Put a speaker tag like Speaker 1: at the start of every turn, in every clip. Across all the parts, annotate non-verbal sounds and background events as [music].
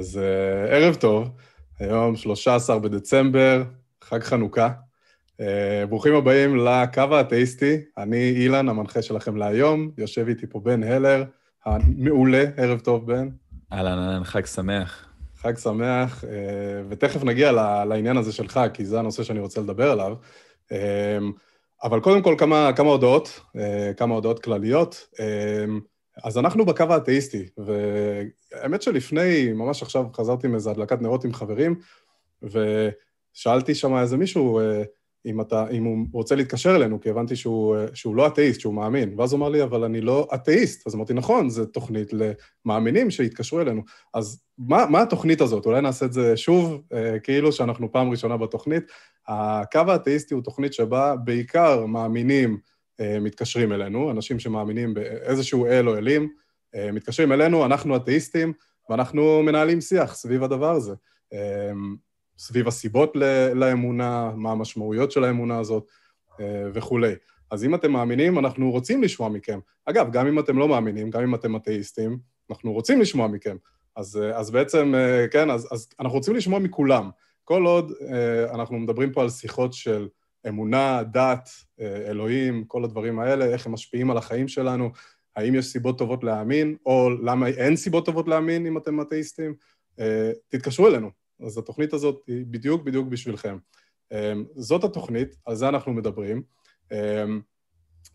Speaker 1: אז uh, ערב טוב, היום 13 בדצמבר, חג חנוכה. Uh, ברוכים הבאים לקו האתאיסטי, אני אילן, המנחה שלכם להיום, יושב איתי פה בן הלר, המעולה, ערב טוב בן.
Speaker 2: אהלן, אהלן, חג שמח.
Speaker 1: חג שמח, uh, ותכף נגיע לעניין הזה שלך, כי זה הנושא שאני רוצה לדבר עליו. Uh, אבל קודם כל כמה, כמה הודעות, uh, כמה הודעות כלליות. Uh, אז אנחנו בקו האתאיסטי, והאמת שלפני, ממש עכשיו חזרתי מאיזה הדלקת נרות עם חברים, ושאלתי שם איזה מישהו אה, אם, אתה, אם הוא רוצה להתקשר אלינו, כי הבנתי שהוא, אה, שהוא לא אתאיסט, שהוא מאמין. ואז הוא אמר לי, אבל אני לא אתאיסט. אז אמרתי, נכון, זו תוכנית למאמינים שיתקשרו אלינו. אז מה, מה התוכנית הזאת? אולי נעשה את זה שוב, אה, כאילו שאנחנו פעם ראשונה בתוכנית. הקו האתאיסטי הוא תוכנית שבה בעיקר מאמינים, מתקשרים אלינו, אנשים שמאמינים באיזשהו אל או אלים, מתקשרים אלינו, אנחנו אתאיסטים, ואנחנו מנהלים שיח סביב הדבר הזה. אה, סביב הסיבות לאמונה, מה המשמעויות של האמונה הזאת וכולי. אז אם אתם מאמינים, אנחנו רוצים לשמוע מכם. אגב, גם אם אתם לא מאמינים, גם אם אתם אתאיסטים, אנחנו רוצים לשמוע מכם. אז, אז בעצם, כן, אז, אז אנחנו רוצים לשמוע מכולם. כל עוד אנחנו מדברים פה על שיחות של אמונה, דת, אה, אלוהים, כל הדברים האלה, איך הם משפיעים על החיים שלנו, האם יש סיבות טובות להאמין, או למה אין סיבות טובות להאמין אם אתם אתאיסטים, אה, תתקשרו אלינו. אז התוכנית הזאת היא בדיוק בדיוק בשבילכם. אה, זאת התוכנית, על זה אנחנו מדברים.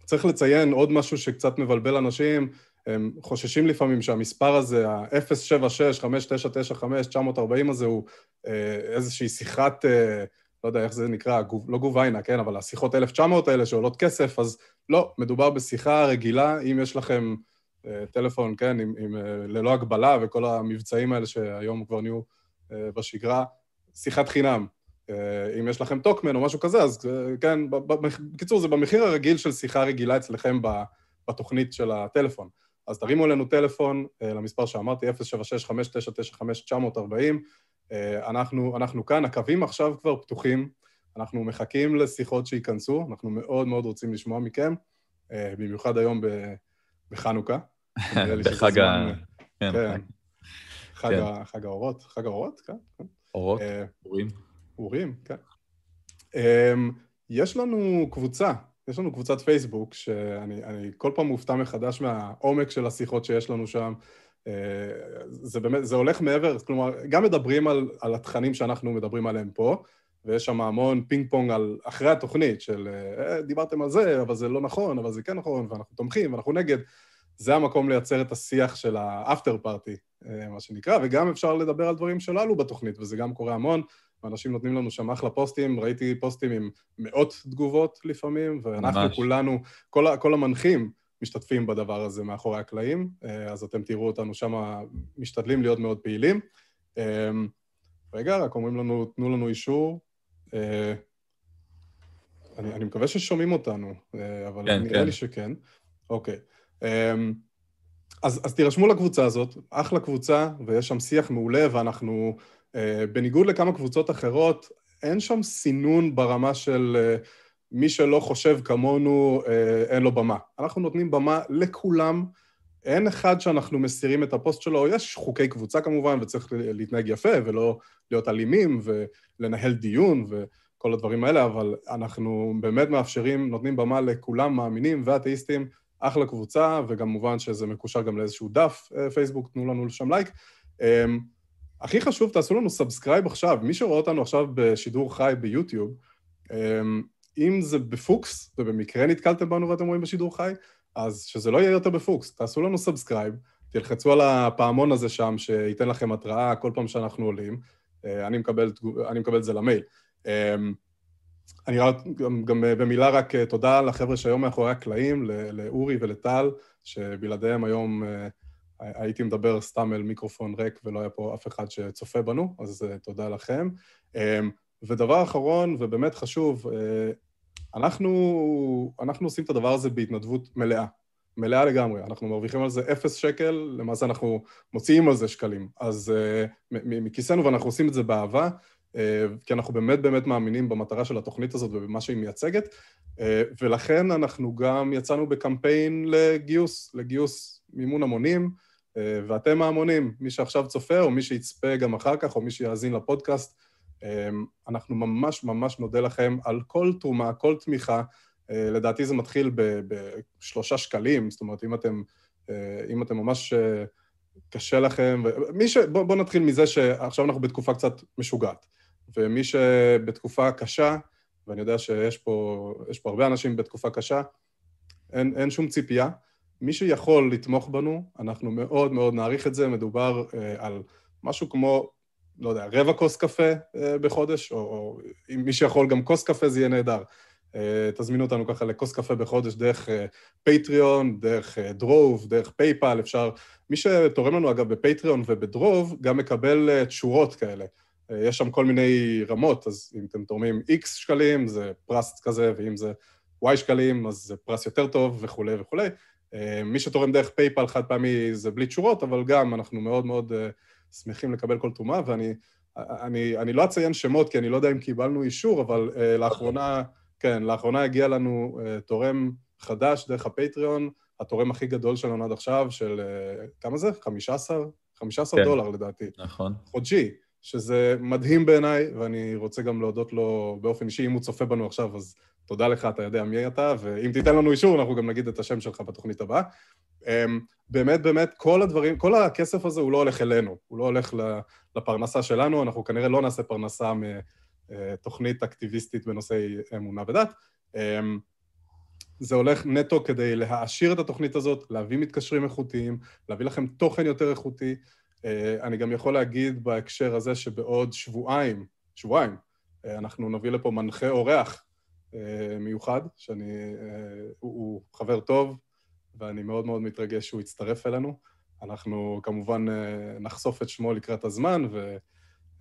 Speaker 1: צריך לציין עוד משהו שקצת מבלבל אנשים, הם חוששים לפעמים שהמספר הזה, ה-076-5995-940 הזה, הוא איזושהי שיחת לא יודע איך זה נקרא, לא גוביינה, כן, אבל השיחות 1900 האלה שעולות כסף, אז לא, מדובר בשיחה רגילה, אם יש לכם אה, טלפון, כן, עם, עם, אה, ללא הגבלה וכל המבצעים האלה שהיום כבר נהיו אה, בשגרה, שיחת חינם. אם יש לכם טוקמן או משהו כזה, אז כן, בקיצור, זה במחיר הרגיל של שיחה רגילה אצלכם בתוכנית של הטלפון. אז תרימו אלינו טלפון למספר שאמרתי, 076-5995-940, אה, אנחנו, אנחנו כאן, הקווים עכשיו כבר פתוחים, אנחנו מחכים לשיחות שייכנסו, אנחנו מאוד מאוד רוצים לשמוע מכם, אה, במיוחד היום בחנוכה. [laughs]
Speaker 2: בחג ה... כן,
Speaker 1: כן. חג, כן. חג האורות, חג האורות, כן. כן.
Speaker 2: אורות, אורים.
Speaker 1: אורים, כן. יש לנו קבוצה, יש לנו קבוצת פייסבוק, שאני כל פעם מופתע מחדש מהעומק של השיחות שיש לנו שם. אה, זה באמת, זה הולך מעבר, כלומר, גם מדברים על, על התכנים שאנחנו מדברים עליהם פה, ויש שם המון פינג פונג על אחרי התוכנית של אה, דיברתם על זה, אבל זה לא נכון, אבל זה כן נכון, ואנחנו תומכים, ואנחנו נגד. זה המקום לייצר את השיח של האפטר פארטי, אה, מה שנקרא, וגם אפשר לדבר על דברים שלא עלו בתוכנית, וזה גם קורה המון, ואנשים נותנים לנו שם אחלה פוסטים, ראיתי פוסטים עם מאות תגובות לפעמים, ואנחנו ממש. כולנו, כל, כל המנחים, משתתפים בדבר הזה מאחורי הקלעים, אה, אז אתם תראו אותנו שם משתדלים להיות מאוד פעילים. רגע, רק אומרים לנו, תנו לנו אישור. אה, אני, אני מקווה ששומעים אותנו, אבל כן, נראה כן. לי שכן. אוקיי. אז, אז תירשמו לקבוצה הזאת, אחלה קבוצה, ויש שם שיח מעולה, ואנחנו, בניגוד לכמה קבוצות אחרות, אין שם סינון ברמה של... מי שלא חושב כמונו, אה, אין לו במה. אנחנו נותנים במה לכולם. אין אחד שאנחנו מסירים את הפוסט שלו, יש חוקי קבוצה כמובן, וצריך להתנהג יפה ולא להיות אלימים ולנהל דיון וכל הדברים האלה, אבל אנחנו באמת מאפשרים, נותנים במה לכולם, מאמינים ואתאיסטים, אחלה קבוצה, וגם מובן שזה מקושר גם לאיזשהו דף אה, פייסבוק, תנו לנו שם לייק. אמ, הכי חשוב, תעשו לנו subscribe עכשיו. מי שרואה אותנו עכשיו בשידור חי ביוטיוב, אמ, אם זה בפוקס, ובמקרה נתקלתם בנו ואתם רואים בשידור חי, אז שזה לא יהיה יותר בפוקס, תעשו לנו subscribe, תלחצו על הפעמון הזה שם, שייתן לכם התראה כל פעם שאנחנו עולים, אה, אני מקבל, אני מקבל את זה למייל. אמ, אני רק, גם, גם במילה רק אה, תודה לחבר'ה שהיום מאחורי הקלעים, לאורי ולטל, שבלעדיהם היום אה, הייתי מדבר סתם אל מיקרופון ריק ולא היה פה אף אחד שצופה בנו, אז תודה לכם. אמ, ודבר אחרון, ובאמת חשוב, אנחנו, אנחנו עושים את הדבר הזה בהתנדבות מלאה, מלאה לגמרי. אנחנו מרוויחים על זה אפס שקל, למעשה אנחנו מוציאים על זה שקלים. אז uh, מכיסנו, ואנחנו עושים את זה באהבה, uh, כי אנחנו באמת באמת מאמינים במטרה של התוכנית הזאת ובמה שהיא מייצגת, uh, ולכן אנחנו גם יצאנו בקמפיין לגיוס, לגיוס מימון המונים. ואתם ההמונים, מי שעכשיו צופה, או מי שיצפה גם אחר כך, או מי שיאזין לפודקאסט, אנחנו ממש ממש נודה לכם על כל תרומה, כל תמיכה. לדעתי זה מתחיל בשלושה שקלים, זאת אומרת, אם אתם, אם אתם ממש קשה לכם, ומי ש... בואו בוא נתחיל מזה שעכשיו אנחנו בתקופה קצת משוגעת. ומי שבתקופה קשה, ואני יודע שיש פה, פה הרבה אנשים בתקופה קשה, אין, אין שום ציפייה. מי שיכול לתמוך בנו, אנחנו מאוד מאוד נעריך את זה. מדובר אה, על משהו כמו, לא יודע, רבע כוס קפה אה, בחודש, או, או אם מי שיכול גם כוס קפה זה יהיה נהדר. אה, תזמינו אותנו ככה לכוס קפה בחודש דרך פטריון, אה, דרך דרוב, דרך פייפל, אפשר... מי שתורם לנו אגב בפטריון ובדרוב, גם מקבל תשורות כאלה. יש שם כל מיני רמות, אז אם אתם תורמים X שקלים, זה פרס כזה, ואם זה Y שקלים, אז זה פרס יותר טוב וכולי וכולי. מי שתורם דרך PayPal חד פעמי זה בלי תשורות, אבל גם אנחנו מאוד מאוד שמחים לקבל כל תרומה, ואני אני, אני לא אציין שמות, כי אני לא יודע אם קיבלנו אישור, אבל לאחרונה... כן, לאחרונה הגיע לנו אה, תורם חדש דרך ה Patreon, התורם הכי גדול שלנו עד עכשיו, של אה, כמה זה? 15? 15 כן. דולר לדעתי.
Speaker 2: נכון.
Speaker 1: חודשי, שזה מדהים בעיניי, ואני רוצה גם להודות לו באופן אישי, אם הוא צופה בנו עכשיו, אז תודה לך, אתה יודע מי אתה, ואם תיתן לנו אישור, אנחנו גם נגיד את השם שלך בתוכנית הבאה. Um, באמת, באמת, כל הדברים, כל הכסף הזה הוא לא הולך אלינו, הוא לא הולך לפרנסה שלנו, אנחנו כנראה לא נעשה פרנסה מ... תוכנית אקטיביסטית בנושאי אמונה ודת. אמ, זה הולך נטו כדי להעשיר את התוכנית הזאת, להביא מתקשרים איכותיים, להביא לכם תוכן יותר איכותי. אה, אני גם יכול להגיד בהקשר הזה שבעוד שבועיים, שבועיים, אה, אנחנו נביא לפה מנחה אורח אה, מיוחד, שאני, הוא, הוא חבר טוב, ואני מאוד מאוד מתרגש שהוא יצטרף אלינו. אנחנו כמובן נחשוף את שמו לקראת הזמן, ו...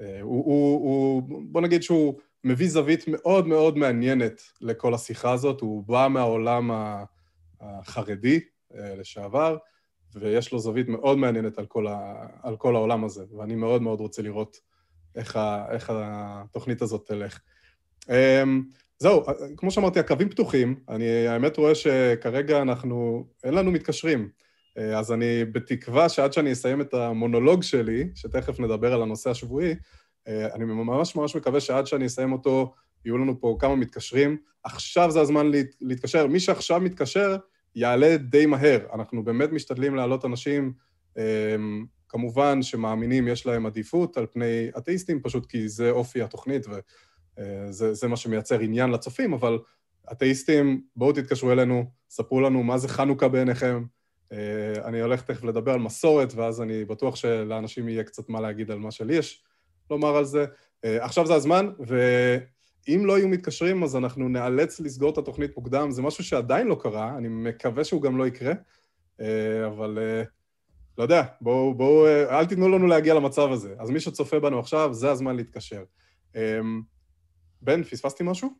Speaker 1: אה, הוא, הוא, בוא נגיד שהוא מביא זווית מאוד מאוד מעניינת לכל השיחה הזאת, הוא בא מהעולם החרדי אה, לשעבר, ויש לו זווית מאוד מעניינת על כל, ה, על כל העולם הזה, ואני מאוד מאוד רוצה לראות איך, ה, איך התוכנית הזאת תלך. אמ, זהו, כמו שאמרתי, הקווים פתוחים, אני האמת רואה שכרגע אנחנו, אין לנו מתקשרים. אה, אז אני בתקווה שעד שאני אסיים את המונולוג שלי, שתכף נדבר על הנושא השבועי, אה, אני ממש ממש מקווה שעד שאני אסיים אותו, יהיו לנו פה כמה מתקשרים. עכשיו זה הזמן להת, להתקשר. מי שעכשיו מתקשר, יעלה די מהר. אנחנו באמת משתדלים להעלות אנשים, אה, כמובן שמאמינים יש להם עדיפות על פני אתאיסטים, פשוט כי זה אופי התוכנית וזה מה שמייצר עניין לצופים, אבל אתאיסטים, בואו תתקשרו אלינו, ספרו לנו מה זה חנוכה בעיניכם, אה, אני הולך תכף לדבר על מסורת, ואז אני בטוח שלאנשים יהיה קצת מה להגיד על מה שלי יש לומר על זה. אה, עכשיו זה הזמן, ואם לא יהיו מתקשרים, אז אנחנו נאלץ לסגור את התוכנית מוקדם. זה משהו שעדיין לא קרה, אני מקווה שהוא גם לא יקרה, אה, אבל לא יודע, בואו, בואו, אל תיתנו לנו להגיע למצב הזה. אז מי שצופה בנו עכשיו, זה הזמן להתקשר. בן, פספסתי משהו?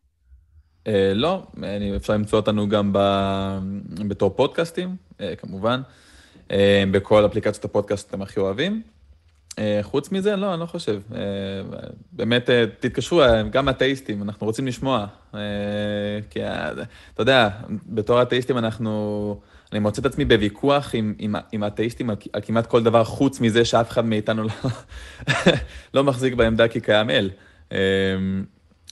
Speaker 2: לא, אפשר למצוא אותנו גם בתור פודקאסטים, כמובן, בכל אפליקציות הפודקאסט שאתם הכי אוהבים. Uh, חוץ מזה, לא, אני לא חושב. Uh, באמת, uh, תתקשרו, גם אתאיסטים, אנחנו רוצים לשמוע. כי, אתה יודע, בתור אתאיסטים אנחנו... אני מוצא את עצמי בוויכוח עם, עם, עם האתאיסטים על, על כמעט כל דבר חוץ מזה שאף אחד מאיתנו לא, [laughs] לא מחזיק בעמדה כי קיים אל.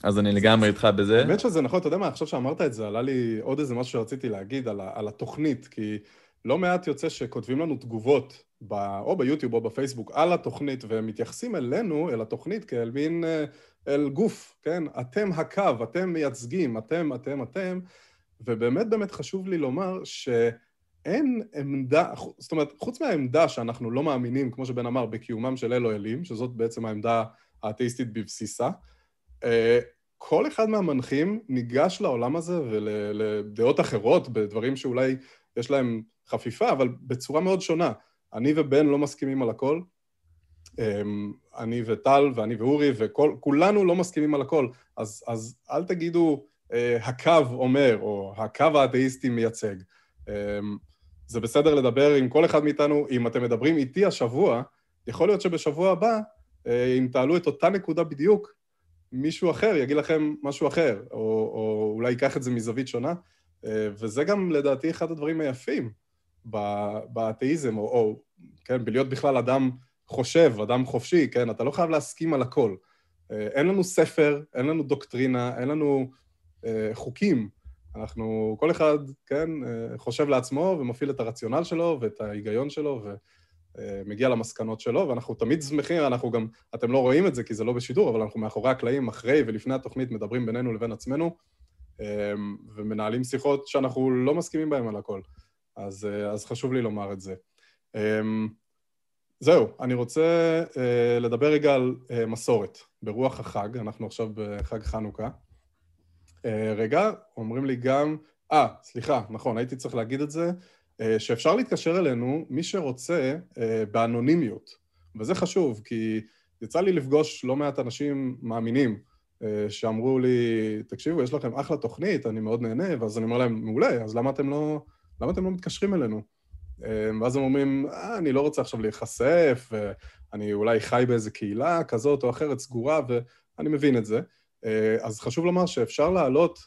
Speaker 2: אז אני לגמרי איתך בזה.
Speaker 1: האמת שזה נכון, אתה יודע מה, עכשיו שאמרת את זה, עלה לי עוד איזה משהו שרציתי להגיד על, על התוכנית, כי לא מעט יוצא שכותבים לנו תגובות, ב, או ביוטיוב או בפייסבוק, על התוכנית, והם מתייחסים אלינו, אל התוכנית, כאל מין, אה, אל גוף, כן? אתם הקו, אתם מייצגים, אתם, אתם, אתם, ובאמת באמת חשוב לי לומר שאין עמדה, זאת אומרת, חוץ מהעמדה שאנחנו לא מאמינים, כמו שבן אמר, בקיומם של אלו אלים, שזאת בעצם העמדה האתאיסטית בבסיסה, אה, כל אחד מהמנחים ניגש לעולם הזה ולדעות אחרות, בדברים שאולי יש להם חפיפה, אבל בצורה מאוד שונה. אני ובן לא מסכימים על הכל. אמ, אני וטל ואני ואורי וכולנו לא מסכימים על הכל. אז, אז אל תגידו אה, הקו אומר, או הקו האתאיסטי מייצג. אמ, זה בסדר לדבר עם כל אחד מאיתנו. אם אתם מדברים איתי השבוע, יכול להיות שבשבוע הבא, אה, אם תעלו את אותה נקודה בדיוק, מישהו אחר יגיד לכם משהו אחר, או, או אולי ייקח את זה מזווית שונה, אה, וזה גם לדעתי אחד הדברים היפים באתאיזם, או, או כן, בלהיות בכלל אדם חושב, אדם חופשי, כן? אתה לא חייב להסכים על הכל. אה, אין לנו ספר, אין לנו דוקטרינה, אין לנו אה, חוקים. אנחנו, כל אחד, כן, אה, חושב לעצמו ומפעיל את הרציונל שלו ואת ההיגיון שלו ומגיע למסקנות שלו, ואנחנו תמיד שמחים, אנחנו גם, אתם לא רואים את זה כי זה לא בשידור, אבל אנחנו מאחורי הקלעים, אחרי ולפני התוכנית, מדברים בינינו לבין עצמנו, ומנהלים שיחות שאנחנו לא מסכימים בהן על הכל. אז, אז חשוב לי לומר את זה. זהו, אני רוצה uh, לדבר רגע על uh, מסורת, ברוח החג, אנחנו עכשיו בחג חנוכה. רגע, אומרים לי גם, אה, סליחה, נכון, הייתי צריך להגיד את זה, שאפשר להתקשר אלינו, מי שרוצה, באנונימיות. וזה חשוב, כי יצא לי לפגוש לא מעט אנשים מאמינים, שאמרו לי, תקשיבו, יש לכם אחלה תוכנית, אני מאוד נהנה, ואז אני אומר להם, מעולה, אז למה אתם לא, למה אתם לא מתקשרים אלינו? אמ, ואז הם אומרים, אה, אני לא רוצה עכשיו להיחשף, ואני אולי חי באיזה קהילה כזאת או אחרת סגורה, ואני מבין את זה. אה, אז חשוב לומר שאפשר לעלות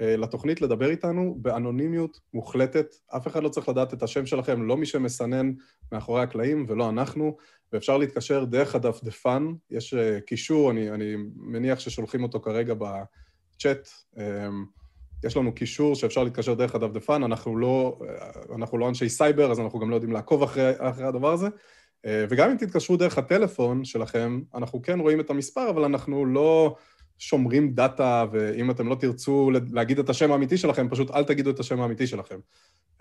Speaker 1: אה, לתוכנית לדבר איתנו באנונימיות מוחלטת. אף אחד לא צריך לדעת את השם שלכם, לא מי שמסנן מאחורי הקלעים ולא אנחנו, ואפשר להתקשר דרך כאן, יש אה, קישור, אני, אני מניח ששולחים אותו כרגע בצ'אט. יש לנו קישור שאפשר להתקשר דרך הדפדפן, אנחנו לא, אנחנו לא אנשי סייבר, אז אנחנו גם לא יודעים לעקוב אחרי, אחרי הדבר הזה. אה, וגם אם תתקשרו דרך הטלפון שלכם, אנחנו כן רואים את המספר, אבל אנחנו לא שומרים data, ואם אתם לא תרצו להגיד את השם האמיתי שלכם, פשוט אל תגידו את השם האמיתי שלכם.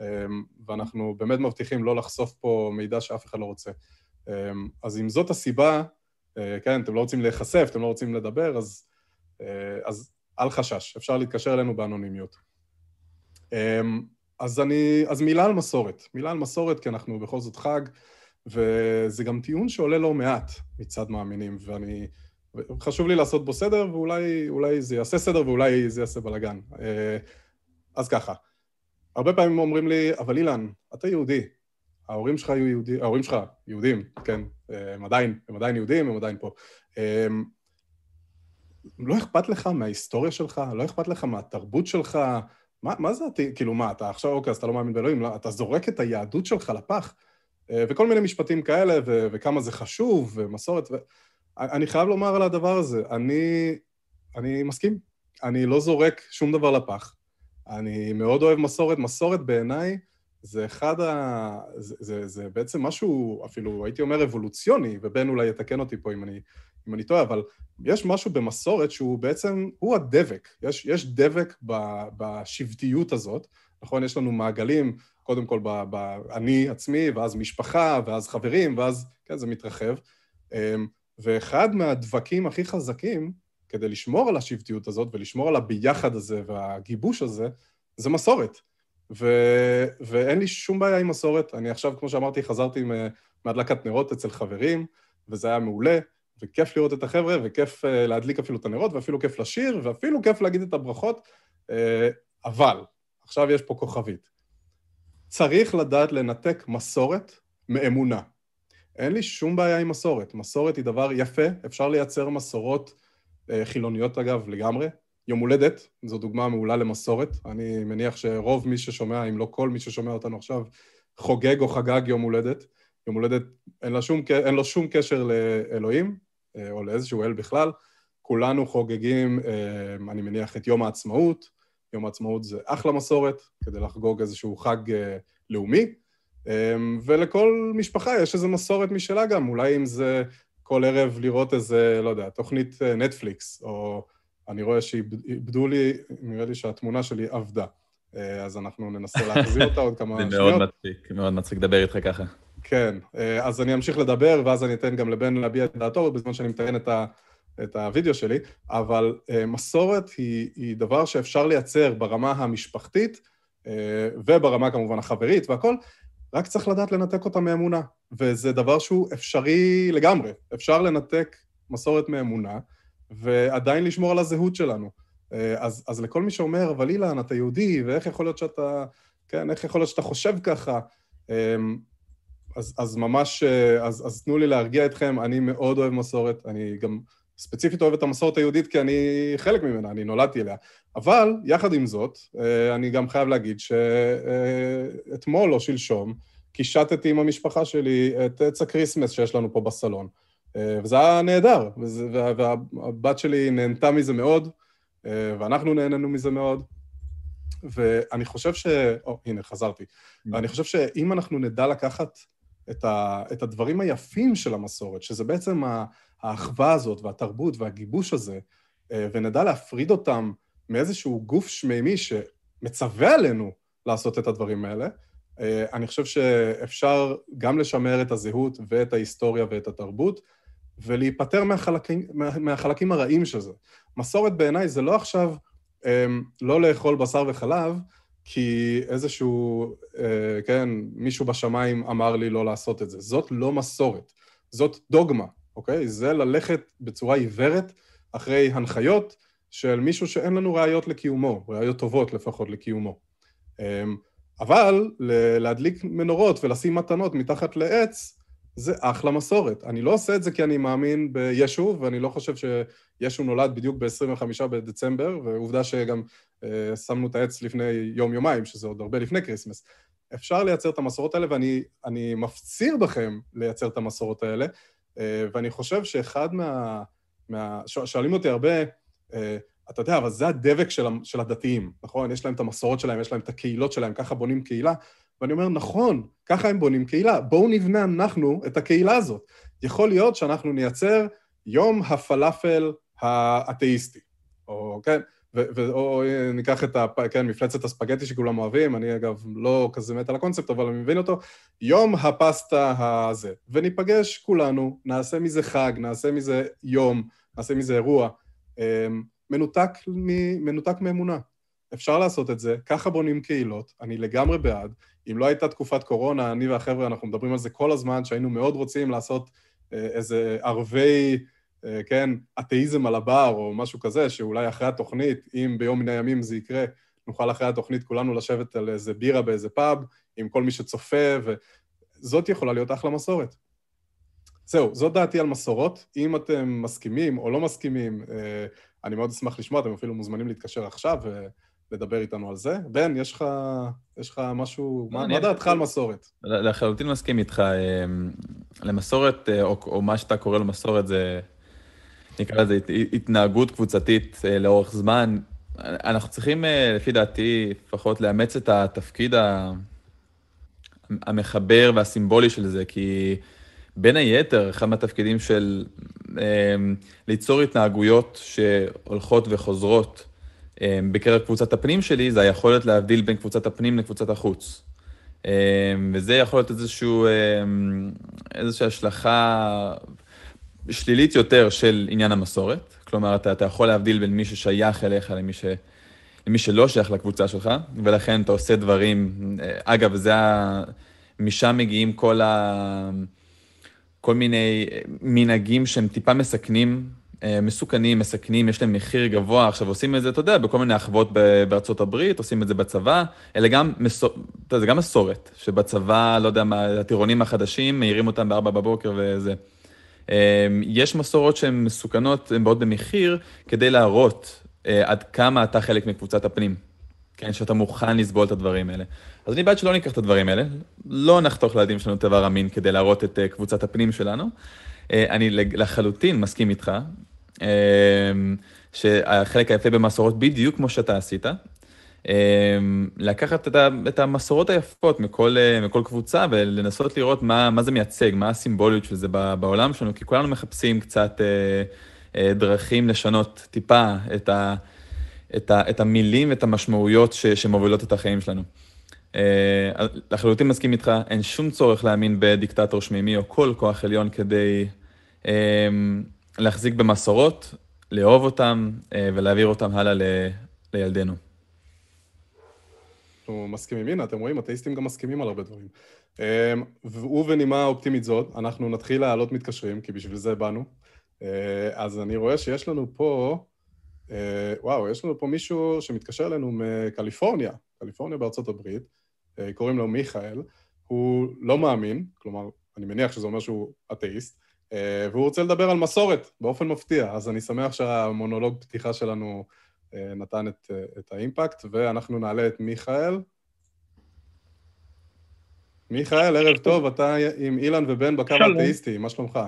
Speaker 1: אה, ואנחנו באמת מבטיחים לא לחשוף פה מידע שאף אחד לא רוצה. אה, אז אם זאת הסיבה, כן, אתם לא רוצים להיחשף, אתם לא רוצים לדבר, אז, אז אל חשש, אפשר להתקשר אלינו באנונימיות. אמ, אז אני, אז מילה על מסורת. מילה על מסורת, כי אנחנו בכל זאת חג, וזה גם טיעון שעולה לא מעט מצד מאמינים, ואני... חשוב לי לעשות בו סדר, ואולי זה יעשה סדר ואולי זה יעשה בלאגן. אה, אז ככה, הרבה פעמים אומרים לי, אבל אילן, אתה יהודי, ההורים שלך היו יהודים, ההורים שלך יהודים, כן, הם עדיין, הם עדיין יהודים, הם עדיין פה. לא אכפת לך מההיסטוריה שלך? לא אכפת לך מהתרבות שלך? מה, מה זה, כאילו מה, אתה עכשיו, אוקיי, אז אתה לא מאמין באלוהים, לא, אתה זורק את היהדות שלך לפח? אה, וכל מיני משפטים כאלה, ו- וכמה זה חשוב, ומסורת, ו... אני חייב לומר על הדבר הזה, אני, אני מסכים. אני לא זורק שום דבר לפח. אני מאוד אוהב מסורת. מסורת בעיניי זה אחד ה... זה, זה, זה בעצם משהו, אפילו הייתי אומר אבולוציוני, ובן אולי יתקן אותי פה אם אני, אם אני טועה, אבל יש משהו במסורת שהוא בעצם, הוא הדבק. יש, יש דבק ב, בשבטיות הזאת, נכון? יש לנו מעגלים, קודם כל ב, ב, אני עצמי, ואז משפחה, ואז חברים, ואז, כן, זה מתרחב. אמ, ואחד מהדבקים הכי חזקים, כדי לשמור על השבטיות הזאת ולשמור על הביחד הזה והגיבוש הזה, זה מסורת. ו... ואין לי שום בעיה עם מסורת. אני עכשיו, כמו שאמרתי, חזרתי מהדלקת נרות אצל חברים, וזה היה מעולה, וכיף לראות את החבר'ה, וכיף uh, להדליק אפילו את הנרות, ואפילו כיף לשיר, ואפילו כיף להגיד את הברכות, uh, אבל, עכשיו יש פה כוכבית. צריך לדעת לנתק מסורת מאמונה. אין לי שום בעיה עם מסורת. מסורת היא דבר יפה, אפשר לייצר מסורות uh, חילוניות אגב לגמרי, יום הולדת, זו דוגמה מעולה למסורת. אני מניח שרוב מי ששומע, אם לא כל מי ששומע אותנו עכשיו, חוגג או חגג יום הולדת. יום הולדת, אין שום, אין לו שום קשר לאלוהים, אה, או לאיזשהו אל בכלל. כולנו חוגגים, אה, אני מניח, את יום העצמאות. יום העצמאות זה אחלה מסורת, כדי לחגוג איזשהו חג אה, לאומי. ולכל משפחה יש איזו מסורת משלה גם, אולי אם זה כל ערב לראות איזה, לא יודע, תוכנית נטפליקס, או... אני רואה שאיבדו לי, נראה לי שהתמונה שלי עבדה. אה, אז אנחנו ננסה להחזיר אותה עוד כמה שניות.
Speaker 2: זה מאוד מצחיק, מאוד מצחיק לדבר איתך ככה.
Speaker 1: כן, אה, אז אני אמשיך לדבר, ואז אני אתן גם לבן להביע את דעתו בזמן שאני מתאר את, ה, את הוידאו שלי, אבל אה, מסורת היא, היא דבר שאפשר לייצר ברמה המשפחתית, וברמה כמובן החברית והכול, רק צריך לדעת לנתק אותה מאמונה, וזה דבר שהוא אפשרי לגמרי. אפשר לנתק מסורת מאמונה, ועדיין לשמור על הזהות שלנו. אה, אז, אז לכל מי שאומר, אבל אילן, אתה יהודי, ואיך יכול להיות שאתה, כן, איך יכול להיות שאתה חושב ככה? אז, אז ממש, אה, אז, אז תנו לי להרגיע אתכם, אני מאוד אוהב מסורת, אני גם ספציפית אוהב את המסורת היהודית כי אני חלק ממנה, אני נולדתי אליה. אבל, יחד עם זאת, אה, אני גם חייב להגיד שאתמול או שלשום, קישטתי עם המשפחה שלי את עץ ה Christmas שיש לנו פה בסלון. אה, וזה היה נהדר, והבת שלי נהנתה מזה מאוד, אה, ואנחנו נהנינו מזה מאוד. ואני חושב ש... או, הנה, חזרתי. Mm. ואני חושב שאם אנחנו נדע לקחת את, ה... את הדברים היפים של המסורת, שזה בעצם האחווה הזאת והתרבות והגיבוש הזה, אה, ונדע להפריד אותם מאיזשהו גוף שמימי שמצווה עלינו לעשות את הדברים האלה, אני חושב שאפשר גם לשמר את הזהות ואת ההיסטוריה ואת התרבות, ולהיפטר מהחלקים, מה, מהחלקים הרעים של זה. מסורת בעיניי זה לא עכשיו אמ, לא לאכול בשר וחלב, כי איזשהו, אה, כן, מישהו בשמיים אמר לי לא לעשות את זה. זאת לא מסורת, זאת דוגמה, אוקיי? זה ללכת בצורה עיוורת אחרי הנחיות של מישהו שאין לנו ראיות לקיומו, ראיות טובות לפחות לקיומו. אמ, אבל להדליק מנורות ולשים מתנות מתחת לעץ, זה אחלה מסורת. אני לא עושה את זה כי אני מאמין בישו, ואני לא חושב שישו נולד בדיוק ב-25 בדצמבר, ועובדה שגם אה, שמנו את העץ לפני יום-יומיים, שזה עוד הרבה לפני Christmas. אפשר לייצר את המסורות האלה, ואני מפציר בכם לייצר את המסורות האלה, אה, ואני חושב שאחד מה... מה שואלים אותי הרבה, אה, אתה יודע, אבל זה הדבק של, של הדתיים, נכון? יש להם את המסורות שלהם, יש להם את הקהילות שלהם, ככה בונים קהילה. ואני אומר, נכון, ככה הם בונים קהילה, בואו נבנה אנחנו את הקהילה הזאת. יכול להיות שאנחנו נייצר יום הפלאפל האתאיסטי, או כן, ו- או ניקח את ה... כן, מפלצת הספגטי שכולם אוהבים, אני אגב לא כזה מת על הקונספט, אבל אני מבין אותו, יום הפסטה הזה, וניפגש כולנו, נעשה מזה חג, נעשה מזה יום, נעשה מזה אירוע, אמ, מנותק, מ- מנותק מאמונה. אפשר לעשות את זה, ככה בונים קהילות, אני לגמרי בעד. אם לא הייתה תקופת קורונה, אני והחבר'ה, אנחנו מדברים על זה כל הזמן, שהיינו מאוד רוצים לעשות אה, איזה ערבי, אה, כן, אתאיזם על הבר או משהו כזה, שאולי אחרי התוכנית, אם ביום מן הימים זה יקרה, נוכל אחרי התוכנית כולנו לשבת על איזה בירה באיזה פאב, עם כל מי שצופה, וזאת יכולה להיות אחלה מסורת. זהו, זאת דעתי על מסורות. אם אתם מסכימים או לא מסכימים, אה, אני מאוד אשמח לשמוע, אתם אפילו מוזמנים להתקשר עכשיו לדבר איתנו על זה. בן, יש לך, יש לך משהו, מה, מה דעתך על מסורת?
Speaker 2: לחלוטין מסכים איתך. אמ, למסורת, אה, או, או מה שאתה קורא לו מסורת, זה, נקרא לזה התנהגות קבוצתית אה, לאורך זמן. אנחנו צריכים, אה, לפי דעתי, לפחות לאמץ את התפקיד המחבר והסימבולי של זה, כי בין היתר, אחד מהתפקידים של אמ, ליצור התנהגויות שהולכות וחוזרות, בקרב קבוצת הפנים שלי, זה היכולת להבדיל בין קבוצת הפנים לקבוצת החוץ. אמ, וזה יכול להיות איזשהו, אמ, איזושהי השלכה שלילית יותר של עניין המסורת. כלומר, אתה, אתה יכול להבדיל בין מי ששייך אליך למי, ש, למי שלא שייך לקבוצה שלך, ולכן אתה עושה דברים, אה, אגב, זה ה... משם מגיעים כל ה... כל מיני מנהגים שהם טיפה מסכנים אה, מסוכנים, מסכנים, יש להם מחיר גבוה. עכשיו עושים את זה, אתה יודע, בכל מיני אחוות בארצות הברית, עושים את זה בצבא, אלא גם, מסור... אתה יודע, זה גם מסורת, שבצבא, לא יודע מה, הטירונים החדשים, מעירים אותם בארבע בבוקר וזה. אה, יש מסורות שהן מסוכנות, הן באות במחיר, כדי להראות אה, עד כמה אתה חלק מקבוצת הפנים. כן, שאתה מוכן לסבול את הדברים האלה. אז אני בעד שלא ניקח את הדברים האלה, לא נחתוך לילדים שלנו טבע המין כדי להראות את קבוצת הפנים שלנו. אני לחלוטין מסכים איתך, שהחלק היפה במסורות בדיוק כמו שאתה עשית. אמ, לקחת את המסורות היפות מכל, מכל קבוצה ולנסות לראות מה, מה זה מייצג, מה הסימבוליות של זה בעולם שלנו, כי כולנו מחפשים קצת אה, אה, דרכים לשנות טיפה את, ה, את, ה, את המילים ואת המשמעויות ש, שמובילות את החיים שלנו. אה, לחלוטין מסכים איתך, אין שום צורך להאמין בדיקטטור שמימי או כל כוח עליון כדי להחזיק במסורות, לאהוב אותם אה, ולהעביר אותם הלאה ל, לילדינו.
Speaker 1: אנחנו מסכימים, הנה, אתם רואים, אתאיסטים גם מסכימים על הרבה דברים. אה, ובנימה אופטימית זאת, אנחנו נתחיל להעלות מתקשרים, כי בשביל זה באנו. אה, אז אני רואה שיש לנו פה, וואו, יש לנו פה מישהו שמתקשר אלינו מקליפורניה, קליפורניה בארצות הברית, קוראים לו מיכאל. הוא לא מאמין, כלומר, אני מניח שזה אומר שהוא אתאיסט, אה, והוא רוצה לדבר על מסורת, באופן מפתיע. אז אני שמח שהמונולוג פתיחה שלנו אה, נתן את, אה, את האימפקט, ואנחנו נעלה את מיכאל. מיכאל, ערב טוב, אתה עם אילן ובן בקו האתאיסטי, מה שלומך?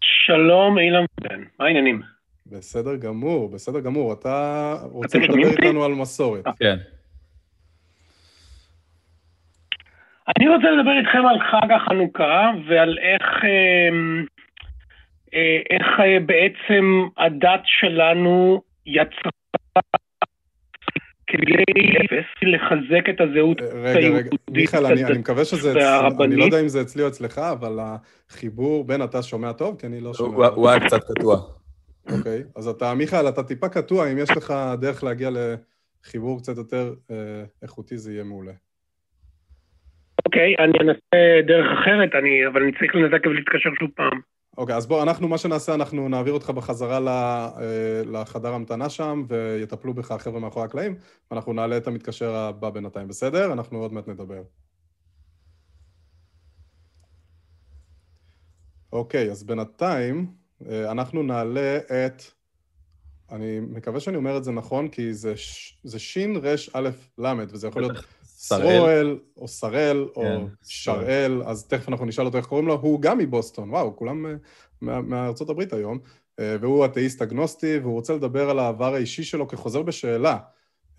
Speaker 3: שלום, אילן ובן, מה העניינים?
Speaker 1: בסדר גמור, בסדר גמור. אתה רוצה לדבר איתנו על מסורת.
Speaker 2: כן.
Speaker 3: אני רוצה לדבר איתכם על חג החנוכה ועל איך, אמ, אה, איך אה, בעצם הדת שלנו יצרה כדי לחזק את הזהות היהודית
Speaker 1: אה, רגע, רגע, מיכאל, אני, אני מקווה שזה אצלי, אני לא יודע אם זה אצלי או אצלך, אבל החיבור בין אתה שומע טוב? כי אני לא שומע.
Speaker 2: הוא, הוא היה קצת קטוע.
Speaker 1: אוקיי, אז אתה, מיכאל, אתה טיפה קטוע, אם יש לך דרך להגיע לחיבור קצת יותר אה, איכותי, זה יהיה מעולה.
Speaker 3: אוקיי, אני אנסה דרך אחרת, אני, אבל אני צריך לנתק ולהתקשר שוב פעם.
Speaker 1: אוקיי, אז בוא, אנחנו, מה שנעשה, אנחנו נעביר אותך בחזרה אה, לחדר המתנה שם, ויטפלו בך החבר'ה מאחורי הקלעים, ואנחנו נעלה את המתקשר הבא בינתיים, בסדר? אנחנו עוד מעט נדבר. אוקיי, אז בינתיים אה, אנחנו נעלה את... אני מקווה שאני אומר את זה נכון, כי זה, זה שין רש א' ל', וזה יכול להיות סרואל, או שראל, או כן, שראל, אז תכף אנחנו נשאל אותו איך קוראים לו, הוא גם מבוסטון, וואו, כולם אה, מארצות הברית היום, אה, והוא אתאיסט אגנוסטי, והוא רוצה לדבר על העבר האישי שלו כחוזר בשאלה,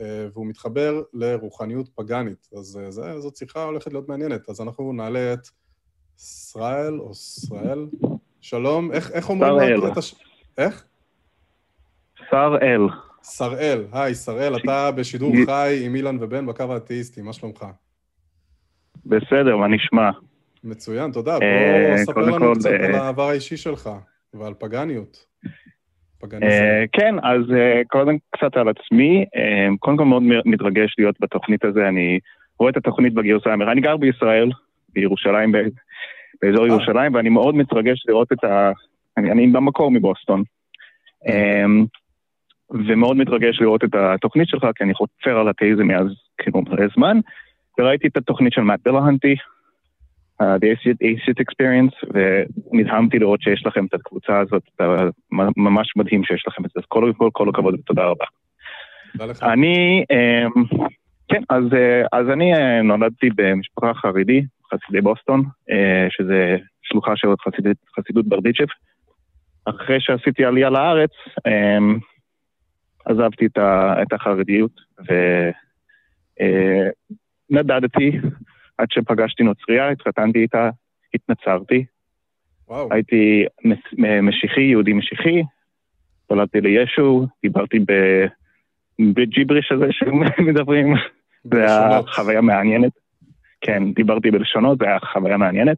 Speaker 1: אה, והוא מתחבר לרוחניות פגאנית, אז זה, זאת שיחה הולכת להיות מעניינת. אז אנחנו נעלה את ישראל, או ישראל, שלום, איך, איך אומרים את הש... איך?
Speaker 4: שראל.
Speaker 1: שראל, היי, שראל, אתה בשידור חי עם אילן ובן בקו האתאיסטי, מה שלומך?
Speaker 4: בסדר, מה נשמע?
Speaker 1: מצוין, תודה. אה, בוא ספר לנו קצת על אה, העבר האישי שלך ועל פגניות.
Speaker 4: אה, כן, אז קודם קצת על עצמי. קודם כל מאוד מתרגש להיות בתוכנית הזה, אני רואה את התוכנית בגרסה האמריקאית. אני גר בישראל, בירושלים, באזור ירושלים, ואני מאוד מתרגש לראות את ה... אני במקור מבוסטון. ומאוד מתרגש לראות את התוכנית שלך, כי אני חופר על התאיזם מאז כאילו מלא זמן, וראיתי את התוכנית של מאט בלהנטי, uh, The ACIT Experience, ונדהמתי לראות שיש לכם את הקבוצה הזאת, ממש מדהים שיש לכם את זה, אז כל, כל, כל הכבוד ותודה רבה. אני, um, כן, אז, uh, אז אני uh, נולדתי במשפחה חרדי, חסידי בוסטון, uh, שזה שלוחה של חסידות, חסידות ברדיצ'ב. אחרי שעשיתי עלייה לארץ, um, עזבתי את, ה, את החרדיות ונדדתי אה, עד שפגשתי נוצרייה, התחתנתי איתה, התנצרתי. וואו. הייתי משיחי, יהודי משיחי, נולדתי לישו, דיברתי בג'יבריש הזה שמדברים, [laughs] זה היה חוויה מעניינת. כן, דיברתי בלשונות, זה היה חוויה מעניינת.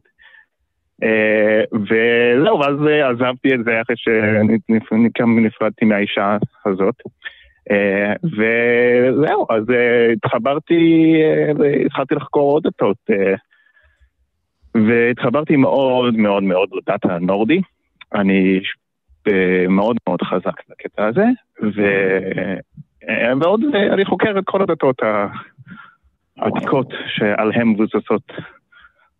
Speaker 4: אה, וזהו, ואז עזבתי את זה אחרי שנפרדתי מהאישה הזאת. אה, וזהו, אז אה, התחברתי והתחלתי לחקור עוד דתות. והתחברתי מאוד מאוד מאוד לדת הנורדי. אני מאוד מאוד חזק לקטע הזה, ו... ועוד אני חוקר את כל הדתות העתיקות שעליהן מבוססות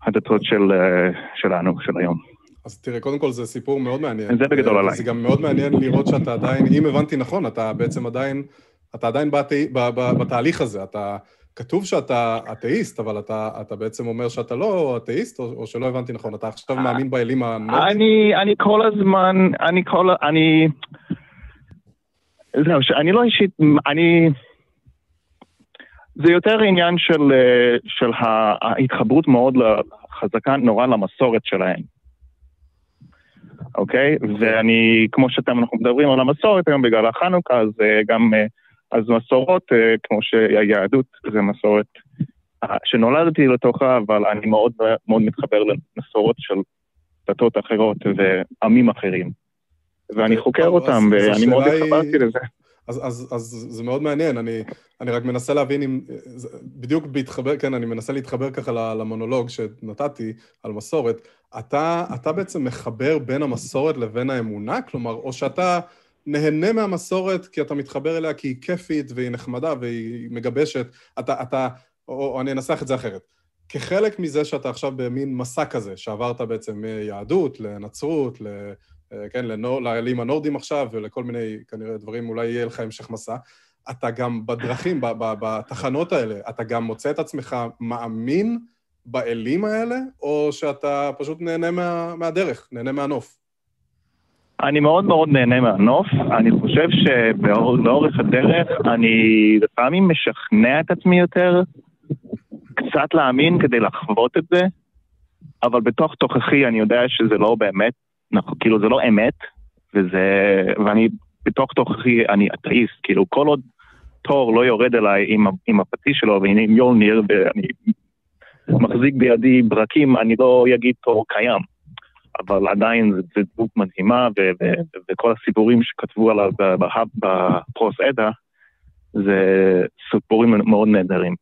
Speaker 4: הדתות של, אה, שלנו, של היום.
Speaker 1: אז תראה, קודם כל זה סיפור מאוד מעניין.
Speaker 4: זה בגדול עליי.
Speaker 1: זה גם מאוד מעניין לראות שאתה עדיין, אם הבנתי נכון, אתה בעצם עדיין, אתה עדיין בת, בתהליך הזה, אתה, כתוב שאתה אתאיסט, אבל אתה, אתה בעצם אומר שאתה לא אתאיסט, או, או שלא הבנתי נכון, אתה עכשיו מאמין באלים הנורדים?
Speaker 4: אני, אני כל הזמן, אני כל, אני... זהו, אני לא אישית, אני... זה יותר עניין של, אה, של ההתחברות מאוד חזקה נורא למסורת שלהם. אוקיי? ואני, כמו שאתם, אנחנו מדברים על המסורת היום בגלל החנוכה, אז אה, גם, אה, אז מסורות, כמו שהיהדות, זה מסורת שנולדתי לתוכה, אבל אני מאוד מאוד מתחבר למסורות של דתות אחרות ועמים אחרים. ואני חוקר אותם, ואני מאוד התחברתי לזה.
Speaker 1: אז, אז, אז זה מאוד מעניין, אני, אני רק מנסה להבין אם... בדיוק בהתחבר, כן, אני מנסה להתחבר ככה למונולוג שנתתי על מסורת. אתה, אתה בעצם מחבר בין המסורת לבין האמונה? כלומר, או שאתה נהנה מהמסורת כי אתה מתחבר אליה כי היא כיפית והיא נחמדה והיא מגבשת, אתה, אתה, או, או אני אנסח את זה אחרת. כחלק מזה שאתה עכשיו במין מסע כזה, שעברת בעצם מיהדות לנצרות, ל... כן, לנור, לאלים הנורדים עכשיו, ולכל מיני, כנראה, דברים, אולי יהיה לך המשך מסע. אתה גם בדרכים, בתחנות האלה, אתה גם מוצא את עצמך מאמין באלים האלה, או שאתה פשוט נהנה מה, מהדרך, נהנה מהנוף?
Speaker 4: אני מאוד מאוד נהנה מהנוף. אני חושב שלאורך הדרך אני לפעמים משכנע את עצמי יותר, קצת להאמין כדי לחוות את זה, אבל בתוך תוככי אני יודע שזה לא באמת, נכון, כאילו זה לא אמת, וזה, ואני בתוך תוככי אני אתאיסט, כאילו כל עוד תור לא יורד אליי עם, עם הפטיש שלו ועם יולניר ואני מחזיק בידי ברקים, אני לא אגיד תור קיים. אבל עדיין זו דמות מדהימה, ו- ו- וכל הסיפורים שכתבו עליו בפרוס עדה, זה סיפורים מאוד נהדרים.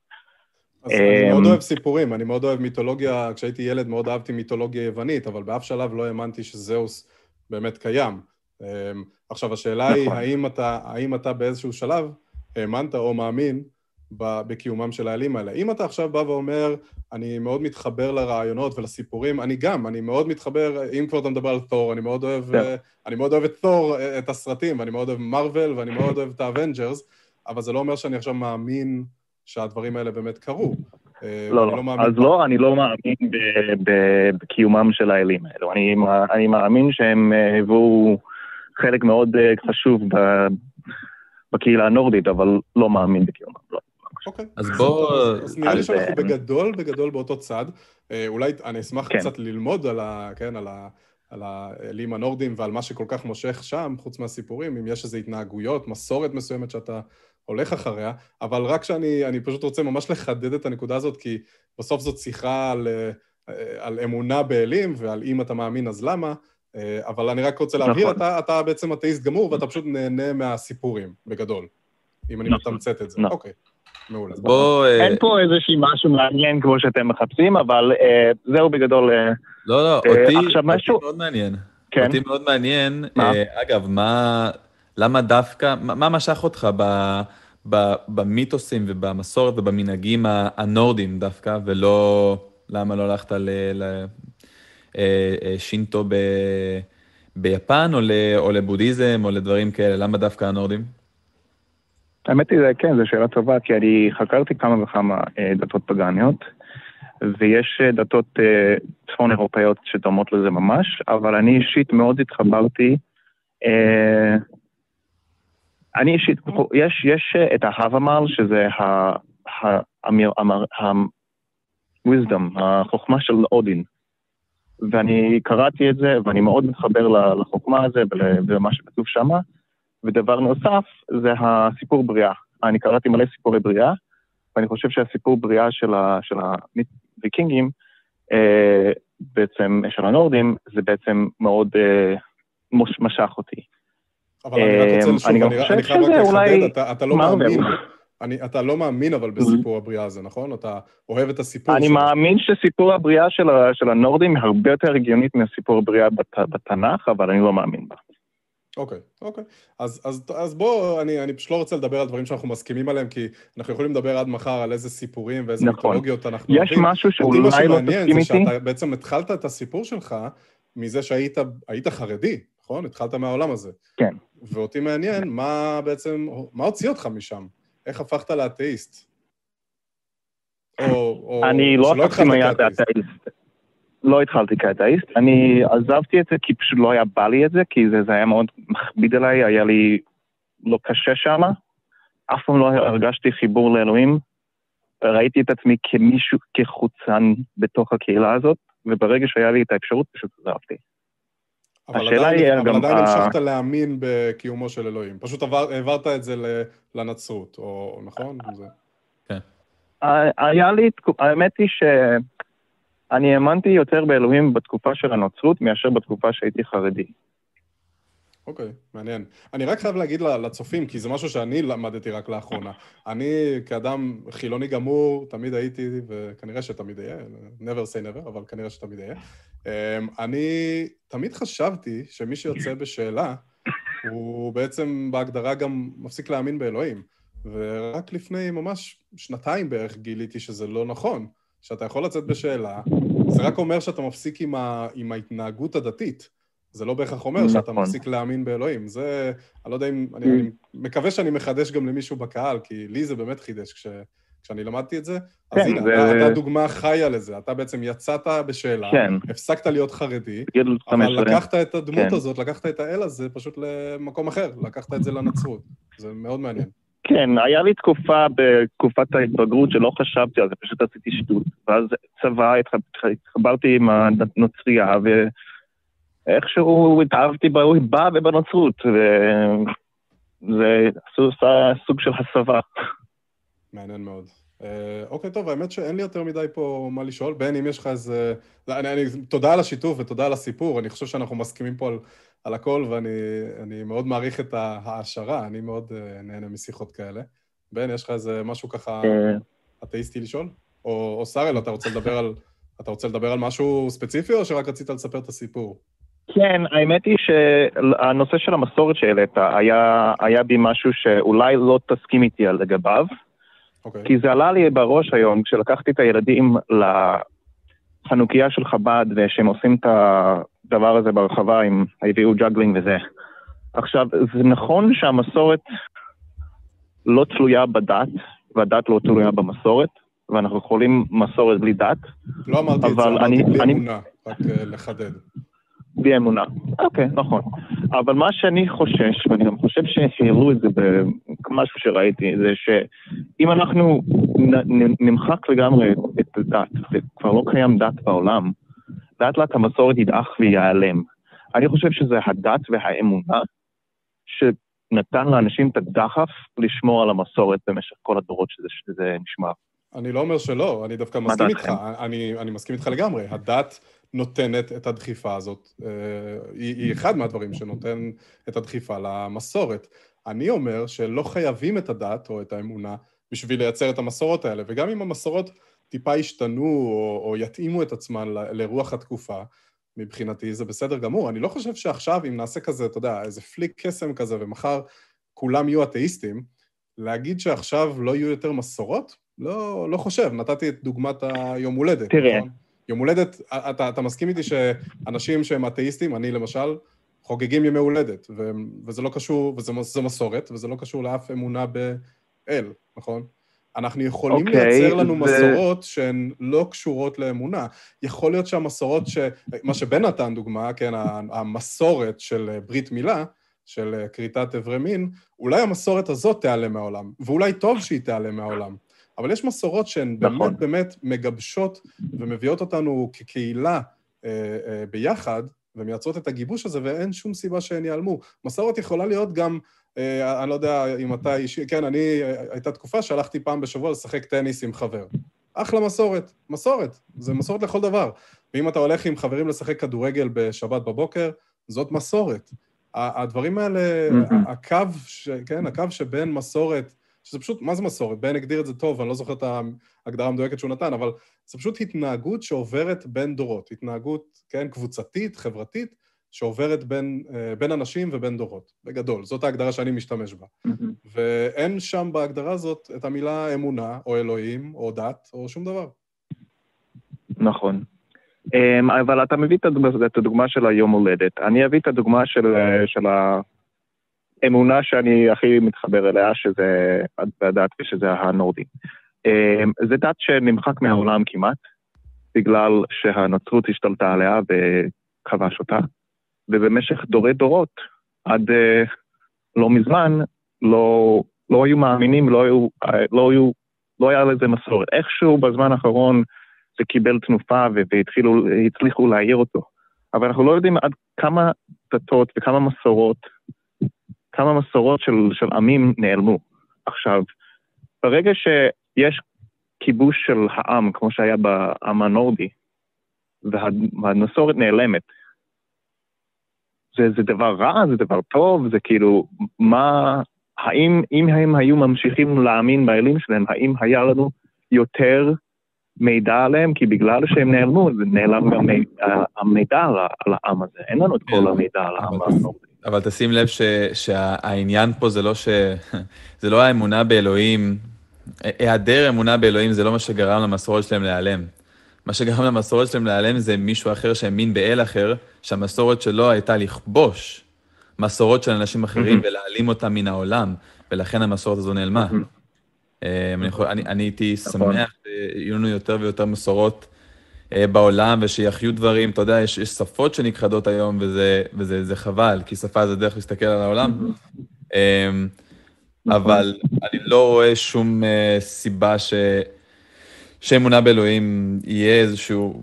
Speaker 1: אז אני מאוד אמ, אוהב סיפורים, אני מאוד אוהב מיתולוגיה, כשהייתי ילד מאוד אהבתי מיתולוגיה יוונית, אבל באף שלב לא האמנתי שזהוס באמת קיים. אמ, עכשיו, השאלה היא, נכון. האם אתה, האם אתה באיזשהו שלב האמנת או מאמין בקיומם של האלים האלה. אם אתה עכשיו בא ואומר, אני מאוד מתחבר לרעיונות ולסיפורים, אני גם, אני מאוד מתחבר, אם כבר אתה מדבר על תור, אני מאוד אוהב. כן. אני מאוד אוהב את תור, את הסרטים, ואני מאוד אוהב Marvel, ואני מאוד אוהב את ה Avengers, אבל זה לא אומר שאני עכשיו מאמין שהדברים האלה באמת קרו.
Speaker 4: אה, לא, לא, לא אז לא, אני לא מאמין בקיומם של האלים האלו. אני, אני מאמין שהם אה, היוו חלק מאוד אה, חשוב בקהילה הנורדית, אבל לא מאמין בקיומם, לא.
Speaker 1: אוקיי. אז בוא... אז נראה לי שאנחנו בגדול, בגדול באותו צד. אולי אני אשמח כן. קצת ללמוד על ה... כן, על ה... על האלים הנורדים ועל מה שכל כך מושך שם, חוץ מהסיפורים, אם יש איזו התנהגויות, מסורת מסוימת שאתה הולך אחריה, אבל רק שאני אני פשוט רוצה ממש לחדד את הנקודה הזאת, כי בסוף זאת שיחה על, אה, על אמונה באלים ועל אם אתה מאמין אז למה, אה, אבל אני רק רוצה להבהיר, נכון. אתה, אתה בעצם אתאיסט גמור ואתה פשוט נהנה מהסיפורים, בגדול, אם אני נכון. מתמצת את זה. נכון. אוקיי. מעולה.
Speaker 4: בוא... אה, אין פה איזושהי משהו מעניין כמו שאתם מחפשים, אבל אה, זהו בגדול. אה,
Speaker 2: לא, לא, אותי מאוד מעניין. כן. אותי מאוד מעניין. אגב, מה... למה דווקא... מה משך אותך במיתוסים ובמסורת ובמנהגים הנורדים דווקא, ולא... למה לא הלכת לשינטו ביפן, או לבודהיזם, או לדברים כאלה? למה דווקא הנורדים?
Speaker 4: האמת היא, כן, זו שאלה טובה, כי אני חקרתי כמה וכמה אה, דתות פגניות, ויש אה, דתות אה, צפון אירופאיות שדומות לזה ממש, אבל אני אישית מאוד התחברתי. אה, אני אישית, יש, יש אה, את ההוואמל, שזה ה-wisdom, החוכמה של אודין. ואני קראתי את זה, ואני מאוד מתחבר לחוכמה הזה ולמה שכתוב שמה. ודבר נוסף, זה הסיפור בריאה. אני קראתי מלא סיפורי בריאה, ואני חושב שהסיפור בריאה של, ה, של הוויקינגים, אה, בעצם, של הנורדים, זה בעצם מאוד אה, משך אותי.
Speaker 1: אבל אני רק רוצה לשוב, אני, אני, אני חייב רק לחדד, אתה, אתה לא מאמין, אני, אתה לא מאמין אבל בסיפור הבריאה הזה, נכון? אתה אוהב את הסיפור
Speaker 4: אני שלו. מאמין שסיפור הבריאה של, של הנורדים הרבה יותר הגיונית מסיפור הבריאה בת, בתנ"ך, אבל אני לא מאמין בה.
Speaker 1: אוקיי, אוקיי. אז, אז, אז בוא, אני, אני פשוט לא רוצה לדבר על דברים שאנחנו מסכימים עליהם, כי אנחנו יכולים לדבר עד מחר על איזה סיפורים ואיזה נכון. מיתולוגיות אנחנו.
Speaker 4: יש אוהבים. משהו שאולי לא תסכים איתי? אותי מה שמעניין
Speaker 1: זה שאתה בעצם התחלת את הסיפור שלך מזה שהיית חרדי, נכון? התחלת מהעולם הזה.
Speaker 4: כן.
Speaker 1: ואותי מעניין מה בעצם, מה הוציא אותך משם? איך הפכת לאתאיסט?
Speaker 4: או, או אני לא הפכתי מאתאיסט. לא התחלתי כאתאיסט, אני עזבתי את זה כי פשוט לא היה בא לי את זה, כי זה, זה היה מאוד מכביד עליי, היה לי לא קשה שם, אף פעם לא הרגשתי חיבור לאלוהים, ראיתי את עצמי כמישהו, כחוצן בתוך הקהילה הזאת, וברגע שהיה לי את האפשרות פשוט עזבתי.
Speaker 1: אבל עדיין, אבל עדיין המשכת להאמין בקיומו של אלוהים. פשוט עבר, העברת את זה לנצרות, או נכון? זה...
Speaker 4: כן. היה לי, האמת היא ש... אני האמנתי יותר באלוהים בתקופה של הנוצרות מאשר בתקופה שהייתי חרדי.
Speaker 1: אוקיי, okay, מעניין. אני רק חייב להגיד לצופים, כי זה משהו שאני למדתי רק לאחרונה. אני כאדם חילוני גמור, תמיד הייתי, וכנראה שתמיד אהיה, never say never, אבל כנראה שתמיד אהיה. אמ, אני תמיד חשבתי שמי שיוצא בשאלה, הוא בעצם בהגדרה גם מפסיק להאמין באלוהים. ורק לפני ממש שנתיים בערך גיליתי שזה לא נכון. שאתה יכול לצאת בשאלה, זה רק אומר שאתה מפסיק עם, ה, עם ההתנהגות הדתית. זה לא בהכרח אומר נכון. שאתה מפסיק להאמין באלוהים. זה, אני לא יודע אם, אני, אני מקווה שאני מחדש גם למישהו בקהל, כי לי זה באמת חידש כש, כשאני למדתי את זה. כן, אז הנה, זה... אתה, אתה דוגמה חיה לזה. אתה בעצם יצאת בשאלה, כן. הפסקת להיות חרדי, אבל לקחת את הדמות כן. הזאת, לקחת את האל הזה פשוט למקום אחר, לקחת את זה לנצרות. זה מאוד מעניין.
Speaker 4: כן, היה לי תקופה בתקופת ההתבגרות שלא חשבתי על זה, פשוט עשיתי שטות. ואז צבא, התחברתי עם הנוצרייה, ואיכשהו התאהבתי בה ובנוצרות, וזה סוג של הסבה.
Speaker 1: מעניין מאוד. אה, אוקיי, טוב, האמת שאין לי יותר מדי פה מה לשאול. בן, אם יש לך איזה... אני, אני, תודה על השיתוף ותודה על הסיפור. אני חושב שאנחנו מסכימים פה על, על הכל, ואני מאוד מעריך את ההעשרה. אני מאוד uh, נהנה משיחות כאלה. בן, יש לך איזה משהו ככה אה. אתאיסטי לשאול? או, או שראל, אתה רוצה לדבר על... אתה רוצה לדבר על משהו ספציפי, או שרק רצית לספר את הסיפור?
Speaker 4: כן, האמת היא שהנושא של המסורת שהעלית היה, היה בו משהו שאולי לא תסכים איתי לגביו. Okay. אוקיי. כי זה עלה לי בראש היום, כשלקחתי את הילדים לחנוכיה של חב"ד, ושהם עושים את הדבר הזה ברחבה, עם הביאו ג'אגלינג וזה. עכשיו, זה נכון שהמסורת לא תלויה בדת, והדת לא תלויה במסורת, ואנחנו יכולים מסורת בלי דת.
Speaker 1: לא אמרתי את זה, אמרתי בלי. אמונה, רק uh, לחדד.
Speaker 4: בלי אמונה. אוקיי, נכון. אבל מה שאני חושש, ואני גם חושב שהעלו את זה במשהו שראיתי, זה שאם אנחנו נמחק לגמרי את הדת, וכבר לא קיים דת בעולם, לאט לאט המסורת ידעך וייעלם. אני חושב שזה הדת והאמונה שנתן לאנשים את הדחף לשמור על המסורת במשך כל הדורות שזה, שזה נשמר.
Speaker 1: אני לא אומר שלא, אני דווקא מסכים איתך, אני, אני מסכים איתך לגמרי. הדת נותנת את הדחיפה הזאת, אה, היא, היא אחד מהדברים שנותן את הדחיפה למסורת. אני אומר שלא חייבים את הדת או את האמונה בשביל לייצר את המסורות האלה, וגם אם המסורות טיפה ישתנו או, או יתאימו את עצמן לרוח התקופה, מבחינתי זה בסדר גמור. אני לא חושב שעכשיו, אם נעשה כזה, אתה יודע, איזה פליק קסם כזה, ומחר כולם יהיו אתאיסטים, להגיד שעכשיו לא יהיו יותר מסורות? לא, לא חושב. נתתי את דוגמת היום הולדת.
Speaker 4: תראה. נכון?
Speaker 1: יום הולדת, אתה, אתה מסכים איתי שאנשים שהם אתאיסטים, אני למשל, חוגגים ימי הולדת, ו, וזה לא קשור, וזה מסורת, וזה לא קשור לאף אמונה באל, נכון? אנחנו יכולים okay, אוקיי, לייצר לנו ו... מסורות שהן לא קשורות לאמונה. יכול להיות שהמסורות ש... מה שבן נתן דוגמה, כן, המסורת של ברית מילה, של כריתת אברי מין, אולי המסורת הזאת תיעלם מהעולם, ואולי טוב שהיא תיעלם מהעולם. אבל יש מסורות שהן נכון. באמת באמת מגבשות ומביאות אותנו כקהילה אה, אה, ביחד, ומייצרות את הגיבוש הזה, ואין שום סיבה שהן ייעלמו. מסורת יכולה להיות גם, אה, אני לא יודע אם אתה אישי, כן, אני, אה, הייתה תקופה שהלכתי פעם בשבוע לשחק טניס עם חבר. אחלה מסורת, מסורת, זה מסורת לכל דבר. ואם אתה הולך עם חברים לשחק כדורגל בשבת בבוקר, זאת מסורת. הדברים האלה, mm-hmm. הקו, ש, כן, הקו שבין מסורת שזה פשוט, מה זה מסורת? בן הגדיר את זה טוב, אני לא זוכר את ההגדרה המדויקת שהוא נתן, אבל זה פשוט התנהגות שעוברת בין דורות, התנהגות, כן, קבוצתית, חברתית, שעוברת בין, אה, בין אנשים ובין דורות, בגדול. זאת ההגדרה שאני משתמש בה. Mm-hmm. ואין שם בהגדרה הזאת את המילה אמונה, או אלוהים, או דת, או שום דבר.
Speaker 4: נכון. אמ, אבל אתה מביא את הדוגמה של היום הולדת. אני אביא את הדוגמה של, של אמונה שאני הכי מתחבר אליה, שזה הדת ושזה הנורדי. אמ, זה דת שנמחק מהעולם כמעט, בגלל שהנצרות השתלטה עליה וכבש אותה, ובמשך דורי דורות, עד uh, לא מזמן, לא, לא היו מאמינים, לא, היו, לא, היו, לא היה לזה מסורת. איכשהו בזמן האחרון זה קיבל תנופה והתחילו, הצליחו להעיר אותו. אבל אנחנו לא יודעים עד כמה דתות וכמה מסורות כמה מסורות של, של עמים נעלמו. עכשיו, ברגע שיש כיבוש של העם, כמו שהיה בעם הנורדי, והמסורת נעלמת, זה, זה דבר רע, זה דבר טוב, זה כאילו, מה, האם אם הם היו ממשיכים להאמין באלים שלהם, האם היה לנו יותר מידע עליהם? כי בגלל שהם נעלמו, זה נעלם גם המידע על, על העם הזה. אין לנו את כל כן. המידע על העם הנורדי.
Speaker 2: אבל תשים לב ש, שהעניין פה זה לא ש... זה לא האמונה באלוהים היעדר אמונה באלוהים זה לא מה שגרם למסורת שלהם להיעלם. מה שגרם למסורת שלהם להיעלם זה מישהו אחר שהאמין באל אחר, שהמסורת שלו הייתה לכבוש מסורות של אנשים אחרים ולהעלים אותם מן העולם, ולכן המסורת הזו נעלמה. אה, אני הייתי נכון. שמח שיהיו לנו יותר ויותר מסורות בעולם ושיחיו דברים, אתה יודע, יש, יש שפות שנכחדות היום וזה, וזה זה חבל, כי שפה זה דרך להסתכל על העולם. אמ. אבל אני לא רואה שום uh, סיבה ש... שאמונה באלוהים יהיה איזשהו,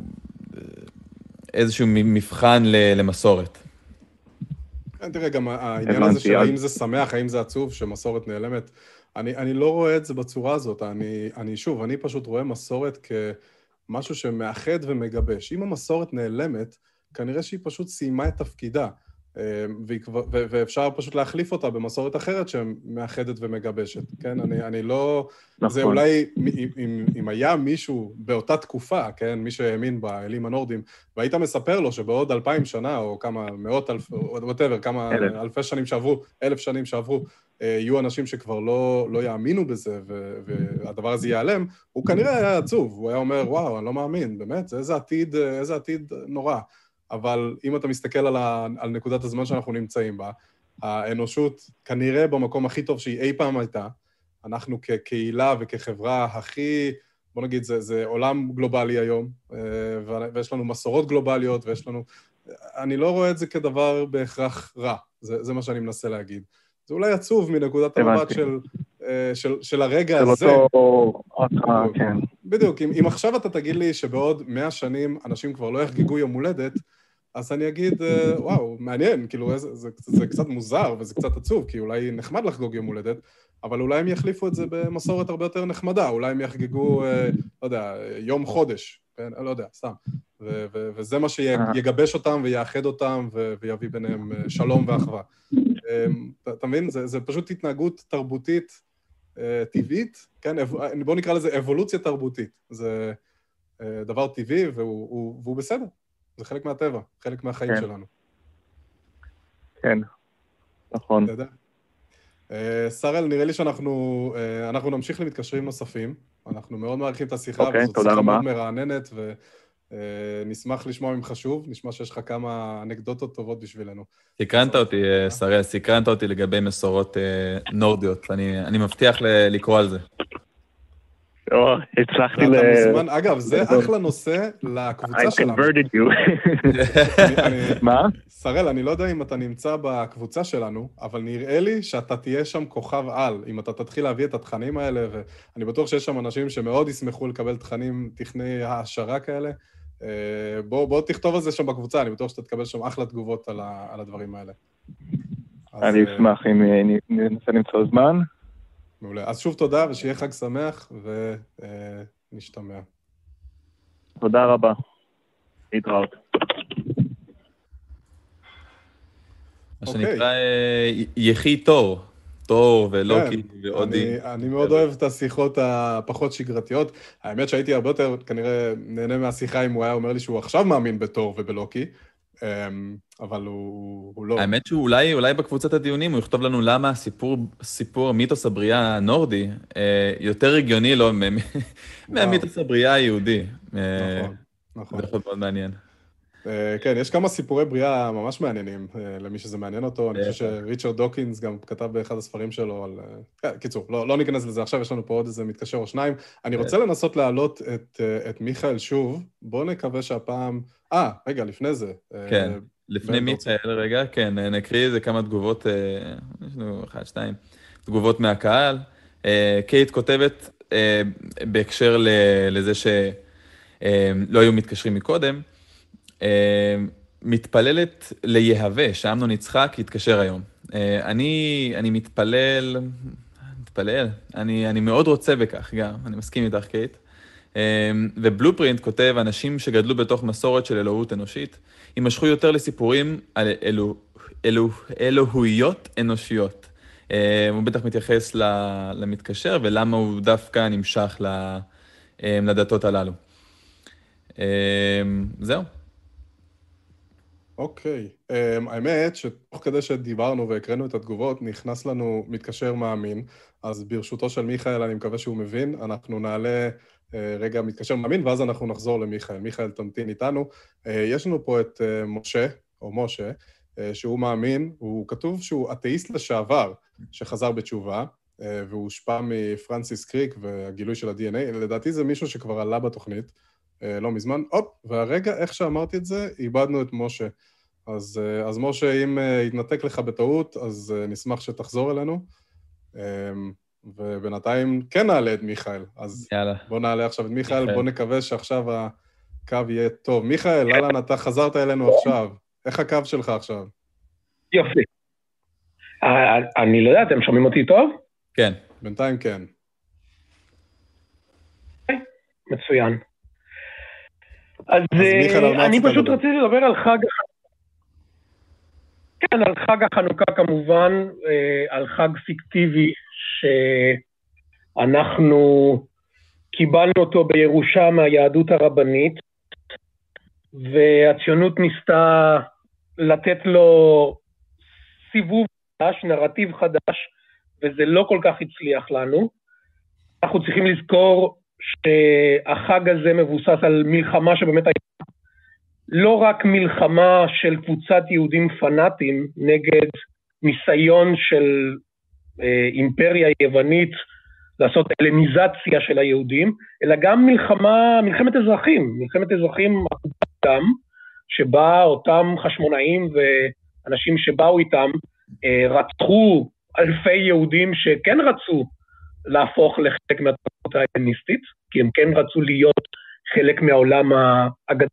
Speaker 2: איזשהו מבחן למסורת.
Speaker 1: כן, תראה, גם העניין הזה של האם זה שמח, האם זה עצוב, שמסורת נעלמת, אני, אני לא רואה את זה בצורה הזאת. אני, אני שוב, אני פשוט רואה מסורת כ... משהו שמאחד ומגבש. אם המסורת נעלמת, כנראה שהיא פשוט סיימה את תפקידה, ואפשר פשוט להחליף אותה במסורת אחרת שמאחדת ומגבשת, כן? אני, אני לא... נכון. זה אולי, אם, אם היה מישהו באותה תקופה, כן? מי שהאמין באלים הנורדים, והיית מספר לו שבעוד אלפיים שנה, או כמה מאות אלף, או whatever, כמה אלף. אלפי שנים שעברו, אלף שנים שעברו, אה, יהיו אנשים שכבר לא, לא יאמינו בזה והדבר הזה ייעלם, הוא כנראה היה עצוב, הוא היה אומר, וואו, אני לא מאמין, באמת, איזה עתיד, איזה עתיד נורא. אבל אם אתה מסתכל על, ה, על נקודת הזמן שאנחנו נמצאים בה, האנושות כנראה במקום הכי טוב שהיא אי פעם הייתה. אנחנו כקהילה וכחברה הכי, בוא נגיד, זה, זה עולם גלובלי היום, אה, ויש לנו מסורות גלובליות ויש לנו... אני לא רואה את זה כדבר בהכרח רע, זה, זה מה שאני מנסה להגיד. זה אולי עצוב מנקודת המבט של, אה, של, של הרגע
Speaker 4: של
Speaker 1: הזה.
Speaker 4: של אותו... כן.
Speaker 1: בדיוק, אם, אם עכשיו אתה תגיד לי שבעוד מאה שנים אנשים כבר לא יחגגו יום הולדת, אז אני אגיד, אה, וואו, מעניין, כאילו, זה, זה, זה קצת מוזר וזה קצת עצוב, כי אולי נחמד לחגוג יום הולדת, אבל אולי הם יחליפו את זה במסורת הרבה יותר נחמדה, אולי הם יחגגו, אה, לא יודע, יום חודש, כן? לא יודע, סתם. ו- ו- וזה מה שיגבש אותם ויאחד אותם ו- ויביא ביניהם שלום ואחווה. אתה מבין? זה, זה פשוט התנהגות תרבותית טבעית, כן? בואו נקרא לזה אבולוציה תרבותית. זה דבר טבעי והוא, הוא, והוא בסדר. זה חלק מהטבע, חלק מהחיים כן. שלנו.
Speaker 4: כן, נכון.
Speaker 1: אתה יודע. שראל, נראה לי שאנחנו uh, נמשיך למתקשרים נוספים. אנחנו מאוד מעריכים את השיחה,
Speaker 4: okay, אוקיי, וזאת שיחה מאוד
Speaker 1: מרעננת, ונשמח uh, לשמוע ממך שוב. נשמע שיש לך כמה אנקדוטות טובות בשבילנו.
Speaker 2: סקרנת אותי, שראל, סקרנת אותי לגבי מסורות נורדיות. אני, אני מבטיח לקרוא על זה.
Speaker 4: או, הצלחתי ל...
Speaker 1: אגב, זה אחלה נושא לקבוצה שלנו. I converted you. [laughs]
Speaker 4: מה?
Speaker 1: שראל, אני לא יודע אם אתה נמצא בקבוצה שלנו, אבל נראה לי שאתה תהיה שם כוכב על, אם אתה תתחיל להביא את התכנים האלה, ואני בטוח שיש שם אנשים שמאוד ישמחו לקבל תכנים, תכני העשרה כאלה. אה, בוא, בוא תכתוב על זה שם בקבוצה, אני בטוח שאתה תקבל שם אחלה תגובות על, ה, על הדברים האלה.
Speaker 4: אני אה, אשמח אם ננסה למצוא זמן.
Speaker 1: מעולה. אז שוב תודה, ושיהיה חג שמח, ונשתמע.
Speaker 4: תודה רבה. להתראות.
Speaker 2: מה אוקיי. שנקרא אה, יחי תור, תור ולוקי כן, ואודי.
Speaker 1: אני מאוד אוהב את השיחות הפחות שגרתיות. האמת שהייתי הרבה יותר כנראה נהנה מהשיחה אם הוא היה אומר לי שהוא עכשיו מאמין בתור ובלוקי. אמ, אבל הוא, הוא לא...
Speaker 2: האמת שאולי אולי בקבוצת הדיונים הוא יכתוב לנו למה הסיפור, סיפור מיתוס הבריאה הנורדי אה, יותר הגיוני לו מהמיתוס הבריאה היהודי.
Speaker 1: נכון, אה, נכון.
Speaker 2: זה יכול מאוד מעניין.
Speaker 1: אה, כן, יש כמה סיפורי בריאה ממש מעניינים, אה, למי שזה מעניין אותו. אני חושב שריצ'רד דוקינס גם כתב באחד הספרים שלו על... כן, קיצור, לא, לא ניכנס לזה עכשיו, יש לנו פה עוד איזה מתקשר או שניים. אני רוצה לנסות להעלות את, את מיכאל שוב. בואו נקווה שהפעם... אה, רגע, לפני זה.
Speaker 2: כן, לפני מיכאל, רגע, כן, נקריא איזה כמה תגובות, יש לנו אחת, שתיים, תגובות מהקהל. קייט כותבת בהקשר לזה שלא היו מתקשרים מקודם, אה, מתפללת ליהווה, שאמנון יצחק יתקשר היום. אה, אני, אני מתפלל, מתפלל, אני, אני מאוד רוצה בכך גם, אני מסכים איתך, קייט. אה, ובלופרינט כותב, אנשים שגדלו בתוך מסורת של אלוהות אנושית, יימשכו יותר לסיפורים על אלוה, אלוה, אלוהויות אנושיות. הוא בטח מתייחס למתקשר ולמה הוא דווקא נמשך לדתות הללו. זהו.
Speaker 1: אוקיי. Um, האמת שתוך כדי שדיברנו והקראנו את התגובות, נכנס לנו מתקשר מאמין, אז ברשותו של מיכאל, אני מקווה שהוא מבין, אנחנו נעלה uh, רגע מתקשר מאמין, ואז אנחנו נחזור למיכאל. מיכאל, תמתין איתנו. Uh, יש לנו פה את uh, משה, או משה, uh, שהוא מאמין, הוא כתוב שהוא אתאיסט לשעבר, שחזר בתשובה, והוא הושפע מפרנסיס קריק והגילוי של ה-DNA. לדעתי זה מישהו שכבר עלה בתוכנית. אה, לא מזמן. הופ, והרגע, איך שאמרתי את זה, איבדנו את משה. אז, אה, אז משה, אם אה, יתנתק לך בטעות, אז נשמח שתחזור אלינו. ובינתיים כן נעלה את מיכאל. אז יאללה. בוא נעלה עכשיו את מיכאל, מיכאל. בוא נקווה שעכשיו הקו יהיה טוב. מיכאל, אהלן, אתה חזרת אלינו עכשיו. איך הקו שלך עכשיו?
Speaker 3: יופי. אני לא יודע, אתם שומעים אותי טוב?
Speaker 2: כן.
Speaker 1: בינתיים כן.
Speaker 3: מצוין. אז, אז אה, אני פשוט רציתי לדבר על חג... כן, על חג החנוכה כמובן, אה, על חג פיקטיבי שאנחנו קיבלנו אותו בירושה מהיהדות הרבנית, והציונות ניסתה לתת לו סיבוב חדש, נרטיב חדש, וזה לא כל כך הצליח לנו. אנחנו צריכים לזכור שהחג הזה מבוסס על מלחמה שבאמת הייתה. לא רק מלחמה של קבוצת יהודים פנאטים נגד ניסיון של אה, אימפריה יוונית לעשות אלניזציה של היהודים, אלא גם מלחמה, מלחמת אזרחים, מלחמת אזרחים גם, שבה אותם חשמונאים ואנשים שבאו איתם אה, רצחו אלפי יהודים שכן רצו להפוך לחלק מהתרבות ההלניסטית, כי הם כן רצו להיות חלק מהעולם האגדי.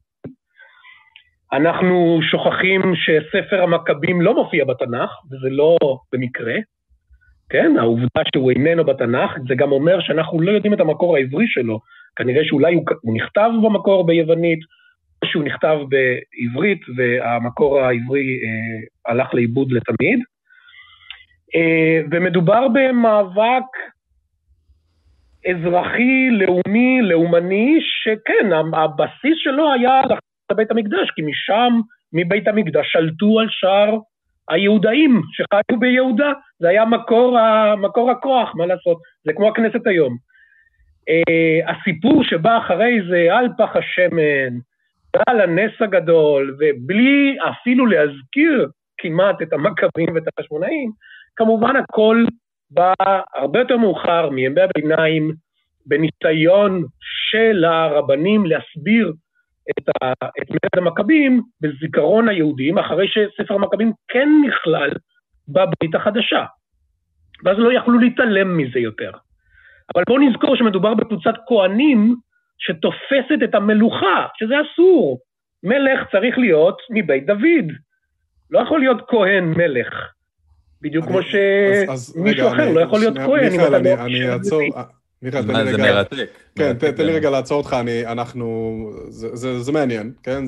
Speaker 3: אנחנו שוכחים שספר המכבים לא מופיע בתנ"ך, וזה לא במקרה, כן? העובדה שהוא איננו בתנ"ך, זה גם אומר שאנחנו לא יודעים את המקור העברי שלו. כנראה שאולי הוא, נכתב במקור ביוונית, או שהוא נכתב בעברית, והמקור העברי אה, הלך לאיבוד לתמיד. אה, ומדובר במאבק אזרחי, לאומי, לאומני, שכן, הבסיס שלו היה בית המקדש, כי משם, מבית המקדש, שלטו על שער היהודאים שחיו ביהודה, זה היה מקור, מקור הכוח, מה לעשות, זה כמו הכנסת היום. Uh, הסיפור שבא אחרי זה על פח השמן, ועל הנס הגדול, ובלי אפילו להזכיר כמעט את המכבים ואת החשמונאים, כמובן הכל בא הרבה יותר מאוחר, מימי הביניים, בניסיון של הרבנים להסביר את, ה, את מרד המכבים בזיכרון היהודים, אחרי שספר המכבים כן נכלל בברית החדשה. ואז לא יכלו להתעלם מזה יותר. אבל בואו נזכור שמדובר בקבוצת כהנים שתופסת את המלוכה, שזה אסור. מלך צריך להיות מבית דוד. לא יכול להיות כהן מלך. בדיוק כמו שמישהו אחר לא יכול להיות כהן.
Speaker 1: מיכאל, אני, אני אעצור,
Speaker 2: מיכאל, תן לי רגע... זה מרתק.
Speaker 1: כן, תן לי רגע לעצור אותך, אני, אנחנו... זה מעניין, כן?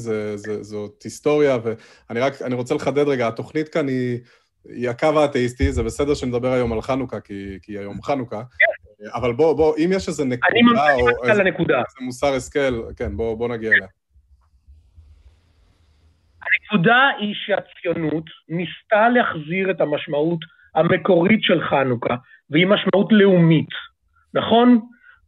Speaker 1: זאת היסטוריה, ואני רק, אני רוצה לחדד רגע, התוכנית כאן היא... היא הקו האתאיסטי, זה בסדר שנדבר היום על חנוכה, כי, כי היום חנוכה, כן. אבל בוא, בוא, אם יש איזה נקודה,
Speaker 3: אני או איזה, איזה
Speaker 1: מוסר השכל, כן, בוא, בוא נגיע אליה.
Speaker 3: הנקודה היא שהציונות ניסתה להחזיר את המשמעות המקורית של חנוכה, והיא משמעות לאומית, נכון?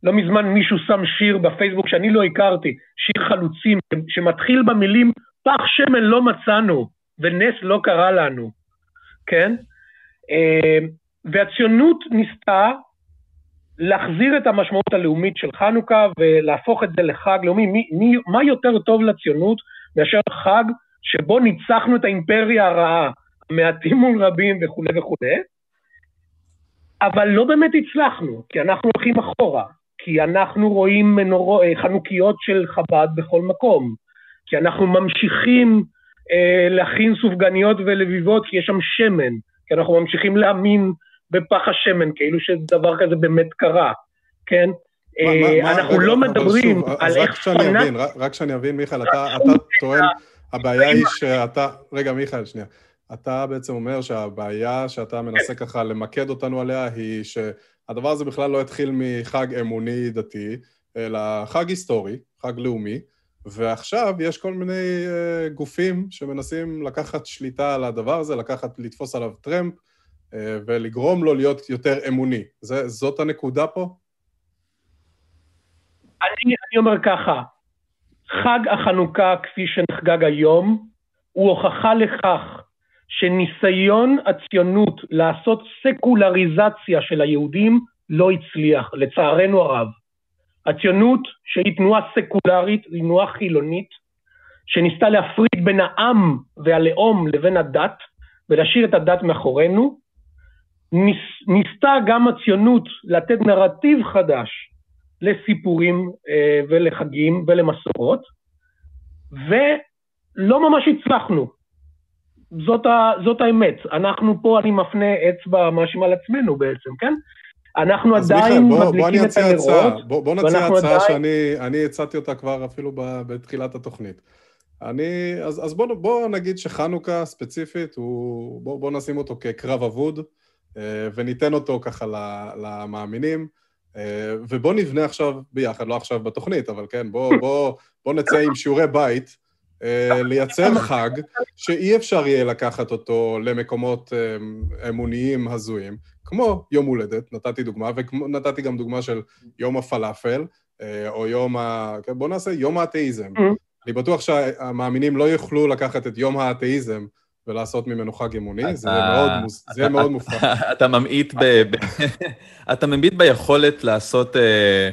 Speaker 3: לא מזמן מישהו שם שיר בפייסבוק שאני לא הכרתי, שיר חלוצים, שמתחיל במילים פח שמן לא מצאנו ונס לא קרה לנו, כן? אה, והציונות ניסתה להחזיר את המשמעות הלאומית של חנוכה ולהפוך את זה לחג לאומי. מי, מי, מה יותר טוב לציונות מאשר חג שבו ניצחנו את האימפריה הרעה, מעטים מול רבים וכולי וכולי, אבל לא באמת הצלחנו, כי אנחנו הולכים אחורה, כי אנחנו רואים מנור... אה, חנוכיות של חב"ד בכל מקום, כי אנחנו ממשיכים אה, להכין סופגניות ולביבות כי יש שם שמן, כי אנחנו ממשיכים להאמין בפח השמן, כאילו שדבר כזה באמת קרה, כן? מה, מה, אה, אנחנו רגע, לא מדברים שוב, על איך
Speaker 1: פנאט... רק שאני אבין, מיכאל, אתה, אתה טוען, הבעיה היא שאתה... רגע, מיכאל, שנייה. אתה בעצם אומר שהבעיה שאתה מנסה ככה למקד אותנו עליה היא שהדבר הזה בכלל לא התחיל מחג אמוני דתי, אלא חג היסטורי, חג לאומי, ועכשיו יש כל מיני uh, גופים שמנסים לקחת שליטה על הדבר הזה, לקחת, לתפוס עליו טרמפ uh, ולגרום לו להיות יותר אמוני. זה, זאת הנקודה פה?
Speaker 3: אני, אני אומר ככה, חג החנוכה כפי שנחגג היום הוא הוכחה לכך שניסיון הציונות לעשות סקולריזציה של היהודים לא הצליח, לצערנו הרב. הציונות, שהיא תנועה סקולרית, היא תנועה חילונית, שניסתה להפריד בין העם והלאום לבין הדת, ולהשאיר את הדת מאחורינו, ניס, ניסתה גם הציונות לתת נרטיב חדש לסיפורים אה, ולחגים ולמסורות, ולא ממש הצלחנו. זאת, ה, זאת האמת. אנחנו פה, אני מפנה אצבע מאשים על עצמנו בעצם, כן? אנחנו עדיין
Speaker 1: מיכאל, בוא,
Speaker 3: מדליקים
Speaker 1: בוא
Speaker 3: את הנרות.
Speaker 1: בוא, בוא נציע הצעה
Speaker 3: עדיין...
Speaker 1: שאני הצעתי אותה כבר אפילו בתחילת התוכנית. אני, אז, אז בוא, בוא נגיד שחנוכה ספציפית, הוא, בוא, בוא נשים אותו כקרב אבוד, אה, וניתן אותו ככה למאמינים, ובוא נבנה עכשיו ביחד, לא עכשיו בתוכנית, אבל כן, בוא, בוא, בוא נצא עם שיעורי בית, אה, לייצר חג שאי אפשר יהיה לקחת אותו למקומות אמוניים הזויים, כמו יום הולדת, נתתי דוגמה, ונתתי גם דוגמה של יום הפלאפל, או יום ה... כן, בוא נעשה יום האתאיזם. אני בטוח שהמאמינים לא יוכלו לקחת את יום האתאיזם ולעשות ממנו חג אמוני, זה יהיה מאוד מופרך.
Speaker 2: אתה ממעיט ב... [laughs] אתה ממעיט ביכולת לעשות אה,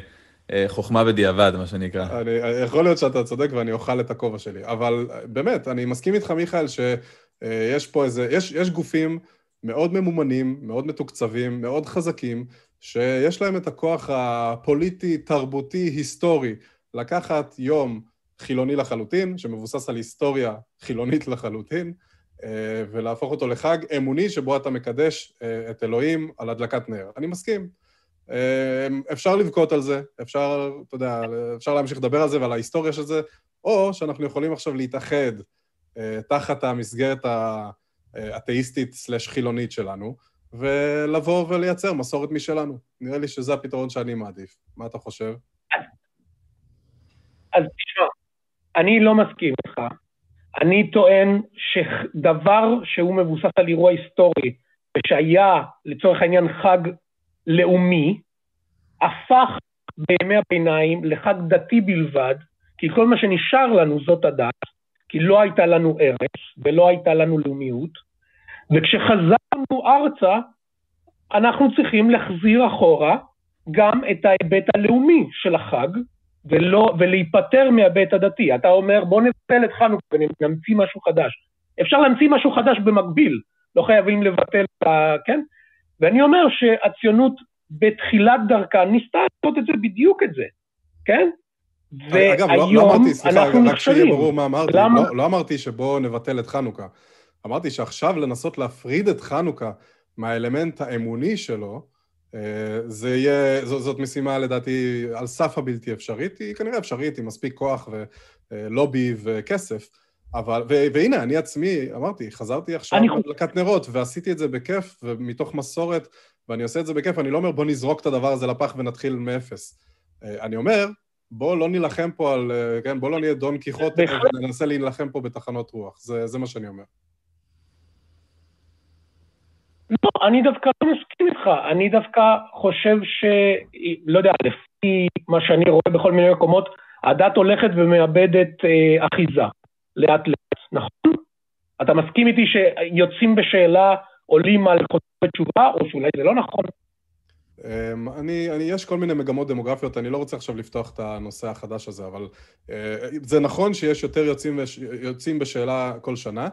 Speaker 2: אה, חוכמה בדיעבד, מה שנקרא.
Speaker 1: יכול להיות שאתה צודק ואני אוכל את הכובע שלי, אבל באמת, אני מסכים איתך, מיכאל, שיש פה איזה... יש גופים מאוד ממומנים, מאוד מתוקצבים, מאוד חזקים, שיש להם את הכוח הפוליטי, תרבותי, היסטורי, לקחת יום חילוני לחלוטין, שמבוסס על היסטוריה חילונית לחלוטין, אה, ולהפוך אותו לחג אמוני שבו אתה מקדש אה, את אלוהים על הדלקת נר. אני מסכים. אה, אפשר לבכות על זה, אפשר, אתה יודע, אפשר להמשיך לדבר על זה ועל ההיסטוריה של זה, או שאנחנו יכולים עכשיו להתאחד תחת המסגרת האתאיסטית סלש חילונית שלנו, ולבוא ולייצר מסורת משלנו. נראה לי שזה הפתרון שאני מעדיף. מה אתה חושב?
Speaker 3: אז תשמע, אני לא מסכים איתך. אני טוען שדבר שהוא מבוסס על אירוע היסטורי, ושהיה לצורך העניין חג לאומי, הפך בימי הביניים לחג דתי בלבד, כי כל מה שנשאר לנו זאת הדת, כי לא הייתה לנו ארץ ולא הייתה לנו לאומיות, וכשחזרנו ארצה, אנחנו צריכים להחזיר אחורה גם את ההיבט הלאומי של החג, ולא, ולהיפטר מההיבט הדתי. אתה אומר, בוא נבטל את חנוכה ונמציא משהו חדש. אפשר להמציא משהו חדש במקביל, לא חייבים לבטל את ה... כן? ואני אומר שהציונות בתחילת דרכה ניסתה לעשות את זה, בדיוק את זה, כן?
Speaker 1: אגב, לא, לא אמרתי, סליחה, רק שיהיה ברור מה אמרתי, למה? לא, לא אמרתי שבואו נבטל את חנוכה. אמרתי שעכשיו לנסות להפריד את חנוכה מהאלמנט האמוני שלו, זה יהיה, ז, זאת משימה לדעתי על סף הבלתי אפשרית, היא כנראה אפשרית עם מספיק כוח ולובי וכסף, אבל, ו, והנה, אני עצמי, אמרתי, חזרתי עכשיו להדלקת נרות ועשיתי את זה בכיף ומתוך מסורת, ואני עושה את זה בכיף, אני לא אומר בוא נזרוק את הדבר הזה לפח ונתחיל מאפס. אה, אני אומר, בוא לא נילחם פה על, אה, כן, בוא לא נהיה דון קיחוטה וננסה להילחם פה בתחנות רוח, זה, זה מה שאני אומר.
Speaker 3: לא, אני דווקא לא מסכים איתך, אני דווקא חושב ש... לא יודע, לפי מה שאני רואה בכל מיני מקומות, הדת הולכת ומאבדת אה, אחיזה, לאט לאט, נכון? אתה מסכים איתי שיוצאים בשאלה, עולים על חוזרי תשובה, או שאולי זה לא נכון?
Speaker 1: אמ, אני, אני, יש כל מיני מגמות דמוגרפיות, אני לא רוצה עכשיו לפתוח את הנושא החדש הזה, אבל אה, זה נכון שיש יותר יוצאים, יוצאים בשאלה כל שנה,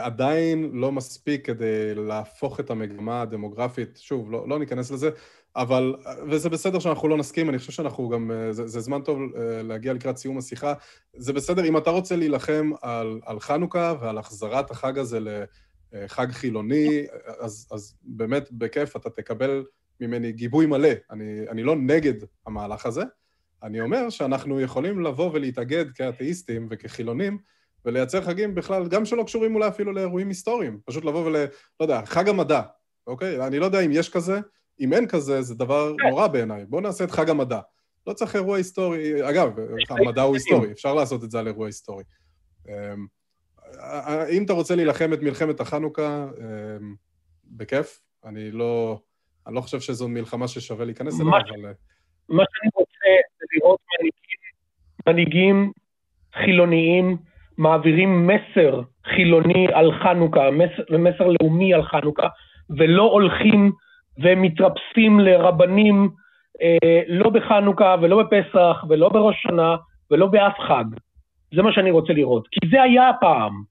Speaker 1: עדיין לא מספיק כדי להפוך את המגמה הדמוגרפית, שוב, לא, לא ניכנס לזה, אבל, וזה בסדר שאנחנו לא נסכים, אני חושב שאנחנו גם, אה, זה, זה זמן טוב להגיע לקראת סיום השיחה, זה בסדר, אם אתה רוצה להילחם על, על חנוכה ועל החזרת החג הזה לחג חילוני, אז, אז באמת בכיף אתה תקבל ממני גיבוי מלא. אני, אני לא נגד המהלך הזה, אני אומר שאנחנו יכולים לבוא ולהתאגד כאתאיסטים וכחילונים ולייצר חגים בכלל, גם שלא קשורים אולי אפילו לאירועים היסטוריים. פשוט לבוא ול... לא יודע, חג המדע, אוקיי? אני לא יודע אם יש כזה, אם אין כזה, זה דבר נורא בעיניי. בואו נעשה את חג המדע. לא צריך אירוע היסטורי. אגב, המדע הוא היסטורי, אפשר לעשות את זה על אירוע היסטורי. אמ, אם אתה רוצה להילחם את מלחמת החנוכה, אמ, בכיף. אני לא, אני לא חושב שזו מלחמה ששווה להיכנס אליה, אבל... אה,
Speaker 3: מה שאני רוצה זה לראות מנהיגים חילוניים מעבירים מסר חילוני על חנוכה, מסר, מסר לאומי על חנוכה, ולא הולכים ומתרפסים לרבנים אה, לא בחנוכה ולא בפסח ולא בראש שנה ולא באף חג. זה מה שאני רוצה לראות. כי זה היה הפעם.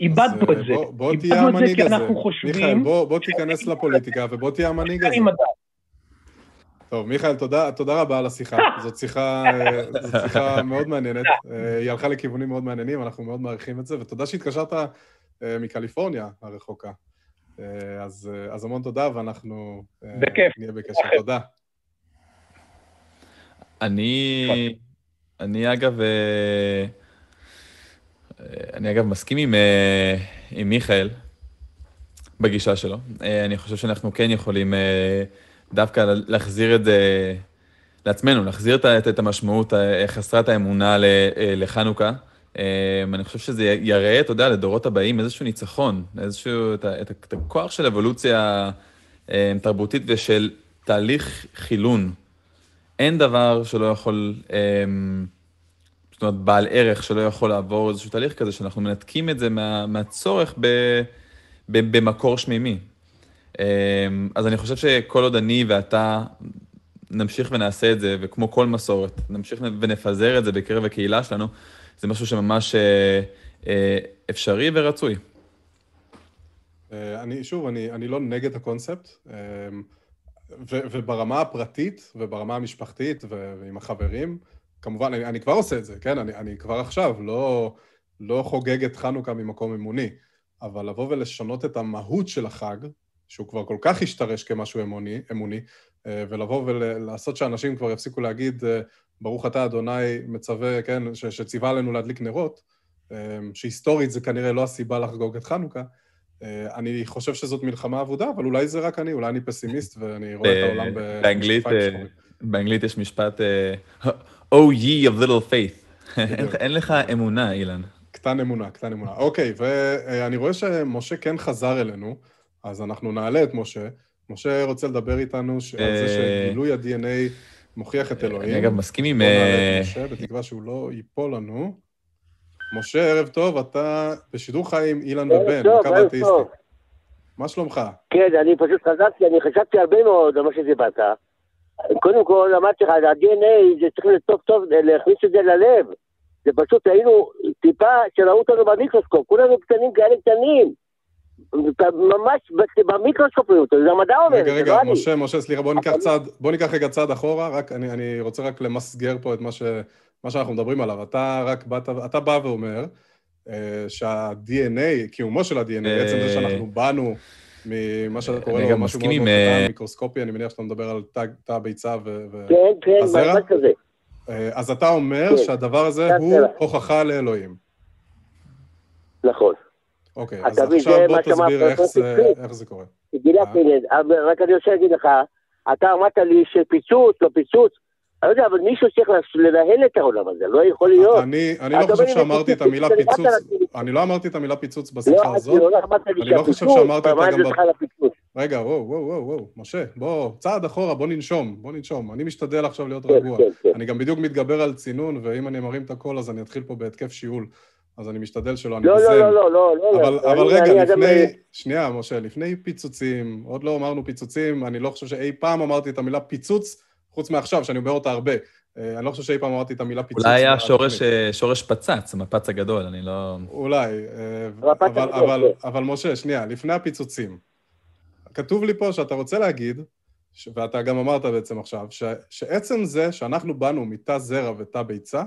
Speaker 3: איבדנו את זה.
Speaker 1: בוא, בוא תהיה המנהיג הזה. מיכאל, בוא, בוא תיכנס לפוליטיקה ובוא תהיה המנהיג הזה. טוב, מיכאל, תודה, תודה רבה על השיחה. [laughs] זאת שיחה, זאת שיחה מאוד מעניינת. [laughs] אה, היא הלכה לכיוונים מאוד מעניינים, אנחנו מאוד מעריכים את זה, ותודה שהתקשרת אה, מקליפורניה הרחוקה. אה, אז, אז המון תודה, ואנחנו
Speaker 3: בכיף.
Speaker 1: נהיה בקשר. תודה.
Speaker 2: אני, אני אגב, אני אגב מסכים עם, עם מיכאל בגישה שלו. אני חושב שאנחנו כן יכולים דווקא להחזיר את זה לעצמנו, להחזיר את, את המשמעות חסרת האמונה אה, לחנוכה. אה, אני חושב שזה יראה, אתה יודע, לדורות הבאים איזשהו ניצחון, איזשהו, את, את, את הכוח של אבולוציה אה, תרבותית ושל תהליך חילון. אין דבר שלא יכול, זאת אומרת, בעל ערך שלא יכול לעבור איזשהו תהליך כזה, שאנחנו מנתקים את זה מה, מהצורך ב, ב, במקור שמימי. אמ, אז אני חושב שכל עוד אני ואתה נמשיך ונעשה את זה, וכמו כל מסורת, נמשיך ונפזר את זה בקרב הקהילה שלנו, זה משהו שממש אה, אה, אפשרי ורצוי.
Speaker 1: אה, אני, שוב, אני, אני לא נגד הקונספט, אמ, ו, וברמה הפרטית וברמה המשפחתית ועם החברים, כמובן, אני, אני כבר עושה את זה, כן? אני, אני כבר עכשיו לא, לא חוגג את חנוכה ממקום אמוני, אבל לבוא ולשנות את המהות של החג, שהוא כבר כל כך השתרש כמשהו אמוני, אמוני אה, ולבוא ולעשות שאנשים כבר יפסיקו להגיד, אה, ברוך אתה אדוני מצווה, כן, ש, שציווה עלינו להדליק נרות, אה, שהיסטורית זה כנראה לא הסיבה לחגוג את חנוכה. אני חושב שזאת מלחמה אבודה, אבל אולי זה רק אני, אולי אני פסימיסט ואני רואה את העולם
Speaker 2: באנגלית, באנגלית יש משפט, Oh ye of little faith. אין לך אמונה, אילן.
Speaker 1: קטן אמונה, קטן אמונה. אוקיי, ואני רואה שמשה כן חזר אלינו. אז אנחנו נעלה את משה. משה רוצה לדבר איתנו על זה שגילוי ה-DNA מוכיח את אלוהים.
Speaker 2: אני אגב מסכים עם...
Speaker 1: בוא נעלה את משה, בתקווה שהוא לא ייפול לנו. משה, ערב טוב, אתה בשידור חי עם אילן ובן,
Speaker 5: בקו האתאיסטי.
Speaker 1: מה שלומך?
Speaker 5: כן, אני פשוט חזרתי, אני חשבתי הרבה מאוד על מה שדיברת. קודם כל, אמרתי לך, ה-DNA, זה צריך להיות טוב טוב, להכניס את זה ללב. זה פשוט, היינו טיפה שראו אותנו במיקרוסקופ, כולנו קטנים כאלה קטנים. ממש במיקרוסקופיות, זה המדע אומר.
Speaker 1: רגע, רגע, לא משה, משה, סליחה, בוא ניקח צעד, בוא ניקח רגע צעד אחורה, רק, אני, אני רוצה רק למסגר פה את מה, ש, מה שאנחנו מדברים עליו. אתה רק באת, אתה בא ואומר אה, שה-DNA, קיומו של ה-DNA, אה, בעצם זה שאנחנו באנו ממה שאתה קורא לו משהו מאוד מאוד קטן, אה, מיקרוסקופי, אני מניח שאתה מדבר על תא הביצה
Speaker 5: והזרע. כן, כן, מה כזה.
Speaker 1: אז אתה אומר כן. שהדבר הזה הוא הוכחה לאלוהים.
Speaker 5: נכון.
Speaker 1: אוקיי, אז עכשיו בוא תסביר איך זה, איך זה קורה.
Speaker 5: אה? רק אני רוצה להגיד לך, אתה אמרת לי שפיצוץ, לא פיצוץ, אני לא יודע, אבל מישהו צריך לנהל את העולם הזה, לא יכול להיות.
Speaker 1: אני, אני לא חושב שאמרתי את המילה פיצוץ, אני לא אמרתי את המילה פיצוץ בשיחה לא, הזאת. לא, אני לא חושב שאמרתי אותה גם. רגע, וואו, וואו, וואו, וואו, משה, בוא, צעד אחורה, בוא ננשום, בוא ננשום. אני משתדל עכשיו להיות כן, רגוע. כן, כן. אני גם בדיוק מתגבר על צינון, ואם אני מרים את הקול אז אני אתחיל פה בהתקף שיעול. אז אני משתדל שלא, אני
Speaker 5: לא, לא, לא, לא, לא, לא.
Speaker 1: אבל, לא, אבל אני, רגע, אני לפני, אני... שנייה, משה, לפני פיצוצים, עוד לא אמרנו פיצוצים, אני לא חושב שאי פעם אמרתי את המילה פיצוץ, חוץ מעכשיו, שאני אומר אותה הרבה. אה, אני לא חושב שאי פעם אמרתי את המילה פיצוץ.
Speaker 2: אולי היה שורש, אה, שורש פצץ, המפץ הגדול, אני לא...
Speaker 1: אולי, אה, אבל, אבל, אבל, כן. אבל משה, שנייה, לפני הפיצוצים, כתוב לי פה שאתה רוצה להגיד, ואתה גם אמרת בעצם עכשיו, ש, שעצם זה שאנחנו באנו מתא זרע ותא ביצה,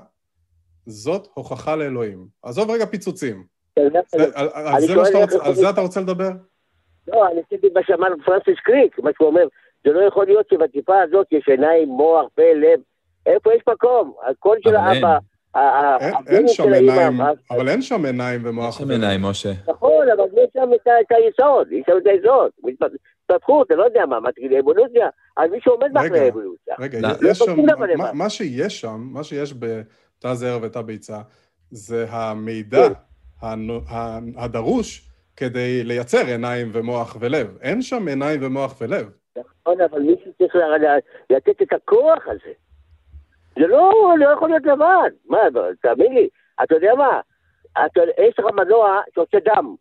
Speaker 1: זאת הוכחה לאלוהים. עזוב רגע פיצוצים. על זה אתה רוצה לדבר?
Speaker 5: לא, אני עשיתי מה שאמר פרנסיס קריק, מה שהוא אומר, זה לא יכול להיות שבטיפה הזאת יש עיניים, מוח, פה, לב, איפה יש מקום? הקול של האבא,
Speaker 1: אין, אין שם עיניים, אבל אין שם עיניים ומוח.
Speaker 2: יש שם עיניים, משה.
Speaker 5: נכון, אבל יש שם את היסוד, יש שם את היסוד. התפתחות, אני לא יודע מה, מה תגיד, אבולוציה, אז מישהו עומד מאחורי
Speaker 1: רגע,
Speaker 5: האבולוציה.
Speaker 1: רגע,
Speaker 2: לא,
Speaker 1: יש
Speaker 5: לא
Speaker 1: שם, מה- שיש שם, מה שיש בתא זרע ותא ביצה, זה המידע
Speaker 5: כן.
Speaker 1: הדרוש כדי לייצר עיניים ומוח ולב. אין שם עיניים ומוח ולב.
Speaker 5: נכון, אבל מישהו צריך לתת את הכוח הזה. זה לא, לא יכול להיות לבד. מה, תאמין לי, אתה יודע מה? אתה, יש לך מנוע שעושה דם.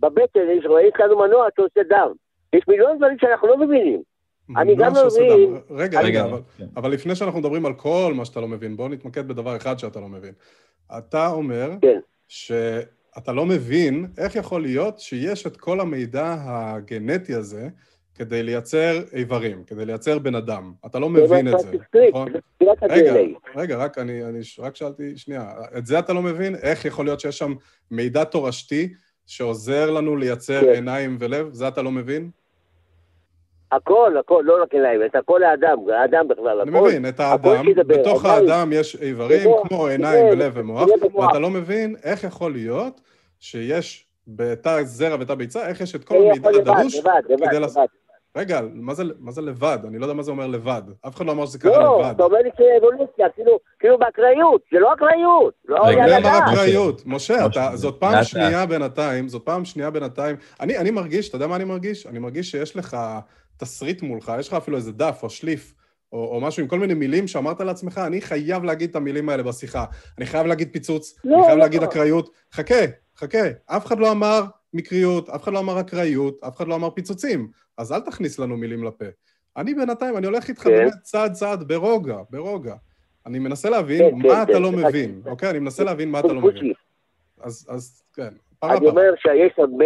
Speaker 5: בבטן יש, יש לנו מנוע שעושה דם. יש מיליון דברים שאנחנו לא מבינים. אני גם לא מבין.
Speaker 1: רגע,
Speaker 2: רגע,
Speaker 1: אבל-
Speaker 2: כן.
Speaker 1: אבל לפני שאנחנו מדברים על כל מה שאתה לא מבין, בואו נתמקד בדבר אחד שאתה לא מבין. אתה אומר
Speaker 5: כן.
Speaker 1: שאתה לא מבין איך יכול להיות שיש את כל המידע הגנטי הזה כדי לייצר איברים, כדי לייצר בן אדם. אתה לא מבין את זה, נכון? רגע. רגע, רק אני, אני רק שאלתי, שנייה, את זה אתה לא מבין? איך יכול להיות שיש שם מידע תורשתי שעוזר לנו לייצר
Speaker 5: כן.
Speaker 1: עיניים ולב? זה אתה לא מבין?
Speaker 5: הכל, הכל, לא רק עיניים, את הכל האדם, האדם בכלל,
Speaker 1: אני
Speaker 5: הכל.
Speaker 1: מבין, את האדם, בתוך
Speaker 5: עיניים,
Speaker 1: האדם יש איברים כמו עיניים
Speaker 5: כן,
Speaker 1: ולב ומוח. ואתה לא מבין איך יכול להיות שיש בתא זרע ותא ביצה, איך יש את כל
Speaker 5: זה
Speaker 1: המידע הדרוש
Speaker 5: לבד, לבד,
Speaker 1: כדי לעשות... רגע, מה זה, מה זה לבד? אני לא יודע מה זה אומר לבד. אף אחד לא אמר שזה קרה
Speaker 5: לא,
Speaker 1: לבד.
Speaker 5: אתה אומר לי שזה אבולוציה, כאילו, כאילו באקראיות, זה לא אקראיות, לא
Speaker 2: רגע,
Speaker 1: מי אמר
Speaker 5: הדעת.
Speaker 1: אקראיות? משה, זאת פעם שנייה בינתיים, זאת פעם שנייה בינתיים. אני, אני מרגיש, אתה יודע מה אני מרגיש? אני מרגיש שיש לך תסריט מולך, יש לך אפילו איזה דף או שליף, או, או משהו עם כל מיני מילים שאמרת לעצמך, אני חייב להגיד את המילים האלה בשיחה. אני חייב להגיד פיצוץ,
Speaker 5: לא,
Speaker 1: אני חייב
Speaker 5: לא.
Speaker 1: להגיד אקראיות. חכה, חכה. אף אחד לא אמר מקריות, אף אחד לא אמר אקראיות, אף אחד לא אמר פיצוצים. אז אל תכניס לנו מילים לפה. אני בינתיים, אני הולך איתך
Speaker 5: כן.
Speaker 1: באמת צעד צעד, ברוגע, ברוגע. אני מנסה להבין
Speaker 5: כן,
Speaker 1: מה
Speaker 5: כן,
Speaker 1: אתה
Speaker 5: כן,
Speaker 1: לא
Speaker 5: סליחה,
Speaker 1: מבין,
Speaker 5: כן.
Speaker 1: אוקיי? אני מנסה להבין מה אתה לא מבין. אז, אז כן, פרה
Speaker 5: אני. אומר שיש הרבה,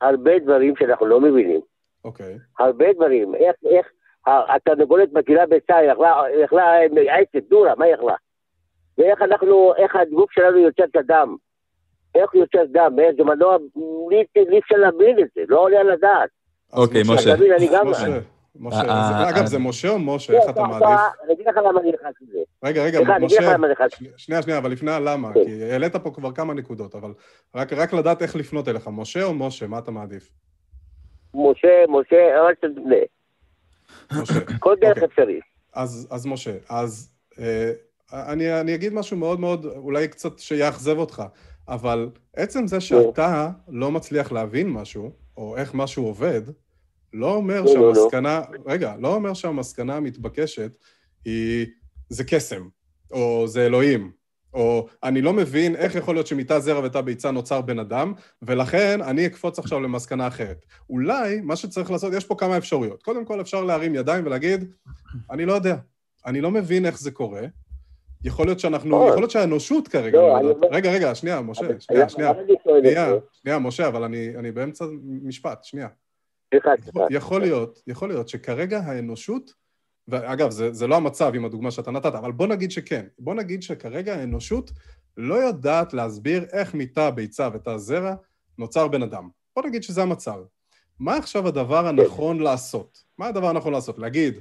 Speaker 5: הרבה דברים שאנחנו לא מבינים.
Speaker 1: אוקיי.
Speaker 5: הרבה דברים. איך, איך התרנגולת מטילה ביצה, היא יכלה, היא יכלה אה, עצת, דורה, מה היא יכלה? ואיך אנחנו, איך הגוף שלנו יוצר את הדם? איך יוצר דם? באיזה מנוע, לי לי אפשר להבין את זה, לא עולה על הדעת.
Speaker 2: אוקיי, משה.
Speaker 5: אתה מבין, אני גם...
Speaker 1: משה, משה.
Speaker 2: אה,
Speaker 1: זה-
Speaker 2: אה,
Speaker 1: אגב,
Speaker 2: אה.
Speaker 1: זה משה או משה?
Speaker 5: לא,
Speaker 1: איך אתה מעדיף?
Speaker 5: אני אגיד לך למה אני נכנס לזה.
Speaker 1: רגע, רגע, משה. שנייה, שנייה, אבל לפני הלמה,
Speaker 5: כן.
Speaker 1: כי העלית פה כבר כמה נקודות, אבל רק רק לדעת איך לפנות אליך, משה או משה? מה אתה מעדיף?
Speaker 5: משה, משה, אל תדמה.
Speaker 1: משה.
Speaker 5: כל דרך
Speaker 1: אוקיי.
Speaker 5: אפשרית.
Speaker 1: אז, אז משה, אז אה, אני, אני אגיד משהו מאוד מאוד, אולי קצת שיאכזב אותך, אבל עצם זה שאתה לא מצליח להבין משהו, או איך משהו עובד, לא אומר. שהמסקנה, רגע, לא אומר שהמסקנה המתבקשת היא, זה קסם, או זה אלוהים, או אני לא מבין איך יכול להיות שמתא זרע ותא ביצה נוצר בן אדם, ולכן אני אקפוץ עכשיו למסקנה אחרת. אולי מה שצריך לעשות, יש פה כמה אפשרויות. קודם כל אפשר להרים ידיים ולהגיד, אני לא יודע, אני לא מבין איך זה קורה. יכול להיות שאנחנו,
Speaker 5: נכון.
Speaker 1: יכול להיות שהאנושות כרגע
Speaker 5: לא,
Speaker 1: לא יודעת. רגע, רגע, שנייה, משה, שנייה, שנייה. שנייה? שנייה, משה, אבל אני, אני באמצע משפט, שנייה. יכול להיות, יכול להיות שכרגע האנושות, ואגב, זה, זה לא המצב עם הדוגמה שאתה נתת, אבל בוא נגיד שכן. בוא נגיד שכרגע האנושות לא יודעת להסביר איך מתא ביצה ותא זרע נוצר בן אדם. בוא נגיד שזה המצב. מה עכשיו הדבר הנכון לעשות? מה הדבר הנכון לעשות? להגיד,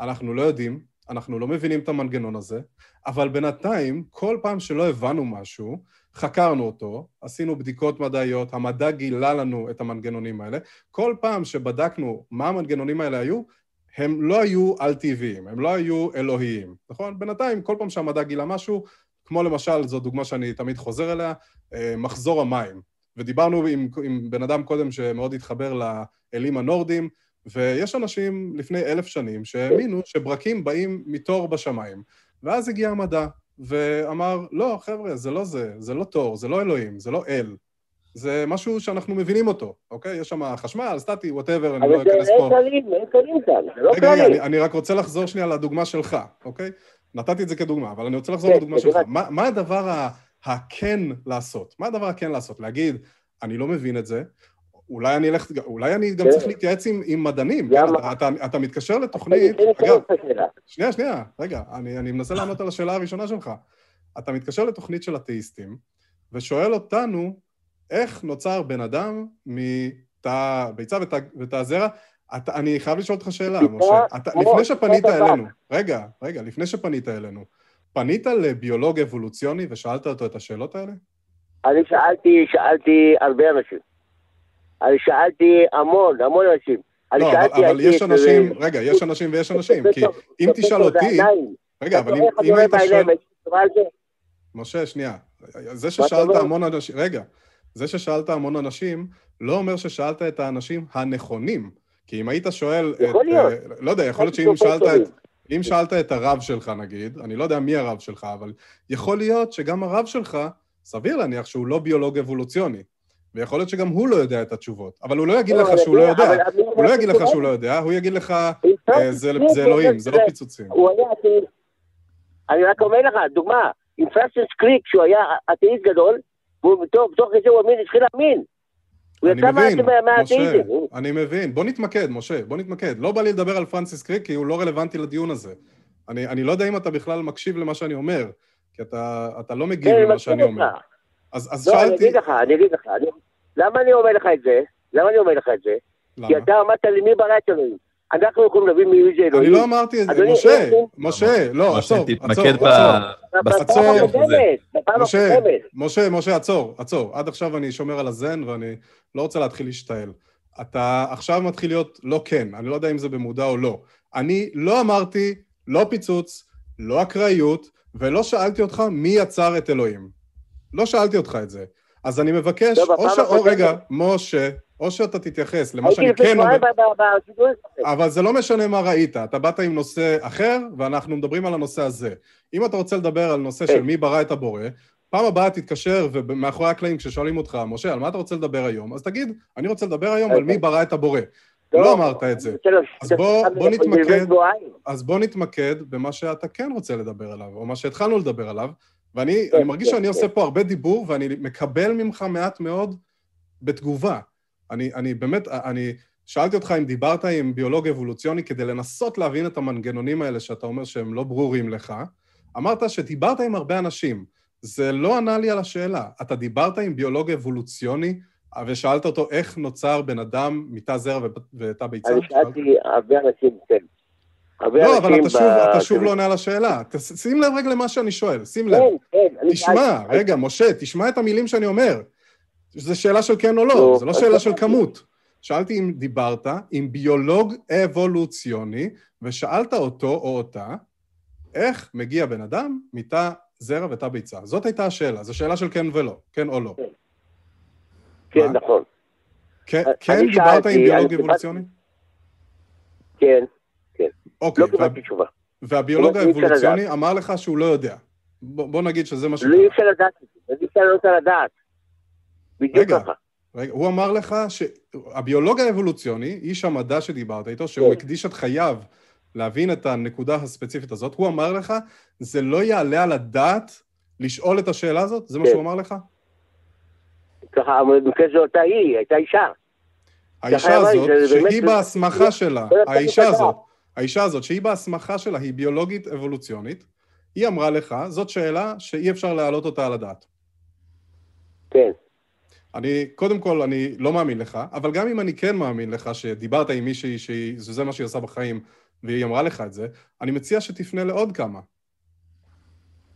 Speaker 1: אנחנו לא יודעים, אנחנו לא מבינים את המנגנון הזה, אבל בינתיים, כל פעם שלא הבנו משהו, חקרנו אותו, עשינו בדיקות מדעיות, המדע גילה לנו את המנגנונים האלה. כל פעם שבדקנו מה המנגנונים האלה היו, הם לא היו על-טבעיים, הם לא היו אלוהיים, נכון? בינתיים, כל פעם שהמדע גילה משהו, כמו למשל, זו דוגמה שאני תמיד חוזר אליה, אה, מחזור המים. ודיברנו עם, עם בן אדם קודם שמאוד התחבר לאלים הנורדים, ויש אנשים לפני אלף שנים שהאמינו שברקים באים מתור בשמיים. ואז הגיע המדע, ואמר, לא, חבר'ה, זה לא זה, זה לא תור, זה לא אלוהים, זה לא אל. זה משהו שאנחנו מבינים אותו, אוקיי? יש שם חשמל, סטטי, whatever, אני לא
Speaker 5: אבל זה
Speaker 1: אכנס
Speaker 5: אין
Speaker 1: פה.
Speaker 5: כללים, אין כללים כאן, זה לא
Speaker 1: רגע, רגע,
Speaker 5: כללים.
Speaker 1: אני, אני רק רוצה לחזור שנייה לדוגמה שלך, אוקיי? נתתי את זה כדוגמה, אבל אני רוצה לחזור
Speaker 5: כן,
Speaker 1: לדוגמה שלך. מה, מה הדבר ה- הכן לעשות? מה הדבר הכן לעשות? להגיד, אני לא מבין את זה, אולי אני, אלך, אולי אני גם
Speaker 5: כן.
Speaker 1: צריך להתייעץ עם, עם מדענים, כן? אתה, אתה, אתה מתקשר לתוכנית,
Speaker 5: כן
Speaker 1: אגב. שנייה, שנייה, רגע, אני, אני מנסה לענות על השאלה הראשונה שלך. אתה מתקשר לתוכנית של אתאיסטים, ושואל אותנו, איך נוצר בן אדם מתא ביצה ותא, ותא זרע? אתה, אני חייב לשאול אותך שאלה, משה. אתה, לפני שפנית אלינו, רגע, רגע, לפני שפנית אלינו, פנית לביולוג אבולוציוני ושאלת אותו את השאלות האלה?
Speaker 5: אני שאלתי, שאלתי הרבה אנשים. אני שאלתי המון, המון אנשים.
Speaker 1: לא, אבל, אבל יש אנשים, רגע, יש אנשים ויש אנשים, כי אם תשאל אותי. רגע, אבל אם היית שואל... משה, שנייה. זה ששאלת? המון אנשים, רגע, זה ששאלת המון אנשים, לא אומר ששאלת את האנשים הנכונים. כי אם היית שואל
Speaker 5: יכול
Speaker 1: את...
Speaker 5: להיות.
Speaker 1: אה, לא יודע, יכול להיות שאם שאלת את... אם שאלת את הרב שלך, נגיד, אני לא יודע מי הרב שלך, אבל יכול להיות שגם הרב שלך, סביר להניח שהוא לא ביולוג אבולוציוני. ויכול להיות שגם הוא לא יודע את התשובות. אבל הוא לא יגיד לך
Speaker 5: אבל
Speaker 1: שהוא לא יודע. הוא לא יגיד לך
Speaker 5: שהוא
Speaker 1: לא יודע, הוא יגיד לך, אה, זה אלוהים, זה לא פיצוצים.
Speaker 5: אני רק אומר לך, דוגמה, עם פרנסס קריק, שהוא היה אתאיסט גדול, והוא תוך כדי הוא האמין, התחיל להאמין.
Speaker 1: אני מבין, משה, אני מבין. בוא נתמקד, משה, בוא נתמקד. לא בא לי לדבר על פרנסיס קריק, כי הוא לא רלוונטי לדיון הזה. אני, אני לא יודע אם אתה בכלל מקשיב למה שאני אומר, כי אתה, אתה לא מגיב
Speaker 5: אני
Speaker 1: למה שאני אומר. אז, אז
Speaker 5: לא, אני
Speaker 1: שאלתי...
Speaker 5: אגיד לך, אני אגיד לך. אני- למה אני אומר לך את זה? למה אני אומר לך את זה? כי
Speaker 1: למה?
Speaker 5: אתה אמרת לי מי ברא את אלוהים. אנחנו יכולים להבין מי זה אלוהים.
Speaker 1: אני לא אמרתי את זה, משה, משה, לא, עצור,
Speaker 2: תתמקד
Speaker 1: עצור, עצור. משה. משה, משה, עצור, עצור. עד עכשיו אני שומר על הזן ואני לא רוצה להתחיל להשתעל. אתה עכשיו מתחיל להיות לא כן, אני לא יודע אם זה במודע או לא. אני לא אמרתי לא פיצוץ, לא אקראיות, ולא שאלתי אותך מי יצר את אלוהים. לא שאלתי אותך את זה. אז אני מבקש,
Speaker 5: לא,
Speaker 1: או ש... או רגע, משה, או שאתה תתייחס למה שאני כן אומר... אבל זה לא משנה מה ראית, אתה באת עם נושא אחר, ואנחנו מדברים על הנושא הזה. אם אתה רוצה לדבר על נושא של
Speaker 5: כן.
Speaker 1: מי ברא את הבורא, פעם הבאה תתקשר, ומאחורי הקלעים, כששואלים אותך, משה, על מה אתה רוצה לדבר היום? אז תגיד, אני רוצה לדבר היום על מי ברא את הבורא. לא אמרת את זה.
Speaker 5: בסדר,
Speaker 1: אז בוא- נתמקד. אז בוא נתמקד במה שאתה כן רוצה לדבר עליו, או מה שהתחלנו לדבר עליו, ואני
Speaker 5: כן,
Speaker 1: אני מרגיש
Speaker 5: כן,
Speaker 1: שאני
Speaker 5: כן.
Speaker 1: עושה פה הרבה דיבור, ואני מקבל ממך מעט מאוד בתגובה. אני, אני באמת, אני שאלתי אותך אם דיברת עם ביולוג אבולוציוני כדי לנסות להבין את המנגנונים האלה שאתה אומר שהם לא ברורים לך. אמרת שדיברת עם הרבה אנשים. זה לא ענה לי על השאלה. אתה דיברת עם ביולוג אבולוציוני ושאלת אותו איך נוצר בן אדם מתא זרע ותא ביצה?
Speaker 5: אני שאלתי הרבה אנשים, כן.
Speaker 1: לא, אבל אתה שוב,
Speaker 5: ב-
Speaker 1: אתה שוב לא עונה על השאלה. שים לב רגע למה שאני שואל, שים לב.
Speaker 5: כן, כן.
Speaker 1: תשמע, רגע, משה, תשמע את המילים שאני אומר. זו שאלה של כן או לא,
Speaker 5: נו,
Speaker 1: זו לא שאלה
Speaker 5: לא
Speaker 1: של
Speaker 5: הבנתי.
Speaker 1: כמות. שאלתי אם דיברת עם ביולוג אבולוציוני, ושאלת אותו או אותה, איך מגיע בן אדם מתא זרע ותא ביצה. זאת הייתה השאלה, זו שאלה של כן ולא, כן או לא.
Speaker 5: כן,
Speaker 1: מה?
Speaker 5: נכון.
Speaker 1: כן,
Speaker 5: אני
Speaker 1: כן דיברת עם ביולוג אבולוציוני?
Speaker 5: כן,
Speaker 1: אוקיי,
Speaker 5: לא
Speaker 1: וה-
Speaker 5: קיבלתי תשובה.
Speaker 1: והביולוג
Speaker 5: אי אפשר
Speaker 1: האבולוציוני אמר לך שהוא לא יודע. בוא בוא נגיד שזה מה
Speaker 5: לא אי
Speaker 1: שקרה.
Speaker 5: אפשר לדעת את זה, אי אפשר לא רוצה לדעת. בדיוק. ככה.
Speaker 1: רגע, הוא אמר לך שהביולוג האבולוציוני, איש המדע שדיברת איתו, שהוא
Speaker 5: כן.
Speaker 1: הקדיש את חייו להבין את הנקודה הספציפית הזאת, הוא אמר לך, זה לא יעלה על הדעת לשאול את השאלה הזאת? זה מה
Speaker 5: כן.
Speaker 1: שהוא אמר לך?
Speaker 5: ככה, במקרה זו אותה היא, הייתה אישה.
Speaker 1: האישה הזאת, שהיא בהסמכה שלה,
Speaker 5: לא
Speaker 1: האישה. הזאת, האישה הזאת, שהיא בהסמכה שלה, היא ביולוגית אבולוציונית, היא אמרה לך, זאת שאלה שאי אפשר להעלות אותה על הדעת.
Speaker 5: כן.
Speaker 1: אני, קודם כל, אני לא מאמין לך, אבל גם אם אני כן מאמין לך שדיברת עם מישהי שזה מה שהיא עושה בחיים, והיא אמרה לך את זה, אני מציע שתפנה לעוד כמה.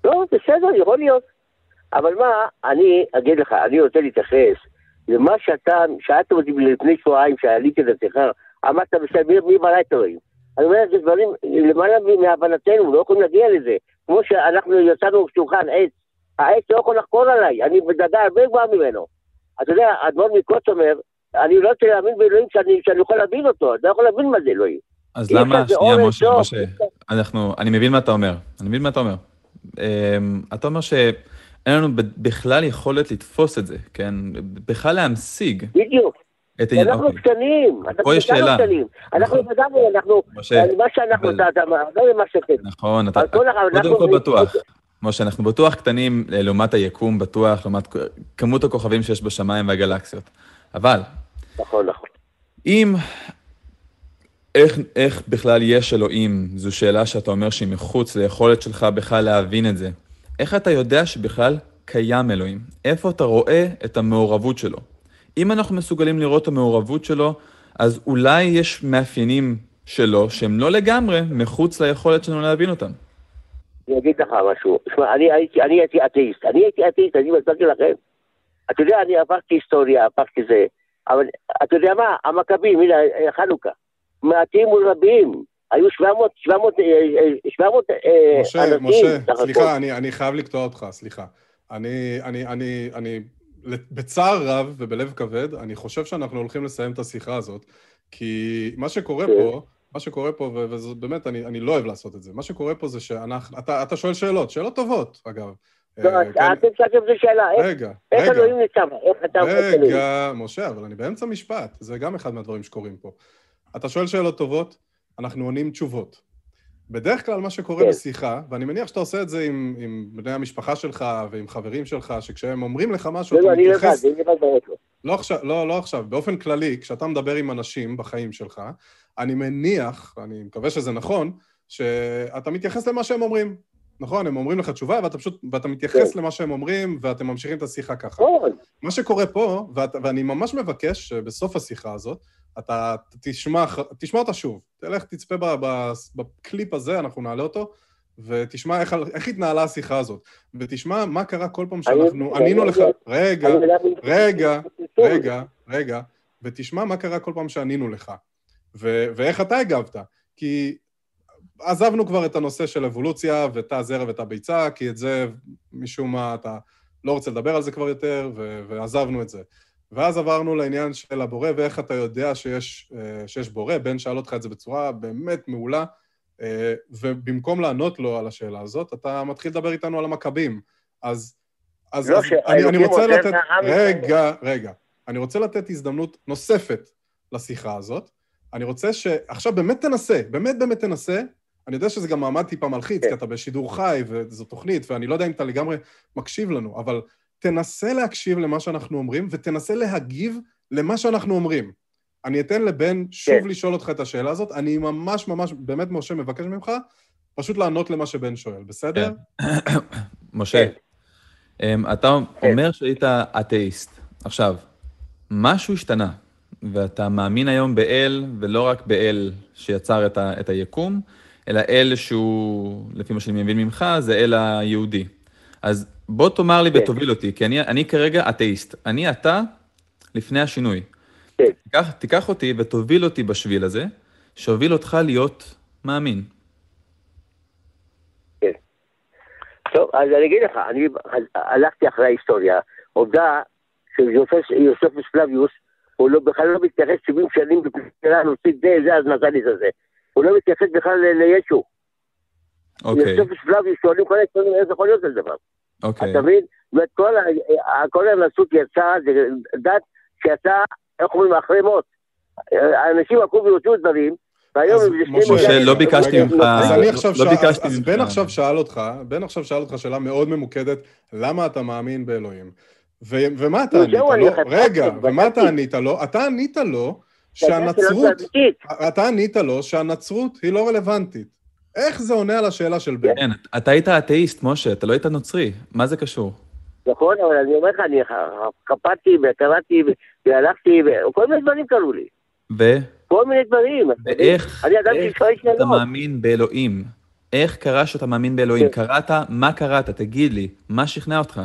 Speaker 5: לא, בסדר, יכול להיות. אבל מה, אני אגיד לך, אני רוצה להתייחס למה שאתה, שאלת אותי לפני שבועיים, שעליתי לשיחה, אמרת בסדר, מי- ברא את אלוהים? אני אומר, זה דברים למעלה מהבנתנו, לא יכולים להגיע לזה. כמו שאנחנו יצאנו שולחן עץ, העץ לא יכול לחקור עליי, אני בדרגה הרבה גבוהה ממנו. אתה יודע, האדמו"ר מקוץ אומר, אני לא רוצה להאמין באלוהים שאני, שאני יכול להבין אותו, אתה לא יכול להבין מה זה אלוהים.
Speaker 2: אז למה, שנייה, משה,
Speaker 5: טוב,
Speaker 2: משה. אנחנו, אני מבין מה אתה אומר, אני מבין מה אתה אומר. אמ, אתה אומר שאין לנו בכלל יכולת לתפוס את זה, כן? בכלל להמשיג
Speaker 5: בדיוק.
Speaker 2: את העניין.
Speaker 5: אנחנו
Speaker 2: אוקיי.
Speaker 5: קטנים, אנחנו
Speaker 2: פה יש שאלה.
Speaker 5: קטנים. אנחנו
Speaker 2: נכון.
Speaker 5: בדקנו, אנחנו,
Speaker 2: משה,
Speaker 5: מה שאנחנו, אתה, לא מה שאתם.
Speaker 2: נכון, אתה, קודם כל בטוח. משה, אנחנו בטוח קטנים אה, לעומת היקום, בטוח, לעומת כמות הכוכבים שיש בשמיים והגלקסיות. אבל,
Speaker 5: נכון, נכון.
Speaker 2: אם... איך, איך בכלל יש אלוהים? זו שאלה שאתה אומר שהיא מחוץ ליכולת שלך בכלל להבין את זה. איך אתה יודע שבכלל קיים אלוהים? איפה אתה רואה את המעורבות שלו? אם אנחנו מסוגלים לראות את המעורבות שלו, אז אולי יש מאפיינים שלו שהם לא לגמרי מחוץ ליכולת שלנו להבין אותם.
Speaker 5: אני אגיד לך משהו. שמע, אני הייתי, אני הייתי אתאיסט. אני הייתי אתאיסט, אני מסברתי לכם. אתה יודע, אני עברתי היסטוריה, עברתי זה. אבל אתה יודע מה? המכבים, הנה, חנוכה. מעטים מול רבים. היו 700, 700, 700
Speaker 1: משה,
Speaker 5: אנשים.
Speaker 1: משה,
Speaker 5: סך הכל.
Speaker 1: סליחה, אני, אני חייב לקטוע אותך, סליחה. אני, אני, אני, אני, בצער רב ובלב כבד, אני חושב שאנחנו הולכים לסיים את השיחה הזאת, כי מה שקורה
Speaker 5: כן.
Speaker 1: פה, מה שקורה פה, ו- וזה באמת, אני, אני לא אוהב לעשות את זה, מה שקורה פה זה שאנחנו, אתה, אתה שואל שאלות, שאלות טובות, אגב.
Speaker 5: לא,
Speaker 1: אה, כן,
Speaker 5: אתם שאלתם את השאלה, איך-
Speaker 1: רגע,
Speaker 5: איך
Speaker 1: רגע,
Speaker 5: אלוהים ניצב? איך אתה...
Speaker 1: רגע, משה, אבל אני באמצע משפט, זה גם אחד מהדברים שקורים פה. אתה שואל שאלות טובות, אנחנו עונים תשובות. בדרך כלל מה שקורה
Speaker 5: כן.
Speaker 1: בשיחה, ואני מניח שאתה עושה את זה עם, עם בני המשפחה שלך ועם חברים שלך, שכשהם אומרים לך משהו,
Speaker 5: לא,
Speaker 1: אתה
Speaker 5: לא, אני לבד,
Speaker 1: מתייחס...
Speaker 5: אני לבד ברקע.
Speaker 1: לא עכשיו, לא, לא עכשיו, באופן כללי, כשאתה מדבר עם אנשים בחיים שלך, אני מניח, אני מקווה שזה נכון, שאתה מתייחס למה שהם אומרים. נכון, הם אומרים לך תשובה, ואתה פשוט, ואתה מתייחס
Speaker 5: כן.
Speaker 1: למה שהם אומרים, ואתם ממשיכים את השיחה ככה.
Speaker 5: נכון.
Speaker 1: מה שקורה פה, ואת, ואני ממש מבקש שבסוף השיחה הזאת, אתה תשמע, תשמע אותה שוב. תלך, תצפה ב, ב, בקליפ הזה, אנחנו נעלה אותו, ותשמע איך, איך התנהלה השיחה הזאת. ותשמע מה קרה כל פעם שאנחנו ענינו לך... רגע, רגע, רגע, רגע, ותשמע מה קרה כל פעם שענינו לך, ו- ואיך אתה הגבת. כי עזבנו כבר את הנושא של אבולוציה ותא הזרע ותא ביצה, כי את זה משום מה אתה לא רוצה לדבר על זה כבר יותר, ו- ועזבנו את זה. ואז עברנו לעניין של הבורא ואיך אתה יודע שיש, אה, שיש בורא. בן שאל אותך את זה בצורה באמת מעולה, אה, ובמקום לענות לו על השאלה הזאת, אתה מתחיל לדבר איתנו על המכבים. אז, אז,
Speaker 5: לא,
Speaker 1: אז אני, אני רוצה לתת... רגע, רגע. אני רוצה לתת הזדמנות נוספת לשיחה הזאת. אני רוצה ש... עכשיו באמת תנסה, באמת באמת תנסה. אני יודע שזה גם מעמד טיפה מלחיץ,
Speaker 5: כן.
Speaker 1: כי אתה בשידור חי וזו תוכנית, ואני לא יודע אם אתה לגמרי מקשיב לנו, אבל תנסה להקשיב למה שאנחנו אומרים, ותנסה להגיב למה שאנחנו אומרים. אני אתן לבן שוב
Speaker 5: כן.
Speaker 1: לשאול אותך את השאלה הזאת. אני ממש ממש, באמת, משה, מבקש ממך פשוט לענות למה שבן שואל, בסדר?
Speaker 2: כן. [coughs] משה, אמ, אתה אומר שהיית אתאיסט. עכשיו, משהו השתנה, ואתה מאמין היום באל, ולא רק באל שיצר את, ה, את היקום, אלא אל שהוא, לפי מה שאני מבין ממך, זה אל היהודי. אז בוא תאמר לי
Speaker 5: כן.
Speaker 2: ותוביל אותי, כי אני, אני כרגע אתאיסט. אני אתה לפני השינוי.
Speaker 5: כן.
Speaker 2: תיקח, תיקח אותי ותוביל אותי בשביל הזה, שהוביל אותך להיות מאמין.
Speaker 5: טוב, אז אני אגיד לך, אני הלכתי אחרי ההיסטוריה. עובדה שיוסף פלביוס, הוא לא, בכלל לא מתייחס 70 שנים בפלסטינה, להוסיף זה, זה, אז נתן לי את זה. הוא לא מתייחס בכלל לישו.
Speaker 2: אוקיי,
Speaker 5: יוסף פלביוס, שואלים כל ההיסטוריה, איך יכול להיות כזה דבר?
Speaker 2: אוקיי.
Speaker 5: אתה מבין? אומרת, כל ה- כל הנצרות יצאה, זה דת שיצאה, איך אומרים, אחרי מות. האנשים הלכו ויוצאו דברים, והיום הם
Speaker 1: משה,
Speaker 2: משה, לא ביקשתי ממך- לא ביקשתי
Speaker 1: אז- אז
Speaker 2: ממך.
Speaker 1: בן עכשיו שאל אותך, בן עכשיו שאל אותך שאלה מאוד ממוקדת, למה אתה מאמין באלוהים? ו- ומה אתה ענית לו? רגע, ומה אתה. ענית לו? אתה ענית לו שהנצרות. אתה ענית לו שהנצרות היא לא רלוונטית. איך זה עונה על השאלה של בן?
Speaker 2: כן, אתה היית אתאיסט, משה, אתה לא היית נוצרי. מה זה קשור?
Speaker 5: נכון, אבל אני אומר לך, אני קפצתי וקראתי והלכתי, וכל מיני דברים קרו לי.
Speaker 2: ו...
Speaker 5: כל מיני דברים.
Speaker 2: ואיך
Speaker 5: אני אדם
Speaker 2: איך אתה
Speaker 5: שאלות.
Speaker 2: מאמין באלוהים? איך קרה שאתה מאמין באלוהים?
Speaker 5: כן.
Speaker 2: קראת? מה קראת? תגיד לי, מה שכנע אותך?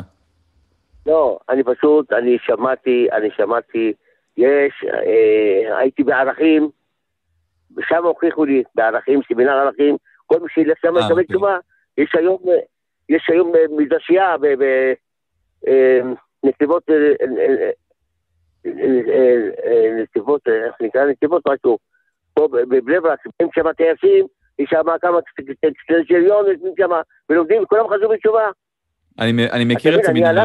Speaker 5: לא, אני פשוט, אני שמעתי, אני שמעתי, יש, אה, הייתי בערכים, ושם הוכיחו לי, בערכים, סמינר ערכים, כל מי שילך שם
Speaker 2: אה,
Speaker 5: לקבל
Speaker 2: אוקיי.
Speaker 5: תשובה, יש היום, אה, יש היום אה, מדרשייה בנתיבות, נתיבות, אה, איך נקרא נתיבות, משהו, פה בבני ברק, יש שם טייסים, יש שם כמה שם ולומדים, כולם חזרו בתשובה.
Speaker 2: אני, מכיר את סמינר, אה,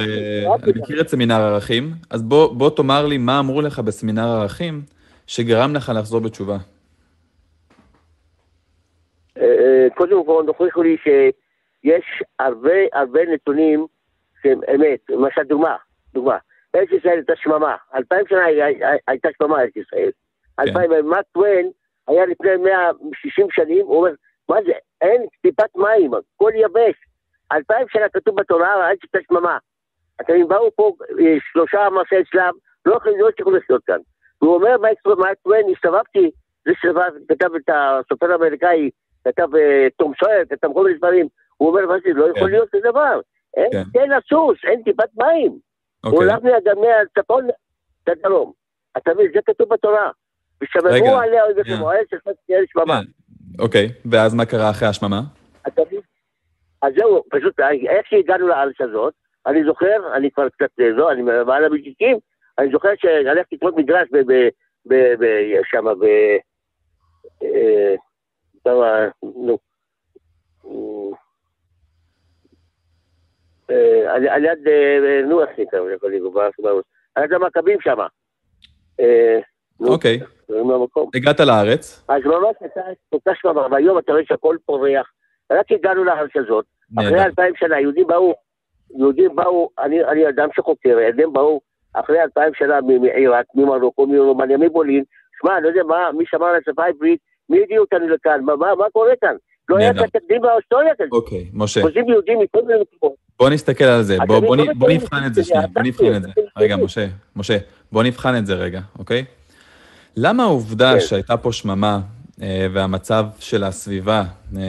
Speaker 2: אני מכיר את סמינר ערכים, אז בוא, בוא תאמר לי מה אמרו לך בסמינר ערכים שגרם לך לחזור בתשובה.
Speaker 5: קודם כל, הוכיחו לי שיש הרבה הרבה נתונים שהם אמת. למשל, דוגמה, דוגמה. ארץ ישראל הייתה שממה. אלפיים שנה הי- הי- הייתה שממה ארץ ישראל. אלפיים, ומארק טוויין היה לפני 160 שנים, הוא אומר, מה זה, אין טיפת מים, הכל יבש. אלפיים שנה כתוב בתורה, ארץ הייתה שממה. אתם באו פה אה, שלושה מעשי אצלם, לא יכולים לא הצליחו לחיות כאן. והוא אומר, מארק טוויין, הסתובבתי, זה שכתב את הסופר האמריקאי, כתב אה, תום סויר, כתב כל מיני דברים. הוא אומר, מה זה, לא יכול
Speaker 2: כן.
Speaker 5: להיות כזה דבר. אין
Speaker 2: כן.
Speaker 5: תן לסוס, אין טיפת מים. הוא
Speaker 2: אוקיי.
Speaker 5: הולך מהד- מהצפון לדרום. אתה מבין, זה כתוב בתורה.
Speaker 2: רגע,
Speaker 5: ושממו עליה
Speaker 2: שנייה.
Speaker 5: כמו האש, שפת תהיה שממה.
Speaker 2: כן. אוקיי, ואז מה קרה אחרי השממה?
Speaker 5: אז זהו, פשוט, איך שהגענו לארץ הזאת, אני זוכר, אני כבר קצת, אה, לא, אני מעל המגיקים, אני זוכר שהלכתי לקנות מגרש ב... אה, נו. אה, על יד, אה, נו, איך נקרא לזה, על יד המכבים שמה. אה,
Speaker 2: אוקיי. הגעת לארץ,
Speaker 5: אז ממש הייתה שממה, והיום אתה רואה שהכל פורח. רק הגענו לארץ הזאת, אחרי. אלפיים שנה, יהודים באו, יהודים באו, אני, אני אדם שחוקר, יהודים באו אחרי אלפיים שנה מעיראק, ממרוקו, מרומניה, מבולין. שמע, אני לא יודע מה, מי שמר על השפה העברית, מי הביא אותנו לכאן, מה, מה, מה קורה כאן? לא היה. כאן תקדים בהיסטוריה כזה.
Speaker 2: אוקיי, משה,
Speaker 5: חוזרים יהודים מכל מיני מקומות.
Speaker 2: בוא נסתכל על זה, בוא, בוא, בוא נבחן
Speaker 5: את
Speaker 2: זה שנייה, בוא נבחן את זה. רגע. משה, משה, בוא נבחן את זה רגע, אוקיי? למה העובדה
Speaker 5: כן.
Speaker 2: שהייתה פה שממה אה, והמצב של הסביבה אה,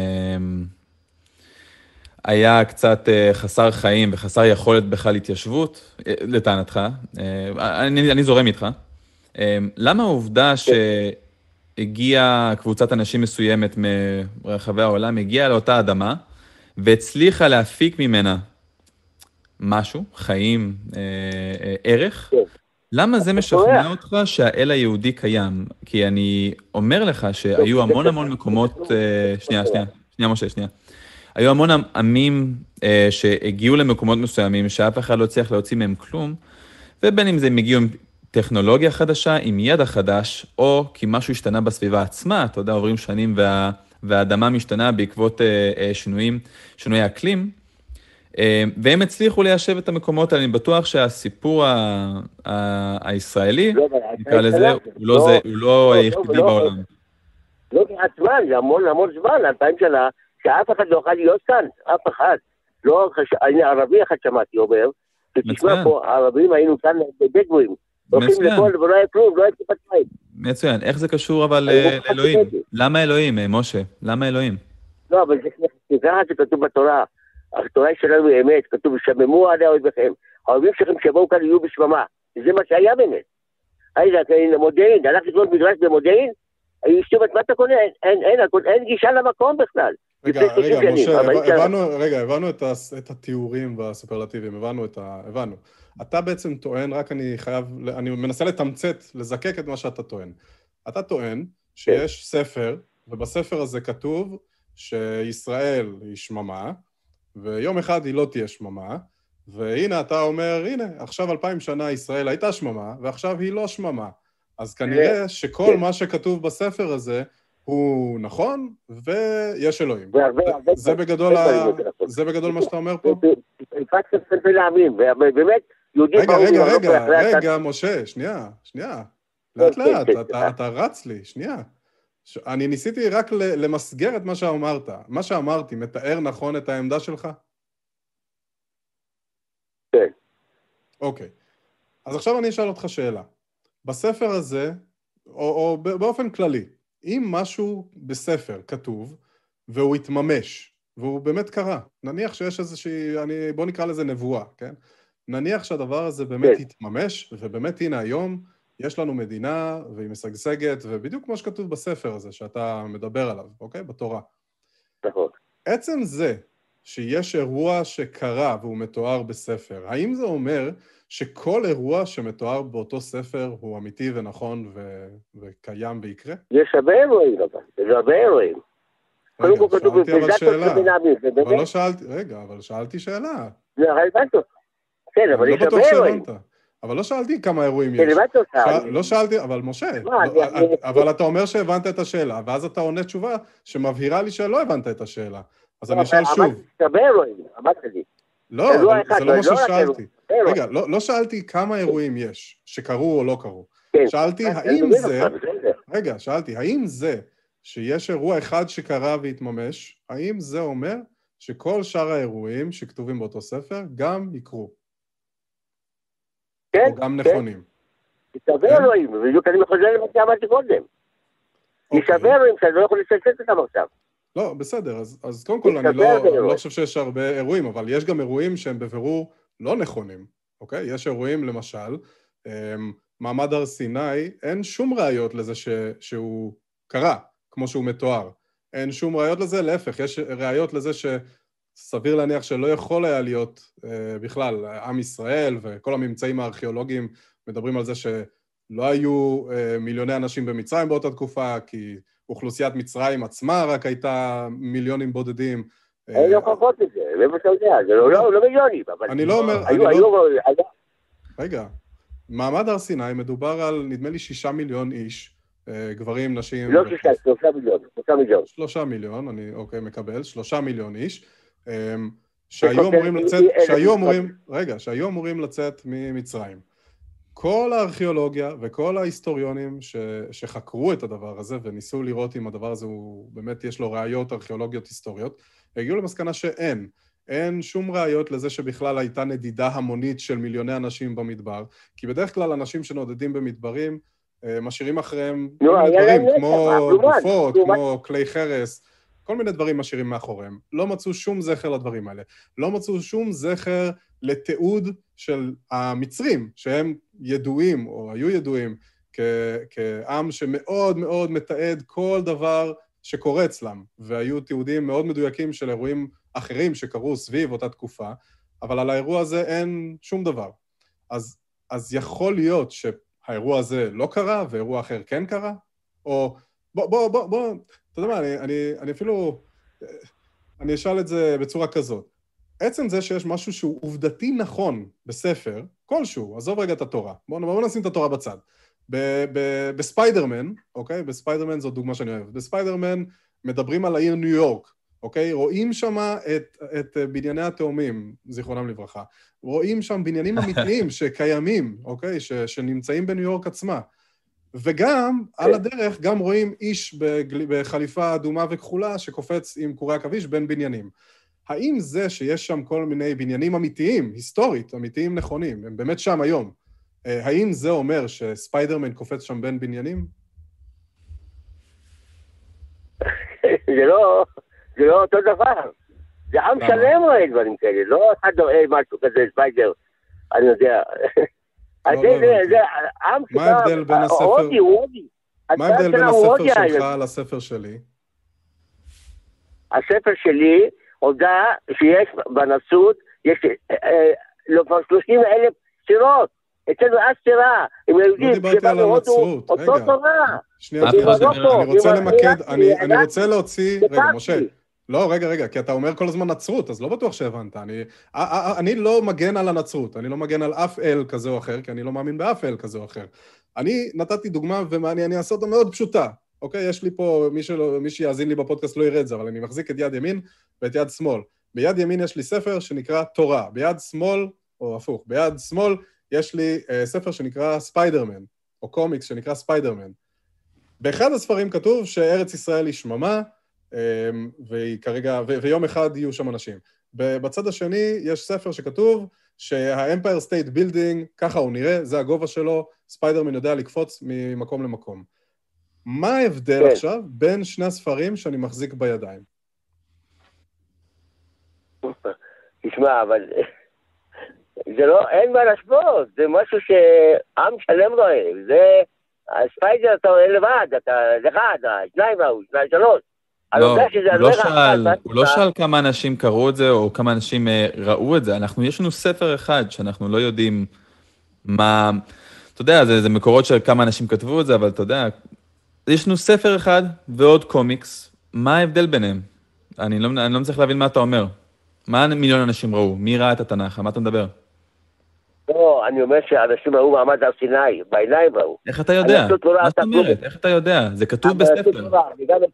Speaker 2: היה קצת אה, חסר חיים וחסר יכולת בכלל התיישבות, אה, לטענתך, אה, אני, אני זורם איתך, אה, למה העובדה שהגיעה קבוצת אנשים מסוימת מרחבי העולם, הגיעה לאותה אדמה והצליחה להפיק ממנה משהו, חיים, אה, אה, ערך,
Speaker 5: כן.
Speaker 2: למה זה משכנע. אותך שהאל היהודי קיים? כי אני אומר לך שהיו
Speaker 5: זה
Speaker 2: המון המון
Speaker 5: זה
Speaker 2: מקומות, אה, שנייה. שנייה, שנייה, משה, שנייה. היו המון עמים אה, שהגיעו למקומות מסוימים שאף אחד לא הצליח להוציא מהם כלום, ובין אם זה הם הגיעו עם טכנולוגיה חדשה, עם ידע חדש, או כי משהו השתנה בסביבה עצמה, אתה יודע, עוברים שנים וה, והאדמה משתנה בעקבות אה, אה, שינויים, שינויי אקלים, אה, והם הצליחו ליישב את המקומות האלה. אני בטוח שהסיפור ה, ה, הישראלי,
Speaker 5: לא,
Speaker 2: נקרא לזה, הוא לא, זה, הוא לא
Speaker 5: לא,
Speaker 2: היחידי
Speaker 5: לא,
Speaker 2: בעולם.
Speaker 5: לא מעט זמן, זה המון המון זמן, אלפיים שנה, שאף אחד לא יכול להיות כאן, אף אחד. לא. אני ערבי אחד שמעתי אומר,
Speaker 2: מצוין.
Speaker 5: שתשמע פה, הערבים היינו כאן בדואים, הולכים
Speaker 2: מצוין.
Speaker 5: לכל ולא היה כלום, לא היה טיפת מים.
Speaker 2: מצוין. איך זה קשור אבל אה,
Speaker 5: לא
Speaker 2: לאלוהים? למה אלוהים, אה, משה? למה אלוהים?
Speaker 5: לא, אבל זה ככה שכתוב בתורה. התורה שלנו היא אמת, כתוב, שממו עליה אויביכם. האויבים שלכם שיבואו כאן יהיו בשממה. זה מה שהיה באמת. הנה, מודיעין, הלך לקנות מגרש במודיעין, אשתי אומרת, מה אתה קונה? אין, גישה למקום בכלל.
Speaker 1: רגע,
Speaker 5: לפני 30
Speaker 1: רגע, משה, הבנו, רגע, את התיאורים והסופרלטיבים, הבנו את ה... הבנו. אתה בעצם טוען, רק אני חייב, אני מנסה לתמצת, לזקק את מה שאתה טוען. אתה טוען שיש ספר, ובספר הזה כתוב שישראל היא שממה, ויום אחד היא לא תהיה שממה, והנה אתה אומר, הנה, עכשיו אלפיים שנה ישראל הייתה שממה, ועכשיו היא לא שממה. אז כנראה שכל
Speaker 5: כן.
Speaker 1: מה שכתוב בספר הזה הוא נכון, ויש אלוהים.
Speaker 5: הרבה...
Speaker 1: זה בגדול,
Speaker 5: הרבה
Speaker 1: ה...
Speaker 5: דברים יותר נכון.
Speaker 1: זה בגדול מה שאתה אומר פה?
Speaker 5: קצת בין העמים, ובאמת, יהודים
Speaker 1: רגע,
Speaker 5: באו
Speaker 1: רגע, רגע,
Speaker 5: הצד-
Speaker 1: רגע, משה, שנייה, שנייה. לאט
Speaker 5: כן,
Speaker 1: לאט,
Speaker 5: כן,
Speaker 1: אתה- רץ לי, שנייה. אני ניסיתי רק למסגר את מה שאמרת. מה שאמרתי מתאר נכון את העמדה שלך?
Speaker 5: כן.
Speaker 1: אוקיי. אז עכשיו אני אשאל אותך שאלה. בספר הזה, או, או באופן כללי, אם משהו בספר כתוב, והוא התממש, והוא באמת קרה, נניח שיש איזושהי, אני, בוא נקרא לזה נבואה, כן? נניח שהדבר הזה באמת
Speaker 5: כן.
Speaker 1: התממש, ובאמת הנה היום יש לנו מדינה, והיא משגשגת, ובדיוק כמו שכתוב בספר הזה שאתה מדבר עליו, אוקיי? בתורה.
Speaker 5: נכון.
Speaker 1: עצם זה שיש אירוע שקרה והוא מתואר בספר, האם זה אומר שכל אירוע שמתואר באותו ספר הוא אמיתי ונכון ו... וקיים ויקרה?
Speaker 5: יש הרבה אירועים אבל, יש הרבה אירועים. קודם כל כתוב,
Speaker 1: שאלתי אבל
Speaker 5: "וזאת
Speaker 1: שאלה.
Speaker 5: בין העמים", זה
Speaker 1: אבל לא שאלתי, רגע, אבל שאלתי שאלה.
Speaker 5: זה הרי הבנת. כן, אבל
Speaker 1: אני
Speaker 5: יש
Speaker 1: לא
Speaker 5: הרבה אירועים.
Speaker 1: אבל לא שאלתי כמה אירועים
Speaker 5: כן,
Speaker 1: יש.
Speaker 5: אותך.
Speaker 1: לא שאלתי, אבל משה, לא-
Speaker 5: אני-
Speaker 1: אבל אתה אומר שהבנת את השאלה, ואז אתה עונה תשובה שמבהירה לי שלא הבנת את השאלה. אז אני אשאל שוב.
Speaker 5: אמרתי, הרבה אירועים, אמרת לי.
Speaker 1: לא, זה לא
Speaker 5: לא
Speaker 1: מה ששאלתי. רגע, לא, לא שאלתי כמה אירועים יש, שקרו או לא קרו.
Speaker 5: כן.
Speaker 1: שאלתי, האם זה,
Speaker 5: אותך.
Speaker 1: רגע, שאלתי, האם זה שיש אירוע אחד שקרה והתממש, האם זה אומר שכל שאר האירועים שכתובים באותו ספר גם יקרו,
Speaker 5: כן,
Speaker 1: או גם
Speaker 5: כן.
Speaker 1: נכונים?
Speaker 5: הרבה
Speaker 1: כן.
Speaker 5: אירועים, בדיוק אני חוזר למה שאמרתי קודם. יש
Speaker 1: אוקיי.
Speaker 5: אירועים שאני לא יכול לצטט אותם עכשיו.
Speaker 1: לא, בסדר, אז, אז קודם כל אני לא, לא חושב שיש הרבה אירועים, אבל יש גם אירועים שהם בבירור לא נכונים, אוקיי? יש אירועים, למשל, אמ, מעמד הר סיני, אין שום ראיות לזה ש, שהוא קרה, כמו שהוא מתואר. אין שום ראיות לזה, להפך, יש ראיות לזה שסביר להניח שלא יכול היה להיות אה, בכלל עם ישראל, וכל הממצאים הארכיאולוגיים מדברים על זה שלא היו אה, מיליוני אנשים במצרים באותה תקופה, כי אוכלוסיית מצרים עצמה רק הייתה מיליונים בודדים.
Speaker 5: אין הוכחות לזה, זה מה שאתה יודע, זה לא, לא, לא מיליונים, אבל...
Speaker 1: אני לא אומר...
Speaker 5: היו, לא- היו...
Speaker 1: רגע, מעמד הר סיני מדובר על נדמה לי שישה מיליון איש, אה, גברים, נשים...
Speaker 5: לא שישה, שלושה מיליון, שלושה מיליון.
Speaker 1: שלושה מיליון, אני אוקיי, מקבל, שלושה מיליון איש, אמ, שהיו אמורים לצאת, שהיו אמורים, רגע, שהיו אמורים לצאת ממצרים. כל הארכיאולוגיה וכל ההיסטוריונים ש, שחקרו את הדבר הזה וניסו לראות אם הדבר הזה הוא באמת יש לו ראיות ארכיאולוגיות היסטוריות, הגיעו למסקנה שאין. אין שום ראיות לזה שבכלל הייתה נדידה המונית של מיליוני אנשים במדבר, כי בדרך כלל אנשים שנודדים במדברים משאירים אחריהם כל מיני דברים, כמו גופות, כמו כלי חרס, כל מיני דברים משאירים מאחוריהם. לא מצאו שום זכר לדברים האלה. לא מצאו שום זכר לתיעוד של המצרים, שהם ידועים, או היו ידועים, כעם שמאוד מאוד מתעד כל דבר שקורה אצלם, והיו תיעודים מאוד מדויקים של אירועים אחרים שקרו סביב אותה תקופה, אבל על האירוע הזה אין שום דבר. אז, אז יכול להיות שהאירוע הזה לא קרה ואירוע אחר כן קרה? או בוא, בוא, בוא, בוא, אתה יודע מה, אני, אני, אני אפילו, אני אשאל את זה בצורה כזאת. עצם זה שיש משהו שהוא עובדתי נכון בספר, כלשהו, עזוב רגע את התורה, בואו בוא נשים את התורה בצד. בספיידרמן, אוקיי? בספיידרמן זו דוגמה שאני אוהב. בספיידרמן מדברים על העיר ניו יורק, אוקיי? רואים שם את, את בנייני התאומים, זיכרונם לברכה. רואים שם בניינים [laughs] אמיתיים שקיימים, אוקיי? ש, שנמצאים בניו יורק עצמה. וגם, על הדרך, גם רואים איש בגל... בחליפה אדומה וכחולה שקופץ עם קורי עכביש בין בניינים. האם זה שיש שם כל מיני בניינים אמיתיים, היסטורית, אמיתיים נכונים, הם באמת שם היום, אה, האם זה אומר שספיידרמן קופץ שם בין בניינים? [laughs]
Speaker 5: זה לא, זה לא אותו דבר. זה עם שלם רואה דברים כאלה, לא אחד רואה משהו כזה, ספיידר, אני יודע.
Speaker 1: לא, לא מה ההבדל בין הספר... הודי, הודי. מה ההבדל בין הספר שלך לספר שלי?
Speaker 5: הספר שלי הודה שיש בנצרות, יש אה, אה, לא כבר 30 אלף סטירות. אצלנו אף סטירה, עם
Speaker 1: היהודים, דיברתי על הנצרות, רגע. שנייה, אני רוצה למקד, אני רוצה להוציא, רגע, משה. לא, רגע, רגע, כי אתה אומר כל הזמן נצרות, אז לא בטוח שהבנת. אני, אני לא מגן על הנצרות, אני לא מגן על אף אל כזה או אחר, כי אני לא מאמין באף אל כזה או אחר. אני נתתי דוגמה, ואני אעשה אותה מאוד פשוטה. אוקיי? יש לי פה, מי, שלא, מי שיאזין לי בפודקאסט לא יראה את זה, אבל אני מחזיק את יד ימין ואת יד שמאל. ביד ימין יש לי ספר שנקרא תורה, ביד שמאל, או הפוך, ביד שמאל יש לי אה, ספר שנקרא ספיידרמן, או קומיקס שנקרא ספיידרמן. באחד הספרים כתוב שארץ ישראל היא שממה, אה, והיא כרגע, ו- ויום אחד יהיו שם אנשים. בצד השני יש ספר שכתוב שה Empire State Building, ככה הוא נראה, זה הגובה שלו, ספיידרמן יודע לקפוץ ממקום למקום. מה ההבדל כן. עכשיו בין שני הספרים שאני מחזיק בידיים?
Speaker 5: תשמע, אבל [laughs] זה לא, אין מה להשוות, זה משהו שעם שלם רואה, זה, הספיידר אתה רואה לבד, אתה לבד, שניים ראו, שניים שלוש.
Speaker 2: לא, הוא לא, שאל, הוא לא שאל כמה אנשים קראו את זה, או כמה אנשים אה, ראו את זה. אנחנו, יש לנו ספר אחד שאנחנו לא יודעים מה... אתה יודע, זה, זה מקורות של כמה אנשים כתבו את זה, אבל אתה יודע, יש לנו ספר אחד ועוד קומיקס, מה ההבדל ביניהם? אני לא, אני לא מצליח להבין מה אתה אומר. מה מיליון אנשים ראו? מי ראה את התנ"ך? על מה אתה מדבר?
Speaker 5: לא, אני אומר שאנשים ראו מעמד הר סיני, בעיניים ראו.
Speaker 2: איך אתה יודע? מה זאת אומרת? איך אתה יודע? זה כתוב בספר.
Speaker 5: וגם את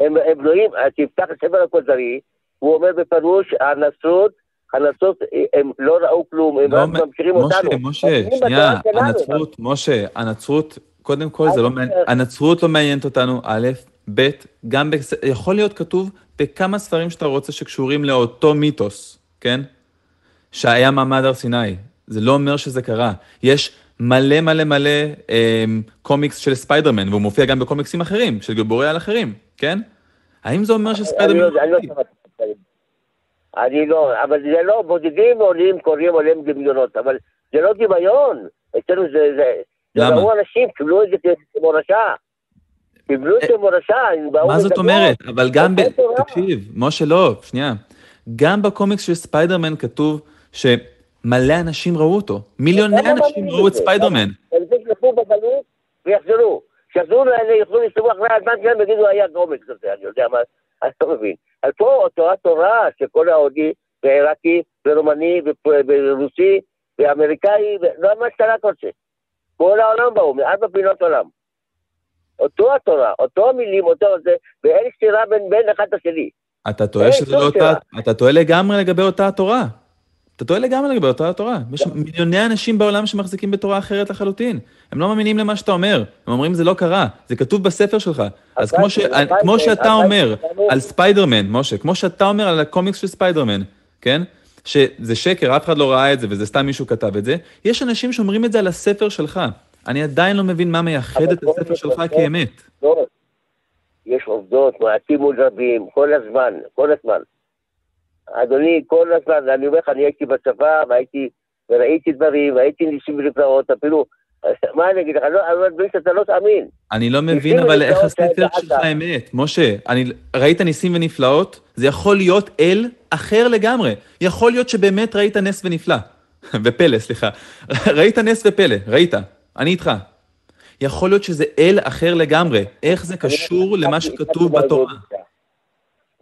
Speaker 5: מוחמד, הם בנויים, תפתח את ספר הכוזרי, הוא אומר בפירוש, הנצרות, הנצרות, הם לא ראו כלום, הם לא רק ממשיכים אותנו.
Speaker 2: משה, משה, שנייה, הנצרות, משה, הנצרות קודם כל, זה לא מעניין, הנצרות לא מעניינת אותנו, א', ב', גם, יכול להיות כתוב בכמה ספרים שאתה רוצה שקשורים לאותו מיתוס, כן? שהיה מעמד הר סיני. זה לא אומר שזה קרה. יש מלא מלא מלא אה, קומיקס של ספיידרמן, והוא מופיע גם בקומיקסים אחרים, של גיבורי על אחרים, כן? האם זה אומר שספיידרמן...
Speaker 5: לא- אני לא. אני לא, אבל זה לא, בודדים עולים, קוראים עולים דמיונות, אבל זה לא דמיון. אצלנו זה, זה, זה
Speaker 2: למה?
Speaker 5: ראו אנשים, קיבלו את זה כמורשה. קיבלו את זה כמורשה, הם באו
Speaker 2: מה זאת. אומרת? אבל גם ב... תקשיב, משה, לא, שנייה. גם בקומיקס של ספיידרמן כתוב שמלא אנשים ראו אותו. מיליוני
Speaker 5: למה
Speaker 2: אנשים ראו את? ספיידרמן.
Speaker 5: הם ישלחו בגלות ויחזרו. כשיחזרו לאלה, יוכלו להסתובב אחרי הזמן שלהם ויגידו, היה קומיקס הזה, אני יודע מה, אז אתה מבין. אז פה אותה תורה שכל ההודי ועיראקי ורומני ורוסי ואמריקאי, לא מה שאתה רק רוצה. כל העולם באו, מארבע פינות עולם. אותו התורה, אותו המילים, אותו זה, ואין סתירה בין בין אחד לשני.
Speaker 2: אתה טועה שזה לא אותה... אתה טועה לגמרי לגבי אותה התורה. אתה טועה לגמרי לגבי אותה התורה. יש מיליוני אנשים בעולם שמחזיקים בתורה אחרת לחלוטין. הם לא מאמינים למה שאתה אומר. הם אומרים זה לא קרה, זה כתוב בספר שלך. אז כמו ש- כמו שאתה אומר. על ספיידרמן, משה, כמו שאתה אומר על הקומיקס של ספיידרמן, כן? שזה שקר, אף אחד לא ראה את זה וזה סתם מישהו כתב את זה, יש אנשים שאומרים את זה על הספר שלך. אני עדיין לא מבין מה מייחד את הספר שלך כאמת.
Speaker 5: יש עובדות, מעטים מול רבים, כל הזמן, כל הזמן. אדוני, כל הזמן, אני אומר לך, אני הייתי בצבא, והייתי, וראיתי דברים, והייתי ניסים ונפלאות, אפילו, מה אני אגיד לך, לא, אומר שאתה לא תאמין.
Speaker 2: אני לא מבין אבל איך הספר. שלך אמת. משה, אני, ראית ניסים ונפלאות? זה יכול להיות אל אחר לגמרי. יכול להיות שבאמת ראית נס ונפלא. [laughs] ופלא, סליחה. [laughs] ראית נס ופלא, ראית. אני איתך. יכול להיות שזה אל אחר לגמרי. איך זה קשור למה שכתוב בתורה?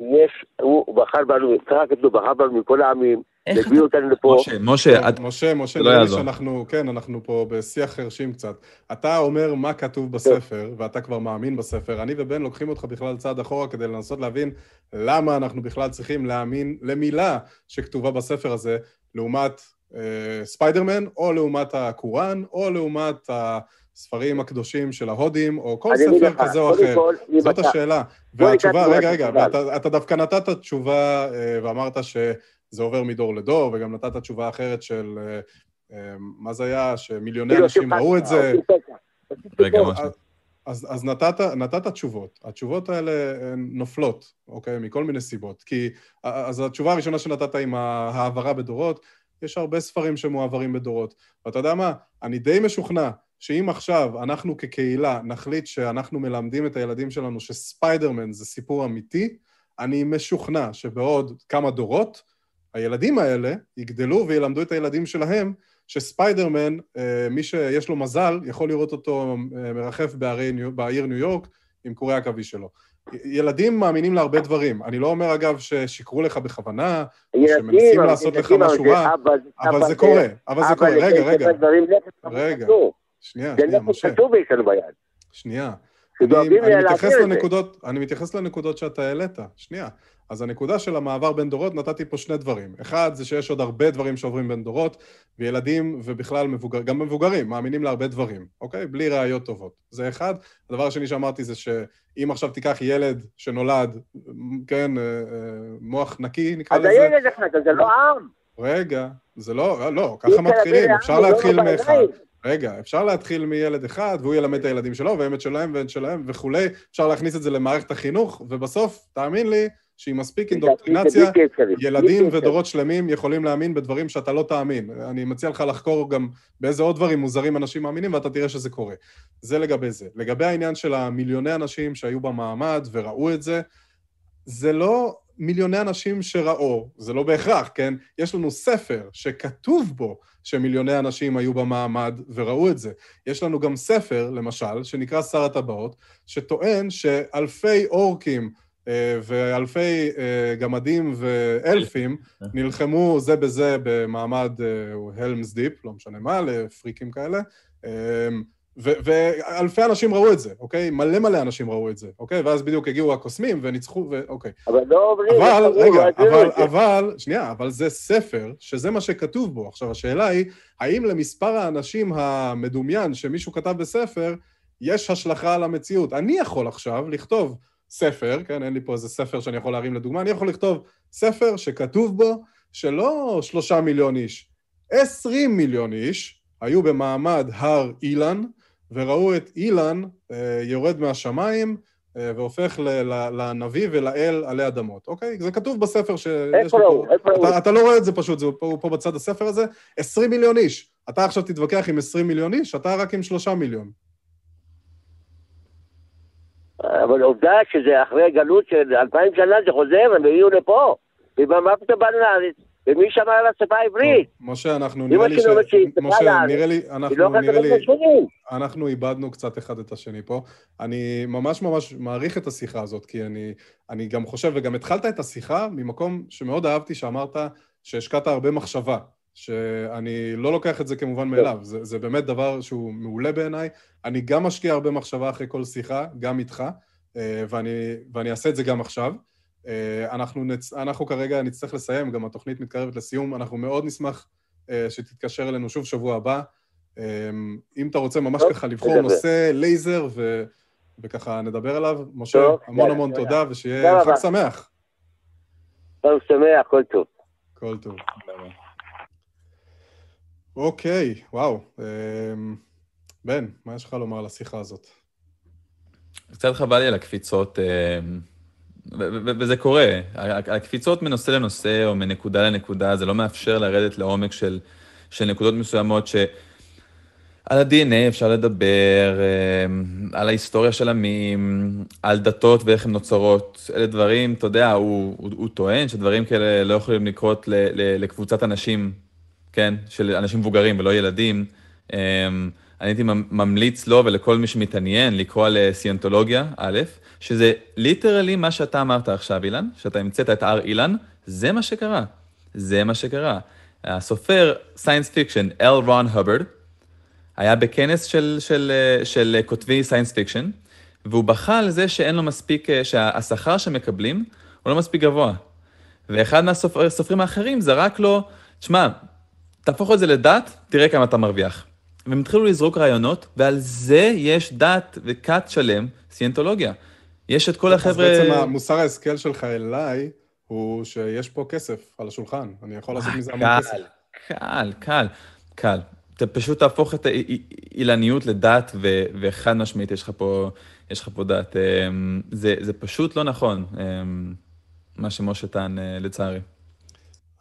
Speaker 5: יש, הוא בחר בנו, ככה כתוב, בחר בנו מכל העמים, הביא אותנו לפה.
Speaker 2: משה, משה, את-
Speaker 1: משה, משה,
Speaker 2: זה לא
Speaker 1: נראה לי
Speaker 2: יעזור.
Speaker 1: שאנחנו, כן, אנחנו פה בשיח חרשים קצת. אתה אומר מה כתוב בספר, ואתה כבר מאמין בספר. אני ובן לוקחים אותך בכלל צעד אחורה כדי לנסות להבין למה אנחנו בכלל צריכים להאמין למילה שכתובה בספר הזה, לעומת אה, ספיידרמן, או לעומת הקוראן, או לעומת הספרים הקדושים של ההודים, או כל ספר
Speaker 5: לך,
Speaker 1: כזה או אחר.
Speaker 5: כל,
Speaker 1: זאת
Speaker 5: אתה-
Speaker 1: השאלה. והתשובה, רגע, רגע. ואתה אתה דווקא נתת תשובה אה, ואמרת שזה עובר מדור לדור, וגם נתת תשובה אחרת של, אה, אה, מה זה היה, שמיליוני
Speaker 5: כאילו,
Speaker 1: אנשים ראו את זה.
Speaker 2: רגע,
Speaker 5: עושים
Speaker 2: משה.
Speaker 1: אז, אז נתת, נתת תשובות. התשובות האלה נופלות, אוקיי? מכל מיני סיבות. כי, אז התשובה הראשונה שנתת עם ההעברה בדורות, יש הרבה ספרים שמועברים בדורות. ואתה יודע מה? אני די משוכנע שאם עכשיו אנחנו כקהילה נחליט שאנחנו מלמדים את הילדים שלנו שספיידרמן זה סיפור אמיתי, אני משוכנע שבעוד כמה דורות, הילדים האלה יגדלו וילמדו את הילדים שלהם שספיידרמן, אה, מי שיש לו מזל, יכול לראות אותו אה, מרחף בערי, ניו- בעיר ניו יורק עם קורי העכביש שלו. ילדים מאמינים להרבה דברים. אני לא אומר, אגב, ששיקרו לך בכוונה, או שמנסים לעשות לך משהו רע, אבל זה קורה, אבל זה קורה. רגע, רגע,
Speaker 5: דברים, נכס
Speaker 1: רגע. שנייה, שנייה,
Speaker 5: נכס
Speaker 1: משה.
Speaker 5: כתוב לנו ביד.
Speaker 1: שנייה. אני, אני, מתייחס. לנקודות, אני מתייחס לנקודות שאתה העלית. שנייה. אז הנקודה של המעבר בין דורות, נתתי פה שני דברים. אחד, זה שיש עוד הרבה דברים שעוברים בין דורות, וילדים ובכלל מבוגר, גם מבוגרים מאמינים להרבה דברים, אוקיי? בלי ראיות טובות. זה אחד. הדבר השני שאמרתי זה שאם עכשיו תיקח ילד שנולד, כן, אה, אה, מוח נקי, נקרא
Speaker 5: אז
Speaker 1: לזה,
Speaker 5: הילד אחד, אז זה לא עם.
Speaker 1: רגע, זה לא, לא,
Speaker 5: אי
Speaker 1: ככה מתחילים, אפשר
Speaker 5: לעם,
Speaker 1: להתחיל
Speaker 5: לא
Speaker 1: מאחד. רגע, אפשר להתחיל מילד אחד, והוא ילמד את הילדים שלו, והם את שלהם ואת שלהם וכולי, אפשר להכניס את זה למערכת החינוך, ובסוף, תאמין לי, שעם מספיק אינדוקטרינציה. ילדים. ודורות שלמים יכולים להאמין בדברים שאתה לא תאמין. אני מציע לך לחקור גם באיזה עוד דברים מוזרים אנשים מאמינים, ואתה תראה שזה קורה. זה לגבי זה. לגבי העניין של המיליוני אנשים שהיו במעמד וראו את זה, זה לא מיליוני אנשים שראו, זה לא בהכרח, כן? יש לנו ספר שכתוב בו שמיליוני אנשים היו במעמד וראו את זה. יש לנו גם ספר, למשל, שנקרא שר הטבעות, שטוען שאלפי אורקים אה, ואלפי אה, גמדים ואלפים נלחמו זה בזה במעמד הלמס דיפ, לא משנה מה, לפריקים כאלה. ואלפי אנשים ראו את זה, אוקיי? מלא מלא אנשים ראו את זה, אוקיי? ואז בדיוק הגיעו הקוסמים וניצחו, ואוקיי.
Speaker 5: אבל לא
Speaker 1: אבל,
Speaker 5: לא
Speaker 1: רגע,
Speaker 5: לא
Speaker 1: אבל. אבל, שנייה, אבל זה ספר, שזה מה שכתוב בו. עכשיו, השאלה היא, האם למספר האנשים המדומיין שמישהו כתב בספר, יש השלכה על המציאות? אני יכול עכשיו לכתוב ספר, כן, אין לי פה איזה ספר שאני יכול להרים לדוגמה, אני יכול לכתוב ספר שכתוב בו שלא שלושה מיליון איש, עשרים מיליון איש היו במעמד הר אילן, וראו את אילן אה, יורד מהשמיים אה, והופך לנביא ולאל עלי אדמות, אוקיי? זה כתוב בספר ש...
Speaker 5: איפה הוא? איפה הוא?
Speaker 1: אתה, לא רואה את זה פשוט, זה פה, פה בצד הספר הזה. 20 מיליון איש. אתה עכשיו תתווכח עם 20 מיליון איש, אתה רק עם 3 מיליון.
Speaker 5: אבל עובדה שזה אחרי גלות של אלפיים שנה זה חוזר, הם הגיעו לפה. ומה פתאום באנו לארץ? ומי שמר על השפה העברית?
Speaker 1: משה, אנחנו נראה לי ש... משה, נראה לי, אנחנו
Speaker 5: לא
Speaker 1: נראה לי... אנחנו איבדנו קצת אחד את השני פה. אני ממש ממש מעריך את השיחה הזאת, כי אני, אני גם חושב, וגם התחלת את השיחה ממקום שמאוד אהבתי, שאמרת שהשקעת הרבה מחשבה. שאני לא לוקח את זה כמובן מאליו, זה, זה באמת דבר שהוא מעולה בעיניי. אני גם משקיע הרבה מחשבה אחרי כל שיחה, גם איתך, אה, ואני, ואני אעשה את זה גם עכשיו. אה, אנחנו, נצ... אנחנו כרגע נצטרך לסיים, גם התוכנית מתקרבת לסיום, אנחנו מאוד נשמח אה, שתתקשר אלינו שוב שבוע הבא. אם אתה רוצה ממש ככה לבחור נושא לייזר ו... וככה נדבר עליו. משה, המון המון תודה, ושיהיה חג שמח.
Speaker 5: חג שמח, כל טוב.
Speaker 1: כל טוב. אוקיי, וואו. אמ, בן, מה יש לך לומר על השיחה הזאת?
Speaker 2: קצת חבל לי על הקפיצות, אמ, וזה קורה. הקפיצות מנושא לנושא או מנקודה לנקודה, זה לא מאפשר לרדת לעומק של, של נקודות מסוימות ש... על ה-DNA אפשר לדבר, אמ, על ההיסטוריה של עמים, על דתות ואיך הן נוצרות. אלה דברים, אתה יודע, הוא, הוא, הוא טוען שדברים כאלה לא יכולים לקרות לקבוצת אנשים כן, של אנשים מבוגרים ולא ילדים. אני הייתי ממליץ לו ולכל מי שמתעניין לקרוא על סיינטולוגיה, א', שזה literally מה שאתה אמרת עכשיו, אילן, שאתה המצאת את הר אילן, זה מה שקרה. זה מה שקרה. הסופר science fiction, אל רון הברד, היה בכנס של, של, של כותבי science fiction, והוא בכה על זה שאין לו מספיק, שהשכר שמקבלים הוא לא מספיק גבוה. ואחד מהסופרים האחרים זרק לו, תשמע, תהפוך את זה לדת, תראה כמה אתה מרוויח. והם התחילו לזרוק רעיונות, ועל זה יש דת וכת שלם, סיינטולוגיה. יש את כל החבר'ה...
Speaker 1: אז בעצם המוסר ההשכל שלך אליי, הוא שיש פה כסף על השולחן. אני יכול לעשות מזה המון כסף.
Speaker 2: קל, קל, קל. אתה פשוט תהפוך את האילניות לדת, וחד משמעית יש לך פה, יש לך פה דת. אמ, זה, זה פשוט לא נכון, אמ, מה שמשה טען, אה, לצערי.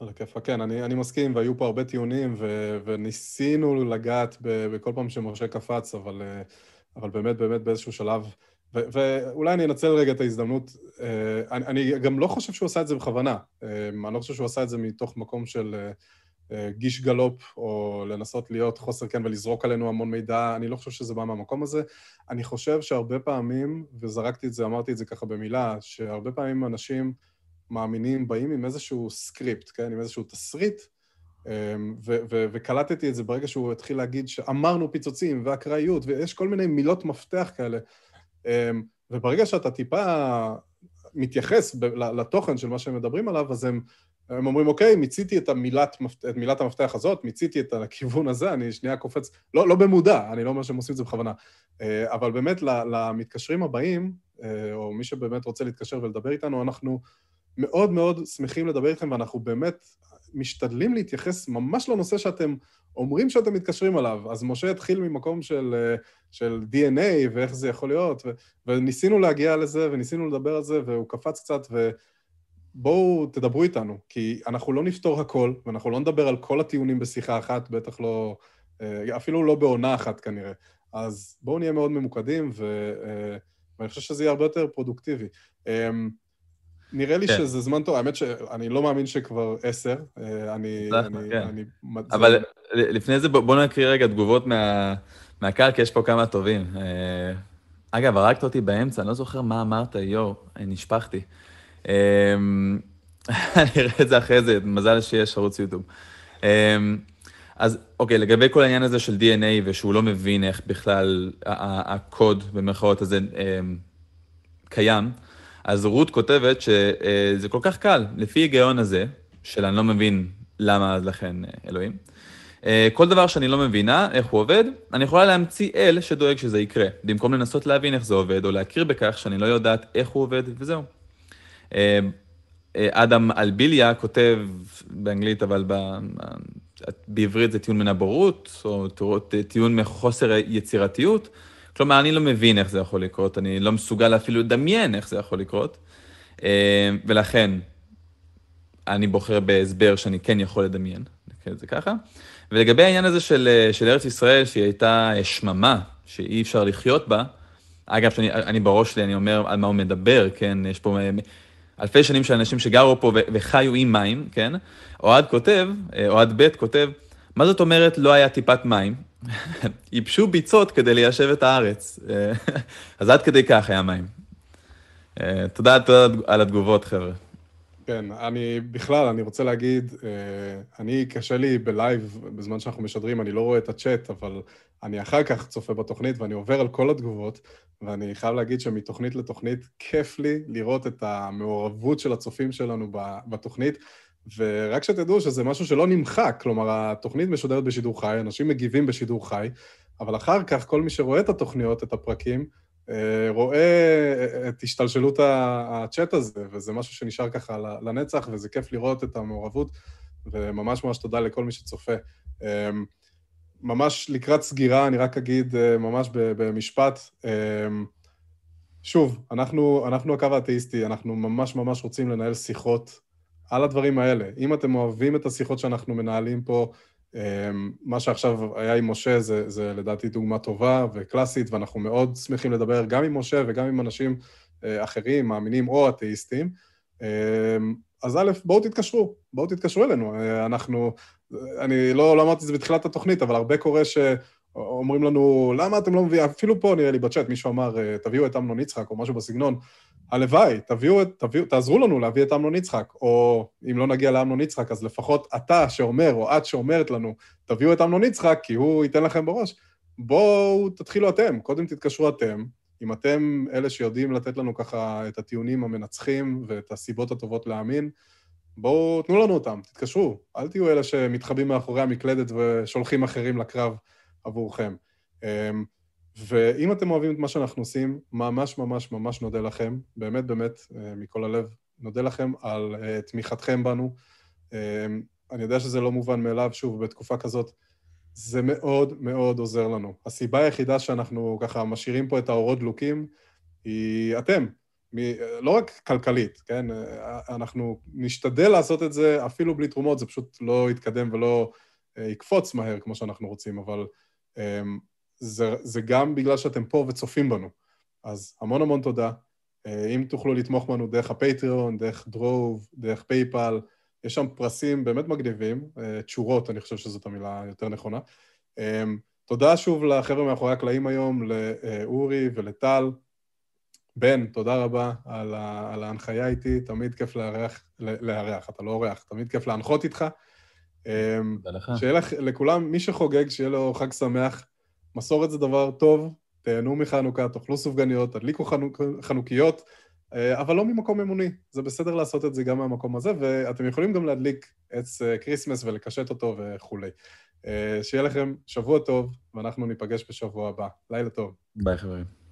Speaker 1: על הכיפה, כן, אני, אני מסכים, והיו פה הרבה טיעונים, ו, וניסינו לגעת בכל פעם שמשה קפץ, אבל, אה, אבל באמת, באמת באיזשהו שלב, ו, ואולי אני אנצל רגע את ההזדמנות, אה, אני, אני גם לא חושב שהוא עשה את זה בכוונה, אה, אני לא חושב שהוא עשה את זה מתוך מקום של גיש גלופ, או לנסות להיות חוסר כן ולזרוק עלינו המון מידע, אני לא חושב שזה בא מהמקום הזה. אני חושב שהרבה פעמים, וזרקתי את זה, אמרתי את זה ככה במילה, שהרבה פעמים אנשים, מאמינים באים עם איזשהו סקריפט, כן? עם איזשהו תסריט, אמ, ו- ו- וקלטתי את זה ברגע שהוא התחיל להגיד שאמרנו פיצוצים ואקראיות, ויש כל מיני מילות מפתח כאלה. אמ, וברגע שאתה טיפה מתייחס ב- לתוכן של מה שהם מדברים עליו, אז הם, הם אומרים, אוקיי, מיציתי את, המילת, את מילת המפתח הזאת, מיציתי את הכיוון הזה, אני שנייה קופץ, לא, לא במודע, אני לא אומר שהם עושים את זה בכוונה, אה, אבל באמת למתקשרים הבאים, אה, או מי שבאמת רוצה להתקשר ולדבר איתנו, אנחנו מאוד מאוד שמחים לדבר איתכם, ואנחנו באמת משתדלים להתייחס ממש לנושא שאתם אומרים שאתם מתקשרים עליו. אז משה התחיל ממקום של, של DNA ואיך זה יכול להיות, ו, וניסינו להגיע לזה, וניסינו לדבר על זה, והוא קפץ קצת, ובואו תדברו איתנו, כי אנחנו לא נפתור הכל, ואנחנו לא נדבר על כל הטיעונים בשיחה אחת, בטח לא, אה, אפילו לא בעונה אחת כנראה. אז בואו נהיה מאוד ממוקדים, ו, אה, ואני חושב שזה יהיה הרבה יותר פרודוקטיבי. נראה לי כן. שזה זמן טוב, האמת שאני לא מאמין שכבר עשר, אה, אני... אני,
Speaker 2: כן. אני אבל. לפני זה בוא נקריא רגע תגובות מה, מהקהל, כי יש פה כמה טובים. אה, אגב, הרגת אותי באמצע, אני לא זוכר מה אמרת, יואו, נשפכתי. אה, [laughs] אני אראה את זה אחרי זה, מזל שיש ערוץ יוטיוב. אז אוקיי, לגבי כל העניין הזה של DNA, ושהוא לא מבין איך בכלל הקוד, במרכאות הזה, קיים, אז רות כותבת שזה כל כך קל, לפי היגיון הזה, של אני לא מבין למה אז לכן אה, אלוהים. אה, כל דבר שאני לא מבינה איך הוא עובד, אני יכולה להמציא אל שדואג שזה יקרה, במקום לנסות להבין איך זה עובד, או להכיר בכך שאני לא יודעת איך הוא עובד, וזהו. אה, אדם אלביליה כותב באנגלית, אבל בעברית זה טיעון מן הבורות, או טיעון מחוסר יצירתיות. כלומר, אני לא מבין איך זה יכול לקרות, אני לא מסוגל אפילו לדמיין איך זה יכול לקרות, אה, ולכן אני בוחר בהסבר שאני כן יכול לדמיין, זה ככה. ולגבי העניין הזה של, של ארץ ישראל, שהיא הייתה שממה, שאי אפשר לחיות בה, אגב, שאני, אני בראש שלי, אני אומר על מה הוא מדבר, כן? יש פה אלפי שנים של אנשים שגרו פה וחיו עם מים, כן? אוהד כותב, אוהד ב' כותב, מה זאת אומרת לא היה טיפת מים? [laughs] ייבשו ביצות כדי ליישב את הארץ. [laughs] אז עד כדי כך היה מים. תודה, תודה על התגובות, חבר'ה.
Speaker 1: כן, אני בכלל, אני רוצה להגיד, אני, קשה לי בלייב, בזמן שאנחנו משדרים, אני לא רואה את הצ'אט, אבל אני אחר כך צופה בתוכנית ואני עובר על כל התגובות, ואני חייב להגיד שמתוכנית לתוכנית, כיף לי לראות את המעורבות של הצופים שלנו בתוכנית, ורק שתדעו שזה משהו שלא נמחק, כלומר, התוכנית משודרת בשידור חי, אנשים מגיבים בשידור חי, אבל אחר כך, כל מי שרואה את התוכניות, את הפרקים, אה, רואה את השתלשלות הצ'אט הזה, וזה משהו שנשאר ככה לנצח, וזה כיף לראות את המעורבות, וממש ממש תודה לכל מי שצופה. אמ, ממש לקראת סגירה, אני רק אגיד אה, ממש במשפט, אמ, שוב, אנחנו, אנחנו הקו האתאיסטי, אנחנו ממש ממש רוצים לנהל שיחות על הדברים האלה. אם אתם אוהבים את השיחות שאנחנו מנהלים פה, אמ, מה שעכשיו היה עם משה זה, זה לדעתי דוגמה טובה וקלאסית, ואנחנו מאוד שמחים לדבר גם עם משה וגם עם אנשים אה, אחרים, מאמינים או אתאיסטים. אמ, אז א', בואו תתקשרו, בואו תתקשרו אלינו. אה, אנחנו, אני לא, לא אמרתי את זה בתחילת התוכנית, אבל הרבה קורה שאומרים לנו, למה אתם לא מביאים, אפילו פה נראה לי בצ'אט, מישהו אמר, אה, תביאו את אמנון יצחק או משהו בסגנון. הלוואי, תביאו, תביאו, תעזרו לנו להביא את אמנון יצחק, או אם לא נגיע לאמנון יצחק, אז לפחות אתה שאומר, או את שאומרת לנו, תביאו את אמנון יצחק, כי הוא ייתן לכם בראש. בואו תתחילו אתם, קודם תתקשרו אתם. אם אתם אלה שיודעים לתת לנו ככה את הטיעונים המנצחים ואת הסיבות הטובות להאמין, בואו תנו לנו אותם, תתקשרו. אל תהיו אלה שמתחבאים מאחורי המקלדת ושולחים אחרים לקרב עבורכם. אמ, ואם אתם אוהבים את מה שאנחנו עושים, ממש ממש ממש נודה לכם, באמת באמת, אה, מכל הלב, נודה לכם על uh, תמיכתכם בנו. Uh, אני יודע שזה לא מובן מאליו, שוב, בתקופה כזאת, זה מאוד מאוד עוזר לנו. הסיבה היחידה שאנחנו ככה משאירים פה את האורות דלוקים היא אתם. מ, לא רק כלכלית, כן? אנחנו נשתדל לעשות את זה אפילו בלי תרומות, זה פשוט לא יתקדם ולא יקפוץ מהר כמו שאנחנו רוצים, אבל זה, זה גם בגלל שאתם פה וצופים בנו. אז המון המון תודה. אה, אם תוכלו לתמוך בנו דרך הפטריון, דרך דרוב, דרך פייפל, יש שם פרסים באמת מגניבים, אה, תשורות, אני חושב שזאת המילה היותר נכונה. אה, תודה שוב לחבר'ה מאחורי הקלעים היום, לאורי ולטל. בן, תודה רבה על, ה, על ההנחיה איתי, תמיד כיף לארח, לארח, אתה לא אורח, תמיד כיף להנחות איתך. לך. שיהיה לך, לכולם, מי שחוגג, שיהיה לו חג שמח. מסורת זה דבר טוב, תהנו מחנוכה, תאכלו סופגניות, תדליקו חנוכ... חנוכיות, אה, אבל לא ממקום אמוני. זה בסדר לעשות את זה גם מהמקום הזה, ואתם יכולים גם להדליק עץ אה, Christmas ולקשט אותו וכולי. אה, שיהיה לכם שבוע טוב, ואנחנו ניפגש בשבוע הבא. לילה טוב.
Speaker 2: ביי, חברים.